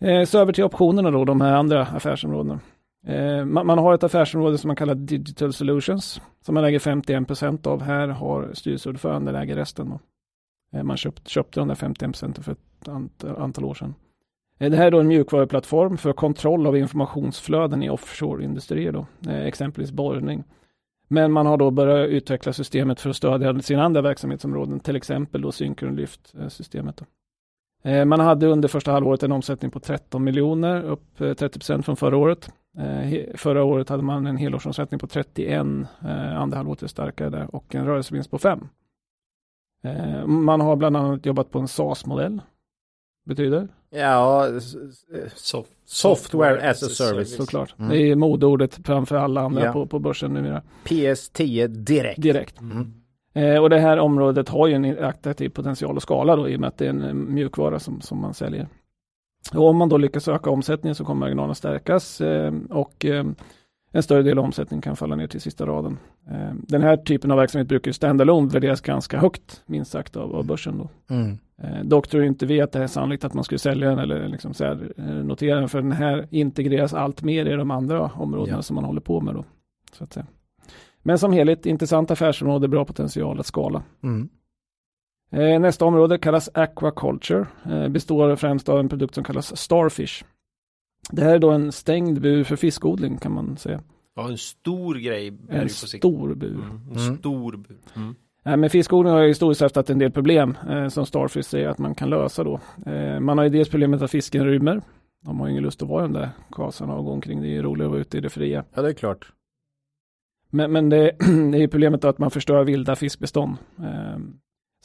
Eh, så över till optionerna då, de här andra affärsområdena. Eh, man, man, har ett affärsområde som man kallar Digital Solutions, som man äger 51 procent av. Här har styrelseordföranden äger resten. Då. Eh, man köpt, köpte de där 51 procenten för ett antal, antal år sedan. Eh, det här är då en mjukvaruplattform för kontroll av informationsflöden i offshore-industrier, då, eh, exempelvis borrning. Men man har då börjat utveckla systemet för att stödja sina andra verksamhetsområden, till exempel då Synchronlyft-systemet. Man hade under första halvåret en omsättning på 13 miljoner, upp 30 procent från förra året. Förra året hade man en helårsomsättning på 31, andra halvåret är starkare där och en rörelsevinst på 5. Man har bland annat jobbat på en SAS-modell. Betyder? Ja, soft, software as a service. Såklart. Mm. Det är modeordet framför alla andra ja. på, på börsen numera. PS10 direkt. Direkt. Mm. Eh, och det här området har ju en attraktiv potential att skala då i och med att det är en eh, mjukvara som, som man säljer. Och om man då lyckas öka omsättningen så kommer marginalen stärkas eh, och eh, en större del av omsättningen kan falla ner till sista raden. Eh, den här typen av verksamhet brukar ju standalone värderas ganska högt, minst sagt, av, av börsen. Då. Mm. Eh, dock tror inte vi att det är sannolikt att man skulle sälja den eller liksom så här, notera den, för den här integreras allt mer i de andra områdena ja. som man håller på med. Då, så att säga. Men som helhet, intressant affärsområde, bra potential att skala. Mm. Eh, nästa område kallas aquaculture, eh, består främst av en produkt som kallas Starfish. Det här är då en stängd bur för fiskodling kan man säga. Ja, en stor grej. En stor bur. Mm, en mm. stor bur. Mm. Eh, men fiskodling har ju historiskt haft en del problem eh, som Starfish säger att man kan lösa då. Eh, man har ju dels problemet att fisken rymmer. De har ju ingen lust att vara i de där kasarna och gå omkring. Det är ju roligare att vara ute i det fria. Ja, det är klart. Men, men det, det är problemet att man förstör vilda fiskbestånd. Eh,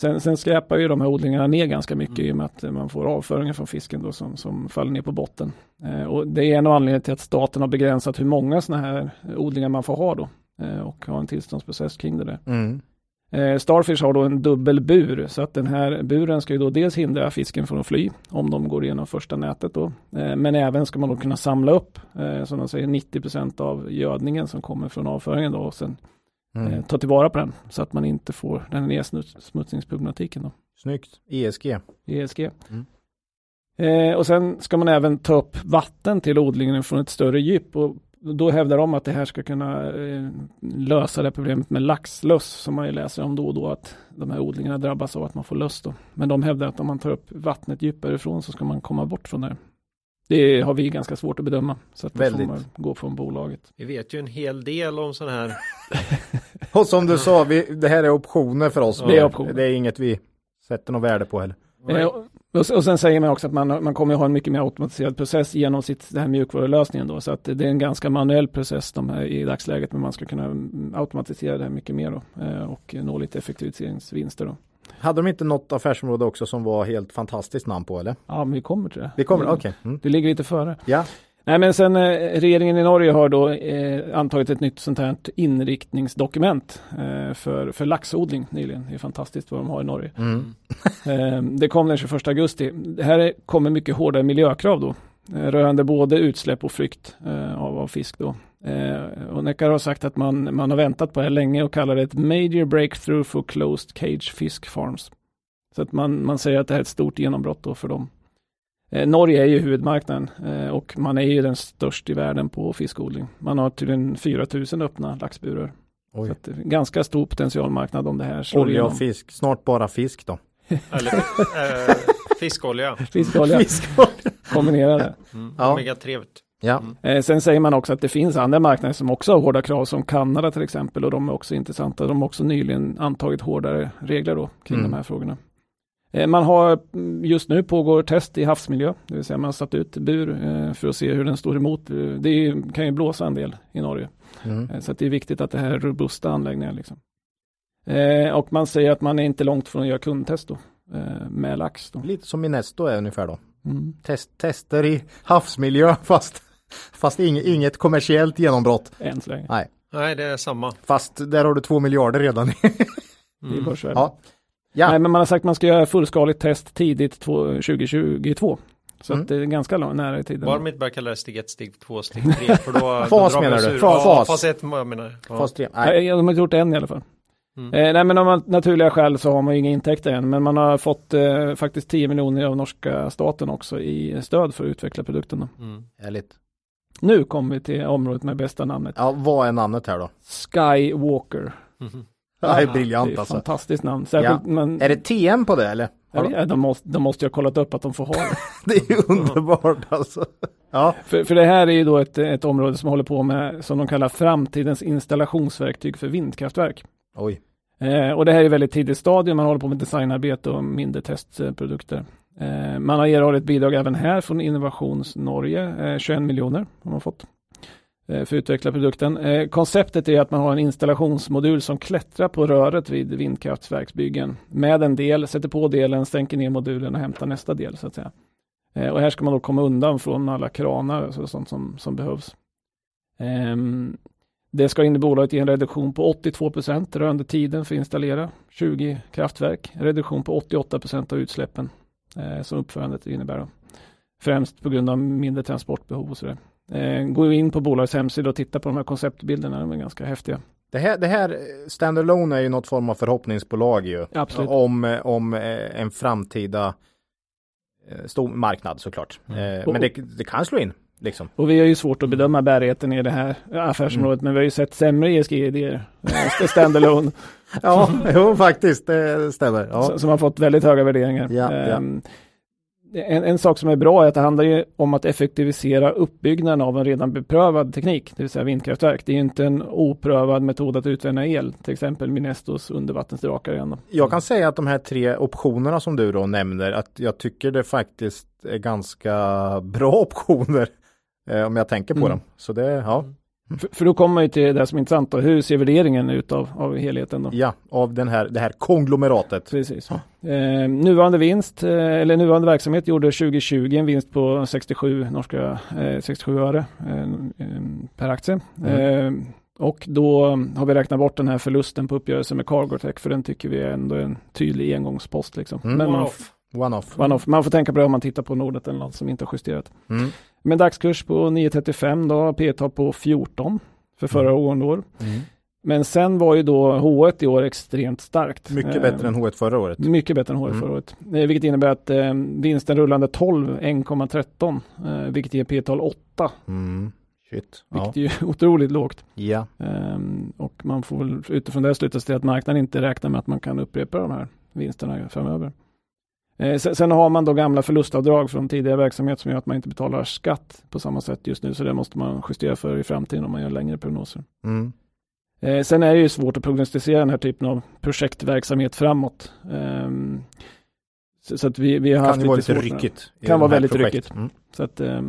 sen, sen skräpar ju de här odlingarna ner ganska mycket mm. i och med att man får avföringar från fisken då som, som faller ner på botten. Eh, och det är en av anledningarna till att staten har begränsat hur många sådana här odlingar man får ha då eh, och ha en tillståndsprocess kring det där. Mm. Eh, Starfish har då en dubbel bur så att den här buren ska ju då dels hindra fisken från att fly om de går igenom första nätet då. Eh, men även ska man då kunna samla upp eh, som de säger 90% av gödningen som kommer från avföringen då och sen mm. ta tillvara på den så att man inte får den nedsmutsningsproblematiken då. Snyggt. ESG. ESG. Mm. Eh, och sen ska man även ta upp vatten till odlingen från ett större djup och då hävdar de att det här ska kunna eh, lösa det problemet med laxlöss som man ju läser om då och då att de här odlingarna drabbas av att man får löss då. Men de hävdar att om man tar upp vattnet djupare ifrån så ska man komma bort från det. Det har vi ganska svårt att bedöma. Så att det Väldigt. får man gå från bolaget. Vi vet ju en hel del om sån här. Och som du sa, vi, det här är optioner för oss. Det är optioner. Det är inget vi sätter något värde på heller. Eh, och, och sen säger man också att man, man kommer att ha en mycket mer automatiserad process genom sitt, det här mjukvarulösningen då. Så att det är en ganska manuell process de här i dagsläget. Men man ska kunna automatisera det här mycket mer då. eh, Och nå lite effektiviseringsvinster då. Hade de inte något affärsområde också som var helt fantastiskt namn på eller? Ja, men vi kommer till det. Vi kommer, Mm. okej. Mm. Du ligger lite före. Ja, Nej men sen eh, regeringen i Norge har då eh, antagit ett nytt sånt här inriktningsdokument eh, för, för laxodling nyligen. Det är fantastiskt vad de har i Norge. mm. Eh, det kom den 21 augusti. Det här är- kommer mycket hårdare miljökrav då. Eh, rörande både utsläpp och flykt eh, av, av fisk då. Eh, och Neckar har sagt att man, man har väntat på det här länge och kallar det ett major breakthrough for closed cage fisk farms. Så att man, man säger att det här är ett stort genombrott då för dem. Eh, Norge är ju huvudmarknaden eh, och man är ju den störst i världen på fiskodling. Man har tydligen 4000 öppna laxburar. Så Oj. att det är en ganska stor potentialmarknad om det här slår Olja igenom. och fisk, snart bara fisk då. Eller eh, fiskolja. Fiskolja, Fisk. kombinerade. Mm. Ja. Omega 3. Ja, Eh, sen säger man också att det finns andra marknader som också har hårda krav som Kanada till exempel och de är också intressanta. De har också nyligen antagit hårdare regler då kring Mm. de här frågorna. Eh, man har mm, just nu pågår test i havsmiljö, det vill säga man har satt ut bur eh, för att se hur den står emot. Det kan ju blåsa en del i Norge. mm. Så att det är viktigt att det här är robusta anläggningar. Liksom. Och man säger att man är inte långt från att göra kundtest då, med lax. Då. lite som Minesto är ungefär då. Mm. Test, tester i havsmiljö fast, fast inget, inget kommersiellt genombrott. Än så länge. Nej, Nej, det är samma. fast där har du två miljarder redan. Mm. börsvärde. ja. Ja. Nej, men man har sagt att man ska göra fullskaligt test tidigt två- 2022. Så Mm. att det är ganska lång, nära i tiden. Inte börjar kalla det steg 1, steg 2, steg 3? För då, Fas då menar du? Fas. Ja, Fas. fas 1 jag menar ja. Fas tre. Nej. Nej, de har inte gjort det än i alla fall. Mm. Eh, nej, men av naturliga skäl så har man ju inga intäkter än. Men man har fått eh, faktiskt 10 miljoner av norska staten också i stöd för att utveckla produkten. Mm. Härligt. Nu kommer vi till området med bästa namnet. Ja, vad är namnet här då? Skywalker. Mhm. Det är Det är briljant alltså. fantastiskt namn. Särskilt, men, Är det TM på det eller? Ja, de, måste, de måste ju ha kollat upp att de får ha det. Det är ju underbart alltså. Ja, För, för det här är ju då ett, ett område som håller på med, som de kallar framtidens installationsverktyg för vindkraftverk oj. Eh, och det här är väldigt tidigt stadium, man håller på med designarbete och mindre testprodukter. Eh, man har erhållit bidrag även här från Innovations Norge, eh, 21 miljoner har man fått eh, för att utveckla produkten. Eh, konceptet är att man har en installationsmodul som klättrar på röret vid vindkraftverksbyggen med en del, sätter på delen, stänker ner modulen och hämtar nästa del så att säga. Eh, och här ska man då komma undan från alla kranar och sånt som, som behövs. Ehm, det ska i bolaget ge en reduktion på 82 procent rörande tiden för att installera 20 kraftverk. Reduktion på 88 procent av utsläppen eh, som uppförandet innebär. Då. Främst på grund av mindre transportbehov och sådär. Eh, gå in på bolagets hemsida och titta på de här konceptbilderna, de är ganska häftiga. Det här, det här standalone är ju något form av förhoppningsbolag ju. Absolut. Om, om eh, en framtida eh, stor marknad såklart. Mm. Eh, Men det, det kan slå in liksom. Och vi har ju svårt att bedöma bärigheten i det här affärsområdet, men vi har ju sett sämre ESG-idéer, eh, standalone, Ja, jo faktiskt, det stämmer. Ja. som- har fått väldigt höga värderingar. Ja, ja. Ehm, En, en sak som är bra är att det handlar ju om att effektivisera uppbyggnaden av en redan beprövad teknik, det vill säga vindkraftverk. Det är ju inte en oprövad metod att utvinna el, till exempel Minestos undervattensdrakar igen. då. Jag kan säga att de här tre optionerna som du då nämner, att jag tycker det faktiskt är ganska bra optioner. Eh, om jag tänker på Mm. dem. Så det, ja, För, för då kommer man ju till det som är intressant då. Hur ser värderingen ut av, av helheten då? ja, av den här, det här konglomeratet. Precis. Eh, nuvarande vinst, eh, eller nuvarande verksamhet gjorde 2020 en vinst på 67 norska, eh, 67 öre eh, eh, per aktie. Eh, och då har vi räknat bort den här förlusten på uppgörelsen med Cargotec för den tycker vi är ändå en tydlig engångspost. Liksom. Mm. Men man, One-off. One-off. man, man får tänka på det om man tittar på Nordet eller något som inte har justerat. Mm. Men dagskurs på 9,35 då, P tal på 14 för förra året. år. Mm. Men sen var ju då H1 i år extremt starkt. Mycket Eh, bättre än H1 förra året. Mycket bättre än H1 Mm. förra året. Eh, vilket innebär att eh, vinsten rullande 12, 1,13. Eh, vilket ger P-tal 8. Mm. Shit. Ja. Vilket är ju otroligt lågt. ja. Ehm, och man får väl utifrån det sluta sig till att marknaden inte räknar med att man kan upprepa de här vinsterna framöver. Eh, sen, sen, har man då gamla förlustavdrag från tidigare verksamhet som gör att man inte betalar skatt på samma sätt just nu. Så det måste man justera för i framtiden om man gör längre prognoser. Mm. Eh, sen är det ju svårt att prognostisera den här typen av projektverksamhet framåt. Eh, så, så, att vi, vi har kan haft vara lite lite ryckigt. Kan vara väldigt projekt. ryckigt. Mm. Så att, eh,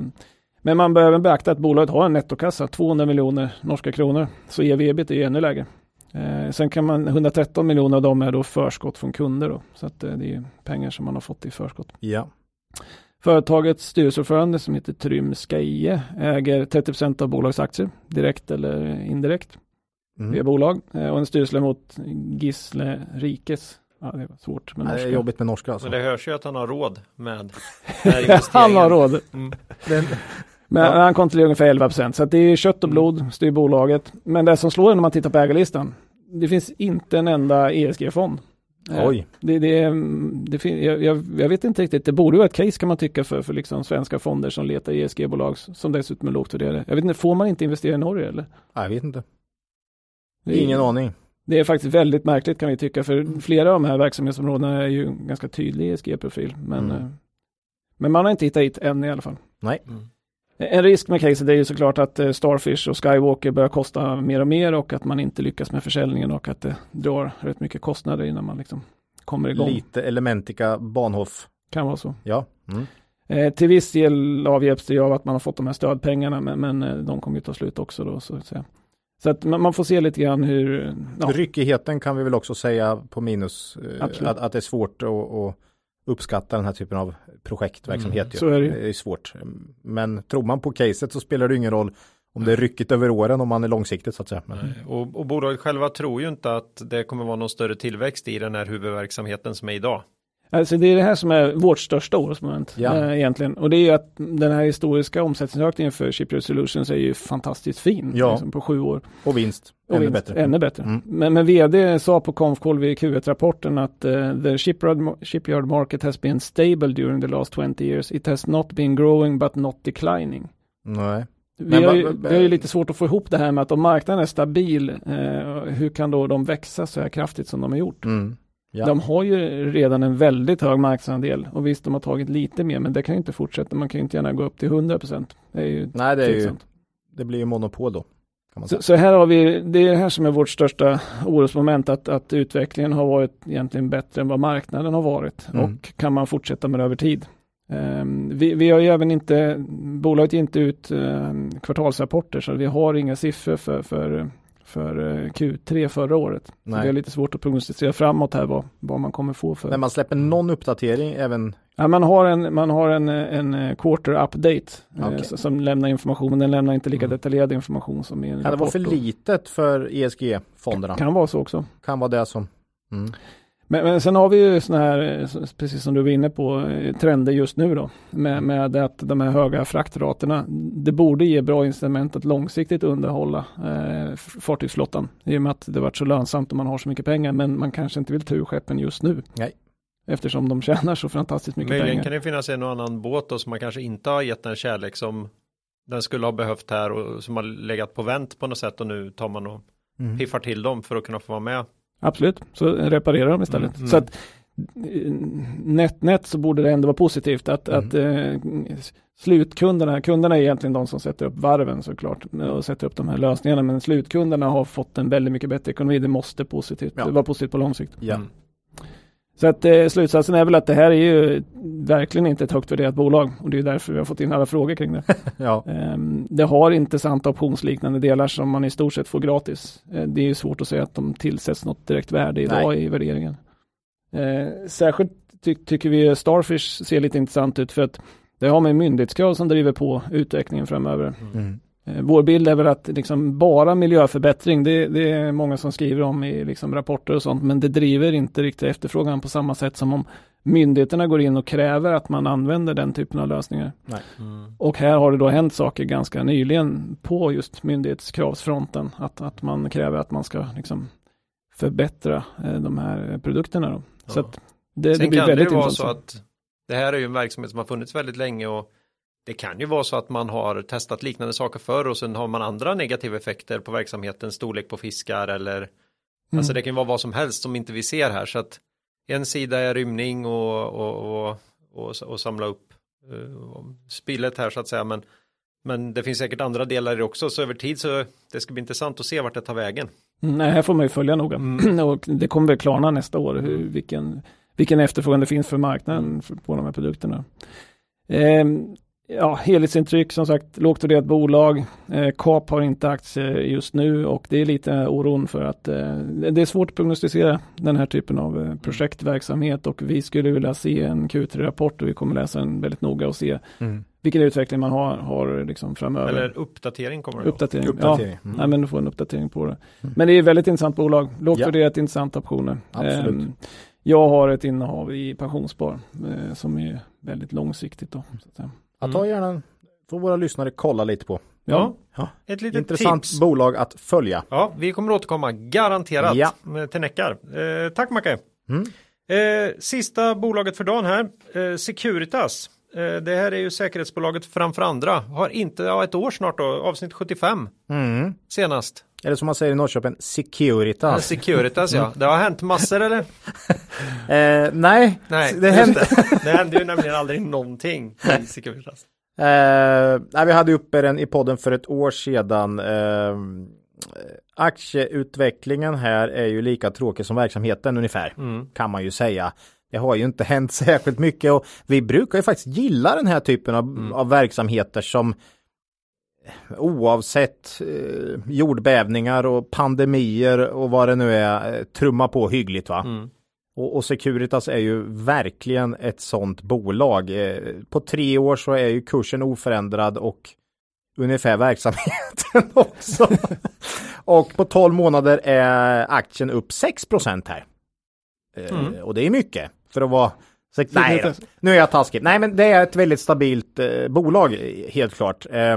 men man behöver beakta att bolaget har en nettokassa, 200 miljoner norska kronor. Så ev-ebit är ännu lägre. Eh, sen kan man, 113 miljoner av dem är då förskott från kunder. Då, så att, eh, det är pengar som man har fått i förskott. Ja. Företagets styrelseordförande som heter Trym Skeie äger 30% av bolagets aktier direkt eller indirekt mm. via bolag. Eh, och en styrelseledamot Gisle Rikes. Ja, det var svårt med norska. Det är jobbigt med norska alltså. Men det hörs ju att han har råd med, med Han har råd. Mm. Den, men ja. han kontrollerar ungefär 11 procent. Så det är kött och blod, styr bolaget. Men det som slår en när man tittar på ägarlistan. Det finns inte en enda ESG-fond. Eh, Oj. Det, det, det, jag, jag, vet inte riktigt. Det borde vara ett case kan man tycka för, för liksom svenska fonder som letar ESG-bolag som dessutom är lågt värderade. Jag vet inte, får man inte investera i Norge eller? Jag vet inte. Ingen aning. Det är faktiskt väldigt märkligt kan vi tycka, för flera av de här verksamhetsområdena är ju ganska tydlig ESG-profil. Men, mm. Eh, men man har inte hittat hit än i alla fall. Nej. Mm. En risk med caset är ju såklart att eh, Starfish och Skywalker börjar kosta mer och mer och att man inte lyckas med försäljningen och att det drar rätt mycket kostnader innan man liksom kommer igång. Lite Elementica Bahnhof. Kan vara så. Ja. Mm. Eh, till viss del avhjälps det av att man har fått de här stödpengarna men, men eh, de kommer ju ta slut också då så att säga. Så att man, får se lite grann hur... Ja. Ryckigheten kan vi väl också säga på minus. Att, att det är svårt att, att uppskatta den här typen av projektverksamhet. Mm, så är det. det är svårt. Men tror man på caset så spelar det ingen roll om det är ryckigt över åren om man är långsiktigt så att säga. Och, och bolaget själva tror ju inte att det kommer vara någon större tillväxt i den här huvudverksamheten som är idag. Alltså det är det här som är vårt största orosmoment ja. äh, egentligen. Och det är ju att den här historiska omsättningsökningen för Shipyard Solutions är ju fantastiskt fin. Ja. Liksom, på sju år. Och vinst. Och ännu vinst, bättre. Ännu bättre. Mm. Men, men vd sa på Confcall vid Q1-rapporten att uh, the shipyard, shipyard market has been stable during the last 20 years. It has not been growing but not declining. Nej. Vi, har ju, vi har ju lite svårt att få ihop det här med att om marknaden är stabil, eh, hur kan då de växa så här kraftigt som de har gjort? Mm. Ja. De har ju redan en väldigt hög marknadsandel och visst de har tagit lite mer men det kan ju inte fortsätta. Man kan ju inte gärna gå upp till 100 procent. Nej, det, är ju, det blir ju monopol då. Så, så, här har vi, det är det här som är vårt största orosmoment att, att utvecklingen har varit egentligen bättre än vad marknaden har varit mm. och kan man fortsätta med det över tid. Um, vi, vi, har ju även inte, bolaget ger inte ut um, kvartalsrapporter så vi har inga siffror för, för för eh, Q3 förra året. Så det är lite svårt att prognostisera framåt här vad, vad man kommer få för. Men man släpper någon uppdatering även? Ja, man har en, man har en, en eh, quarter update okay. eh, som lämnar information, men den lämnar inte lika mm. detaljerad information som i en ja, Det var för litet för ESG-fonderna. Kan vara så också. Kan vara det som. Mm. Men, men sen har vi ju sådana här, precis som du var inne på, eh, trender just nu då. Med, mm. med att de här höga fraktraterna, det borde ge bra incitament att långsiktigt underhålla eh, fartygsflottan. I och med att det varit så lönsamt och man har så mycket pengar. Men man kanske inte vill ta ur skeppen just nu. Nej. Eftersom de tjänar så fantastiskt mycket Möjligen pengar. kan det finnas en och annan båt då som man kanske inte har gett den kärlek som den skulle ha behövt här och som har legat på vänt på något sätt och nu tar man och mm. piffar till dem för att kunna få vara med Absolut, så reparerar de istället. Mm, mm. Så att nätt, nätt så borde det ändå vara positivt att, mm. att eh, slutkunderna, kunderna är egentligen de som sätter upp varven såklart och sätter upp de här lösningarna men slutkunderna har fått en väldigt mycket bättre ekonomi. Det måste positivt, ja. vara positivt på lång sikt. Ja. Mm. Så att eh, slutsatsen är väl att det här är ju verkligen inte ett högt värderat bolag och det är därför vi har fått in alla frågor kring det. ja. eh, det har intressanta optionsliknande delar som man i stort sett får gratis. Eh, det är svårt att säga att de tillsätts något direkt värde idag Nej. i värderingen. Eh, särskilt ty tycker vi Starfish ser lite intressant ut för att det har med myndighetskrav som driver på utvecklingen framöver. Mm. Eh, vår bild är väl att liksom bara miljöförbättring, det, det, är många som skriver om i liksom rapporter och sånt, men det driver inte riktigt efterfrågan på samma sätt som om myndigheterna går in och kräver att man använder den typen av lösningar. Mm. Och här har det då hänt saker ganska nyligen på just myndighetskravsfronten, att, att man kräver att man ska liksom förbättra eh, de här produkterna. Då. Ja. Så att det, Sen det blir kan väldigt det vara så att det här är ju en verksamhet som har funnits väldigt länge och det kan ju vara så att man har testat liknande saker förr och sen har man andra negativa effekter på verksamheten, storlek på fiskar eller mm. alltså det kan vara vad som helst som inte vi ser här så att en sida är rymning och, och, och, och, och samla upp uh, spillet här så att säga. Men, men det finns säkert andra delar i det också, så över tid så det ska bli intressant att se vart det tar vägen. Mm, nej, här får man ju följa noga. Mm. och det kommer väl klarna nästa år hur, vilken, vilken efterfrågan det finns för marknaden på de här produkterna. Eh, ja, helhetsintryck som sagt, lågt värderat bolag. Eh, KAP har inte aktier just nu och det är lite oron för att eh, det är svårt att prognostisera den här typen av eh, projektverksamhet och vi skulle vilja se en Q3-rapport och vi kommer läsa den väldigt noga och se mm. vilken utveckling man har, har liksom framöver. Eller uppdatering kommer det Uppdatering, uppdatering. ja. Mm. Nej, men du får en uppdatering på det. Mm. Men det är ett väldigt intressant bolag, lågt ja. värderat intressanta optioner. Absolut. Eh, jag har ett innehav i pensionsspar eh, som är väldigt långsiktigt. Då, så att säga. Jag tar gärna, får våra lyssnare kolla lite på. Ja, ja. ett litet Intressant tips. bolag att följa. Ja, vi kommer återkomma garanterat ja. till Neckar. Eh, tack Macke. Mm. Eh, sista bolaget för dagen här, eh, Securitas. Eh, det här är ju säkerhetsbolaget framför andra. Har inte, ja ett år snart då, avsnitt 75 mm. senast. Eller som man säger i Norrköping, Securitas. Ja, Securitas ja. Det har hänt massor eller? eh, nej, nej, det hände. Det. det hände ju nämligen aldrig någonting i Securitas. Eh, nej, vi hade uppe den i podden för ett år sedan. Eh, aktieutvecklingen här är ju lika tråkig som verksamheten ungefär. Mm. Kan man ju säga. Det har ju inte hänt särskilt mycket och vi brukar ju faktiskt gilla den här typen av, mm. av verksamheter som oavsett eh, jordbävningar och pandemier och vad det nu är eh, trumma på hyggligt va. Mm. Och, och, Securitas är ju verkligen ett sånt bolag. Eh, på tre år så är ju kursen oförändrad och ungefär verksamheten också. och på 12 månader är aktien upp 6% här. Eh, mm. Och det är mycket för att vara Nej, nu är jag taskig. Nej, men det är ett väldigt stabilt eh, bolag, helt klart. Eh,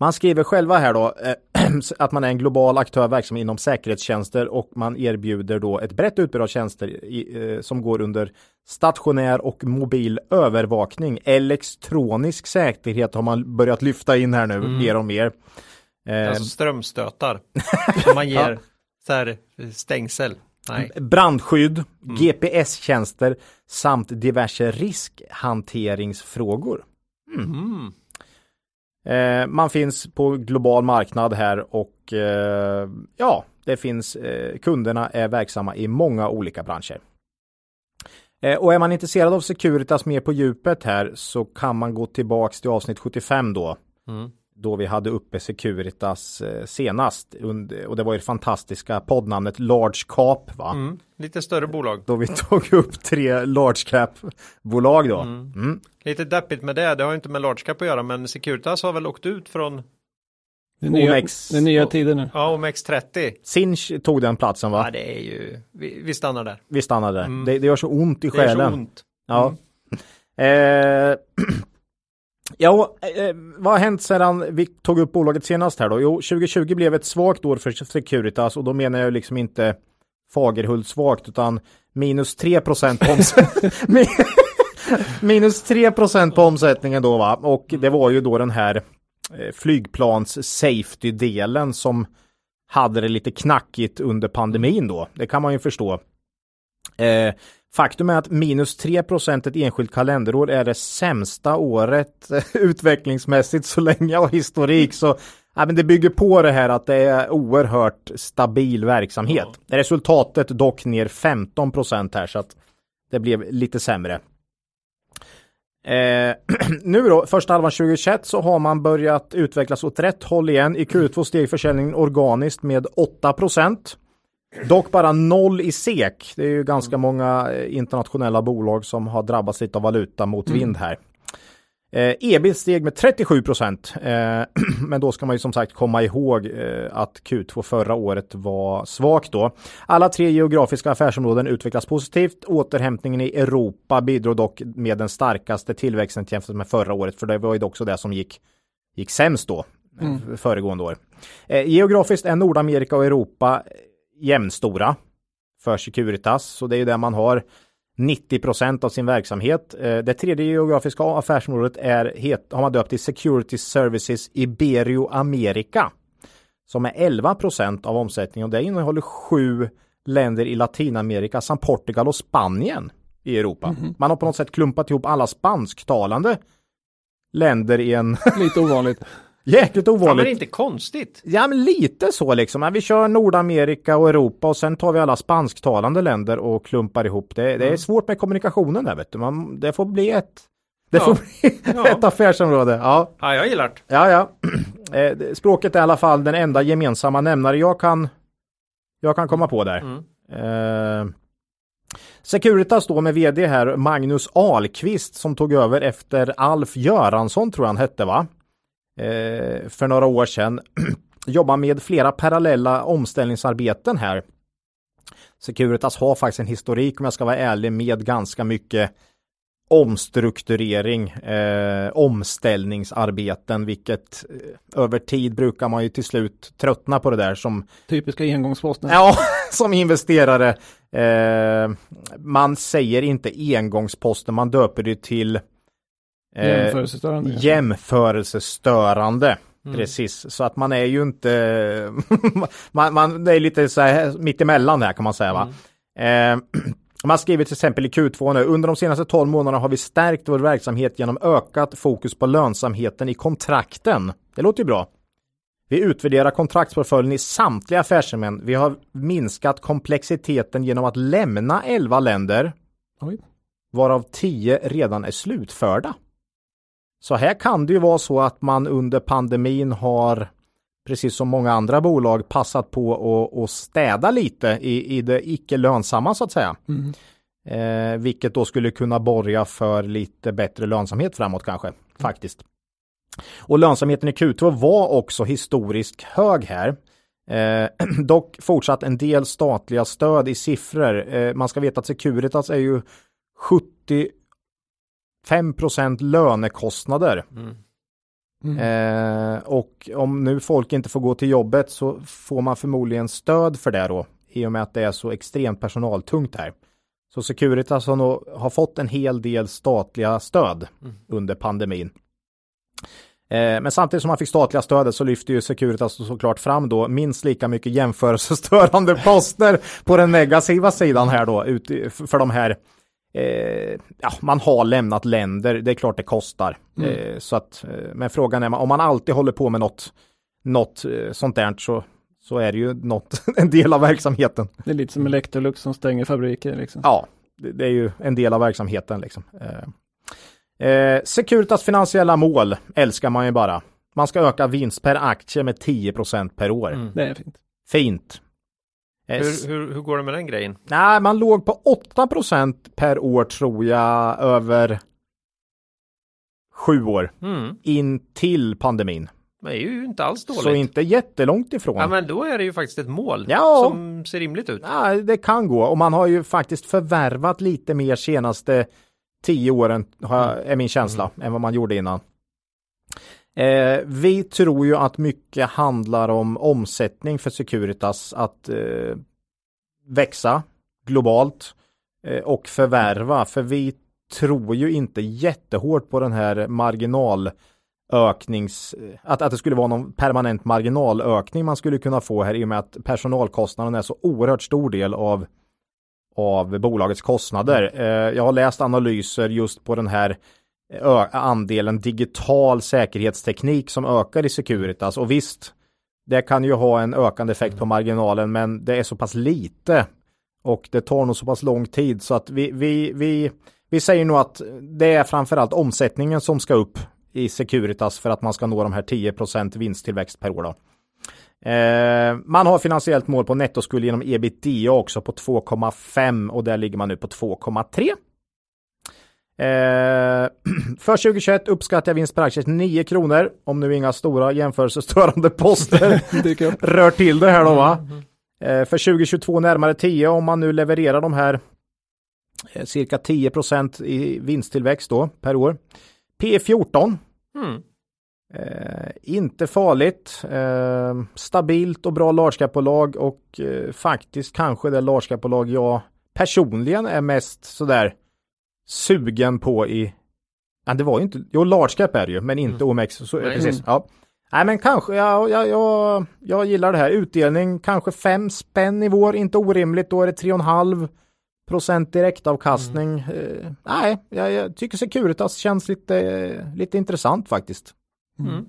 man skriver själva här då eh, att man är en global aktör verksam inom säkerhetstjänster och man erbjuder då ett brett utbud av tjänster i, eh, som går under stationär och mobil övervakning. Elektronisk säkerhet har man börjat lyfta in här nu mm. mer och mer. Eh, alltså strömstötar man ger så här stängsel. Nej. Brandskydd, mm. GPS-tjänster samt diverse riskhanteringsfrågor. Mm. mm. Eh, man finns på global marknad här och eh, ja, det finns eh, kunderna är verksamma i många olika branscher. Eh, och är man intresserad av Securitas mer på djupet här så kan man gå tillbaks till avsnitt 75 då. Mm då vi hade uppe Securitas eh, senast. Och det var ju fantastiska poddnamnet Large Cap va? Mm, lite större bolag. Då vi tog upp tre Large Cap bolag då. Mm. Mm. Lite deppigt med det, det har inte med Large Cap att göra men Securitas har väl åkt ut från den nya, OMX, den nya tiden nu. Ja, OMX30. Sinch tog den platsen va? Ja, det är ju, vi, vi stannar där. Vi stannar där. Mm. Det, det, gör så ont i själen. Det gör så ont. Ja. Mm. Eh, Ja, eh, vad har hänt sedan vi tog upp bolaget senast här då? Jo, 2020 blev ett svagt år för Securitas och då menar jag liksom inte Fagerhult svagt utan minus 3 procent på omsättningen. minus 3 procent på omsättningen då va? Och det var ju då den här eh, flygplans safety-delen som hade det lite knackigt under pandemin då. Det kan man ju förstå. Eh, Faktum är att minus 3 ett enskilt kalenderår är det sämsta året utvecklingsmässigt så länge jag har historik. Så ja, men det bygger på det här att det är oerhört stabil verksamhet. Ja. Resultatet dock ner 15 här så att det blev lite sämre. Eh, nu då, första halvan 2021 så har man börjat utvecklas åt rätt håll igen. I Q2 steg försäljningen organiskt med 8 Dock bara noll i SEK. Det är ju ganska mm. många eh, internationella bolag som har drabbats lite av valuta mot mm. vind här. Eh, ebit steg med 37 procent. Eh, men då ska man ju som sagt komma ihåg eh, att Q2 förra året var svagt då. Alla tre geografiska affärsområden utvecklas positivt. Återhämtningen i Europa bidrog dock med den starkaste tillväxten jämfört med förra året. För det var ju också det som gick, gick sämst då. Mm. Föregående år. Eh, geografiskt är Nordamerika och Europa jämnstora för Securitas. Så det är ju där man har 90% av sin verksamhet. Eh, det tredje geografiska affärsområdet är, har man döpt till Security Services Iberio America. Som är 11% av omsättningen och det innehåller sju länder i Latinamerika samt Portugal och Spanien i Europa. Man har på något sätt klumpat ihop alla spansktalande länder i en Lite ovanligt. Jäkligt Ja, men ovanligt. det är inte konstigt. Ja, men lite så liksom. Vi kör Nordamerika och Europa och sen tar vi alla spansktalande länder och klumpar ihop. Det, det är svårt med kommunikationen där, vet du. Man, det får bli ett, det Ja. får bli Ja. ett affärsområde. Ja, Ja, jag gillar det. ja, ja. Eh, Språket är i alla fall den enda gemensamma nämnare jag kan, jag kan komma på där. Mm. Eh, Securitas då med vd här, Magnus Ahlqvist som tog över efter Alf Göransson tror jag han hette va? Eh, för några år sedan. Jobbar med flera parallella omställningsarbeten här. Securitas har faktiskt en historik om jag ska vara ärlig med ganska mycket omstrukturering, eh, omställningsarbeten, vilket eh, över tid brukar man ju till slut tröttna på det där som Typiska engångsposten. Ja, som investerare. Eh, man säger inte engångsposten, man döper det till eh, Jämförelsestörande. jämförelsestörande. Mm. Precis, så att man är ju inte, man, man, det är lite så här mittemellan här kan man säga va. Eh, man skriver till exempel i Q2 nu, under de senaste 12 månaderna har vi stärkt vår verksamhet genom ökat fokus på lönsamheten i kontrakten. Det låter ju bra. Vi utvärderar kontraktsportföljen i samtliga affärssegment. Vi har minskat komplexiteten genom att lämna 11 länder, Oj. varav 10 redan är slutförda. Så här kan det ju vara så att man under pandemin har, precis som många andra bolag, passat på att, städa lite i, i det icke lönsamma så att säga. Mm. Eh, vilket då skulle kunna borga för lite bättre lönsamhet framåt kanske, faktiskt. Och lönsamheten i Q2 var också historiskt hög här. Eh, dock fortsatt en del statliga stöd i siffror. Eh, man ska veta att Securitas är ju 75% lönekostnader. Mm. Mm. Eh, och om nu folk inte får gå till jobbet så får man förmodligen stöd för det då. I och med att det är så extremt personaltungt här. Så Securitas har, nog, har fått en hel del statliga stöd Mm. under pandemin. Eh, men samtidigt som man fick statliga stödet så lyfter ju Securitas såklart fram då minst lika mycket jämförelsestörande poster på den negativa sidan här då ut, för de här Eh, ja, man har lämnat länder, det är klart det kostar. Mm. Eh, så att, eh, men frågan är om man alltid håller på med något, något eh, sånt där så, så är det ju något, en del av verksamheten. Det är lite som Electrolux som stänger fabriker. Liksom. Ja, det, det är ju en del av verksamheten liksom. Eh, eh, Securitas finansiella mål älskar man ju bara. Man ska öka vinst per aktie med 10% per år. Mm. Det är fint. Fint. Hur, hur, hur går det med den grejen? Nej, man låg på 8% per år tror jag över sju år Mm. in till pandemin. Det är ju inte alls dåligt. Så inte jättelångt ifrån. Ja, men då är det ju faktiskt ett mål Ja. som ser rimligt ut. Ja, det kan gå och man har ju faktiskt förvärvat lite mer senaste tio åren är min känsla än vad man gjorde innan. Eh, vi tror ju att mycket handlar om omsättning för Securitas att eh, växa globalt eh, och förvärva för vi tror ju inte jättehårt på den här marginalöknings att, att det skulle vara någon permanent marginalökning man skulle kunna få här i och med att personalkostnaden är så oerhört stor del av av bolagets kostnader. Eh, jag har läst analyser just på den här andelen digital säkerhetsteknik som ökar i Securitas och visst, det kan ju ha en ökande effekt på marginalen men det är så pass lite och det tar nog så pass lång tid så att vi, vi, vi, vi säger nog att det är framförallt omsättningen som ska upp i Securitas för att man ska nå de här 10% vinsttillväxt per år. Då. Eh, man har finansiellt mål på nettoskuld genom ebitda också på 2,5 och där ligger man nu på 2,3. Eh, för 2021 uppskattar jag vinst per aktie till 9 kronor om nu inga stora jämförelsestörande poster rör till det här då va. Eh, för 2022 närmare 10 om man nu levererar de här eh, cirka 10% i vinsttillväxt då per år. P 14 Mm. Eh, inte farligt, eh, stabilt och bra large och eh, faktiskt kanske det large jag personligen är mest sådär sugen på i Ja, det var ju inte, jo large cap är det ju, men inte OMX. Så, Nej. precis, ja. Nej men kanske, ja, ja, ja, jag gillar det här. Utdelning kanske fem spänn i vår, inte orimligt. Då är det 3,5 procent direktavkastning. Mm. Eh, nej, jag, jag tycker Securitas känns lite, lite intressant faktiskt. Mm.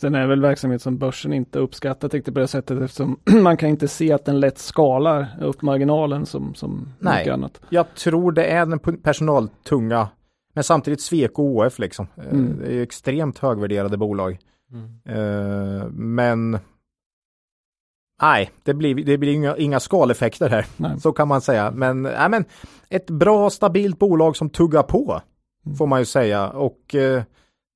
Sen är väl verksamhet som börsen inte uppskattat riktigt på det sättet eftersom man kan inte se att den lätt skalar upp marginalen som, som Nej. mycket annat. Jag tror det är den personaltunga, men samtidigt Sweco och OF liksom. Eh, Mm. Det är ju extremt högvärderade bolag. Mm. Eh, men nej, det blir, det blir inga, inga skaleffekter här. Nej. Så kan man säga. Men, nej, men ett bra stabilt bolag som tuggar på Mm. får man ju säga. Och eh,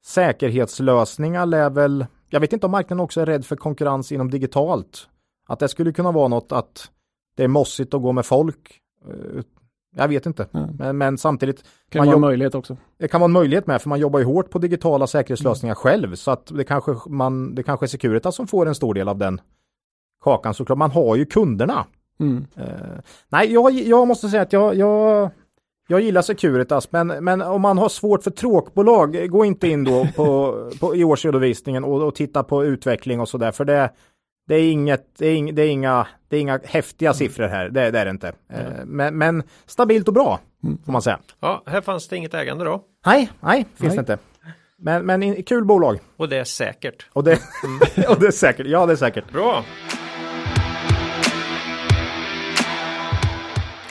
säkerhetslösningar lär väl, jag vet inte om marknaden också är rädd för konkurrens inom digitalt. Att det skulle kunna vara något att det är mossigt att gå med folk. Eh, jag vet inte. Ja. Men, men samtidigt, Kan Man vara en möjlighet också. det kan vara en möjlighet med för man jobbar ju hårt på digitala säkerhetslösningar själv. Så att det kanske, man, det kanske är Securitas som får en stor del av den kakan såklart. Man har ju kunderna. Mm. Eh, nej, jag, jag måste säga att jag, jag, jag gillar Securitas, men, men om man har svårt för tråkbolag, gå inte in då på, på, i årsredovisningen och, och titta på utveckling och sådär, för det, det, är inget, det, är ing, det, är inga, det är inga häftiga siffror här, det, det är det inte. Eh, men, men stabilt och bra, får man säga. Ja, här fanns det inget ägande då. Nej, nej, finns Nej. det inte. Men, men kul bolag. Och det är säkert. Och det, och det är säkert, ja det är säkert. Bra!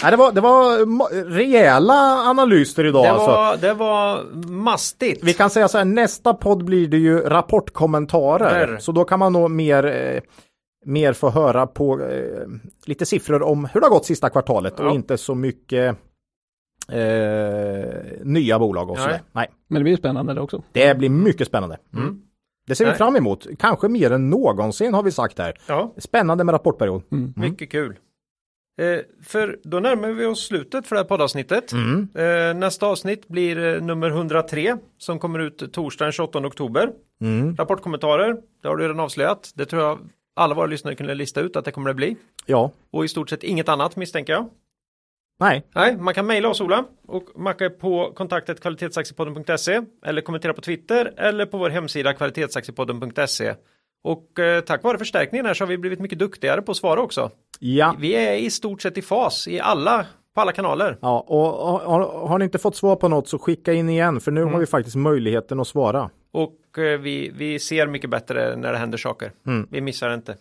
Nej, det, var, det var rejäla analyser idag Det alltså. var, det var mastigt. Vi kan säga så här, nästa podd blir det ju rapportkommentarer. Där. Så då kan man nog mer, eh, mer få höra på eh, lite siffror om hur det har gått sista kvartalet Ja. och inte så mycket eh, nya bolag och Nej. sådär. Nej, Men det blir spännande det också. det blir mycket spännande. Mm. Det ser vi Nej. fram emot. Kanske mer än någonsin har vi sagt här. Ja, Spännande med rapportperiod. Mm. mycket kul. Eh, för då närmar vi oss slutet för det här poddavsnittet. Mm. Eh, nästa avsnitt blir eh, nummer 103 som kommer ut torsdagen den 28 oktober. Mm. Rapportkommentarer, det har du redan avslöjat. Det tror jag alla våra lyssnare kunde lista ut att det kommer att bli. Ja, Och i stort sett inget annat misstänker jag. nej, Nej, man kan mejla oss Ola och Macka är på kontaktet kvalitetsaktiepodden.se eller kommentera på Twitter eller på vår hemsida kvalitetsaktiepodden.se. Och eh, tack vare förstärkningen här så har vi blivit mycket duktigare på att svara också. ja. Vi är i stort sett i fas i alla, på alla kanaler. Ja, och har, har ni inte fått svar på något så skicka in igen för nu Mm. har vi faktiskt möjligheten att svara. Och eh, vi, vi ser mycket bättre när det händer saker. Mm. Vi missar inte.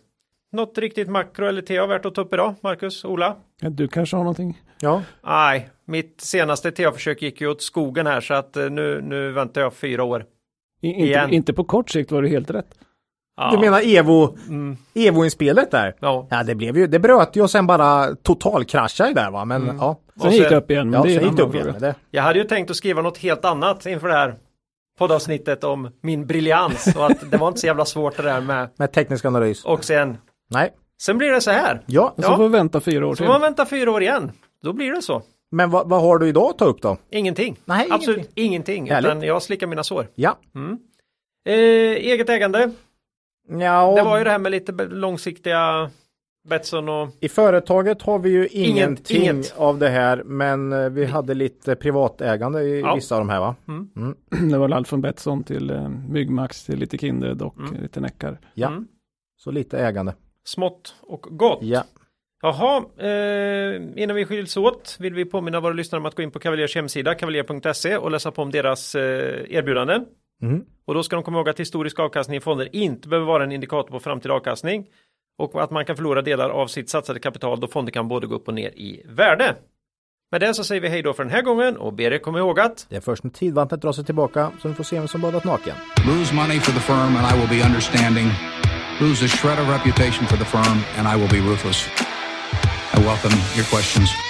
Något riktigt makro eller TA värt att ta upp idag, Marcus, Ola? Du kanske har någonting? Ja, Nej, mitt senaste TA-försök gick ju åt skogen här så att eh, nu, nu väntar jag fyra år. I, Igen. inte, inte på kort sikt var det helt rätt. Ja. du menar Evo, Mm, Evo-inspelet där? ja. Ja, det blev ju, det bröt ju och sen bara totalkraschade där va, men Mm. ja. Sen gick sen- det upp igen. Ja, det är så en gick det upp igen. Det, Jag hade ju tänkt att skriva något helt annat inför det här poddavsnittet om min briljans och att det var inte så jävla svårt det där med med teknisk analys. och sen Nej, sen blir det så här. ja. Och så Ja. får vi vänta fyra år Så till. får man vänta fyra år igen. Då blir det så. Men vad, vad har du idag att ta upp då? Ingenting. Nej, Absolut ingenting. ingenting. Härligt. utan jag slickar mina sår. Ja. Mm. Eh, eget ägande. Ja Det var ju det här med lite långsiktiga Betsson och I företaget har vi ju ingenting inget. av det här, men eh, vi hade lite privatägande i Ja. vissa av de här va? Det var allt från Betsson till eh, Byggmax till lite Kindred och Mm. lite Neckar. Ja, Mm. så lite ägande. smått och gott. Ja. Jaha, eh, innan vi skiljs åt vill vi påminna våra lyssnare om att gå in på Cavaliers hemsida, cavalier.se och läsa på om deras eh, erbjudanden. Mm. Och då ska de komma ihåg att historisk avkastning i fonder inte behöver vara en indikator på framtida avkastning och att man kan förlora delar av sitt satsade kapital då fonder kan både gå upp och ner i värde. Med det så säger vi hej då för den här gången och ber er komma ihåg att Det är först när tidvattnet drar sig tillbaka som vi får se vem som badat naken. Lose money for the firm and I will be understanding. Lose a shred of reputation for the firm and I will be ruthless. I welcome your questions.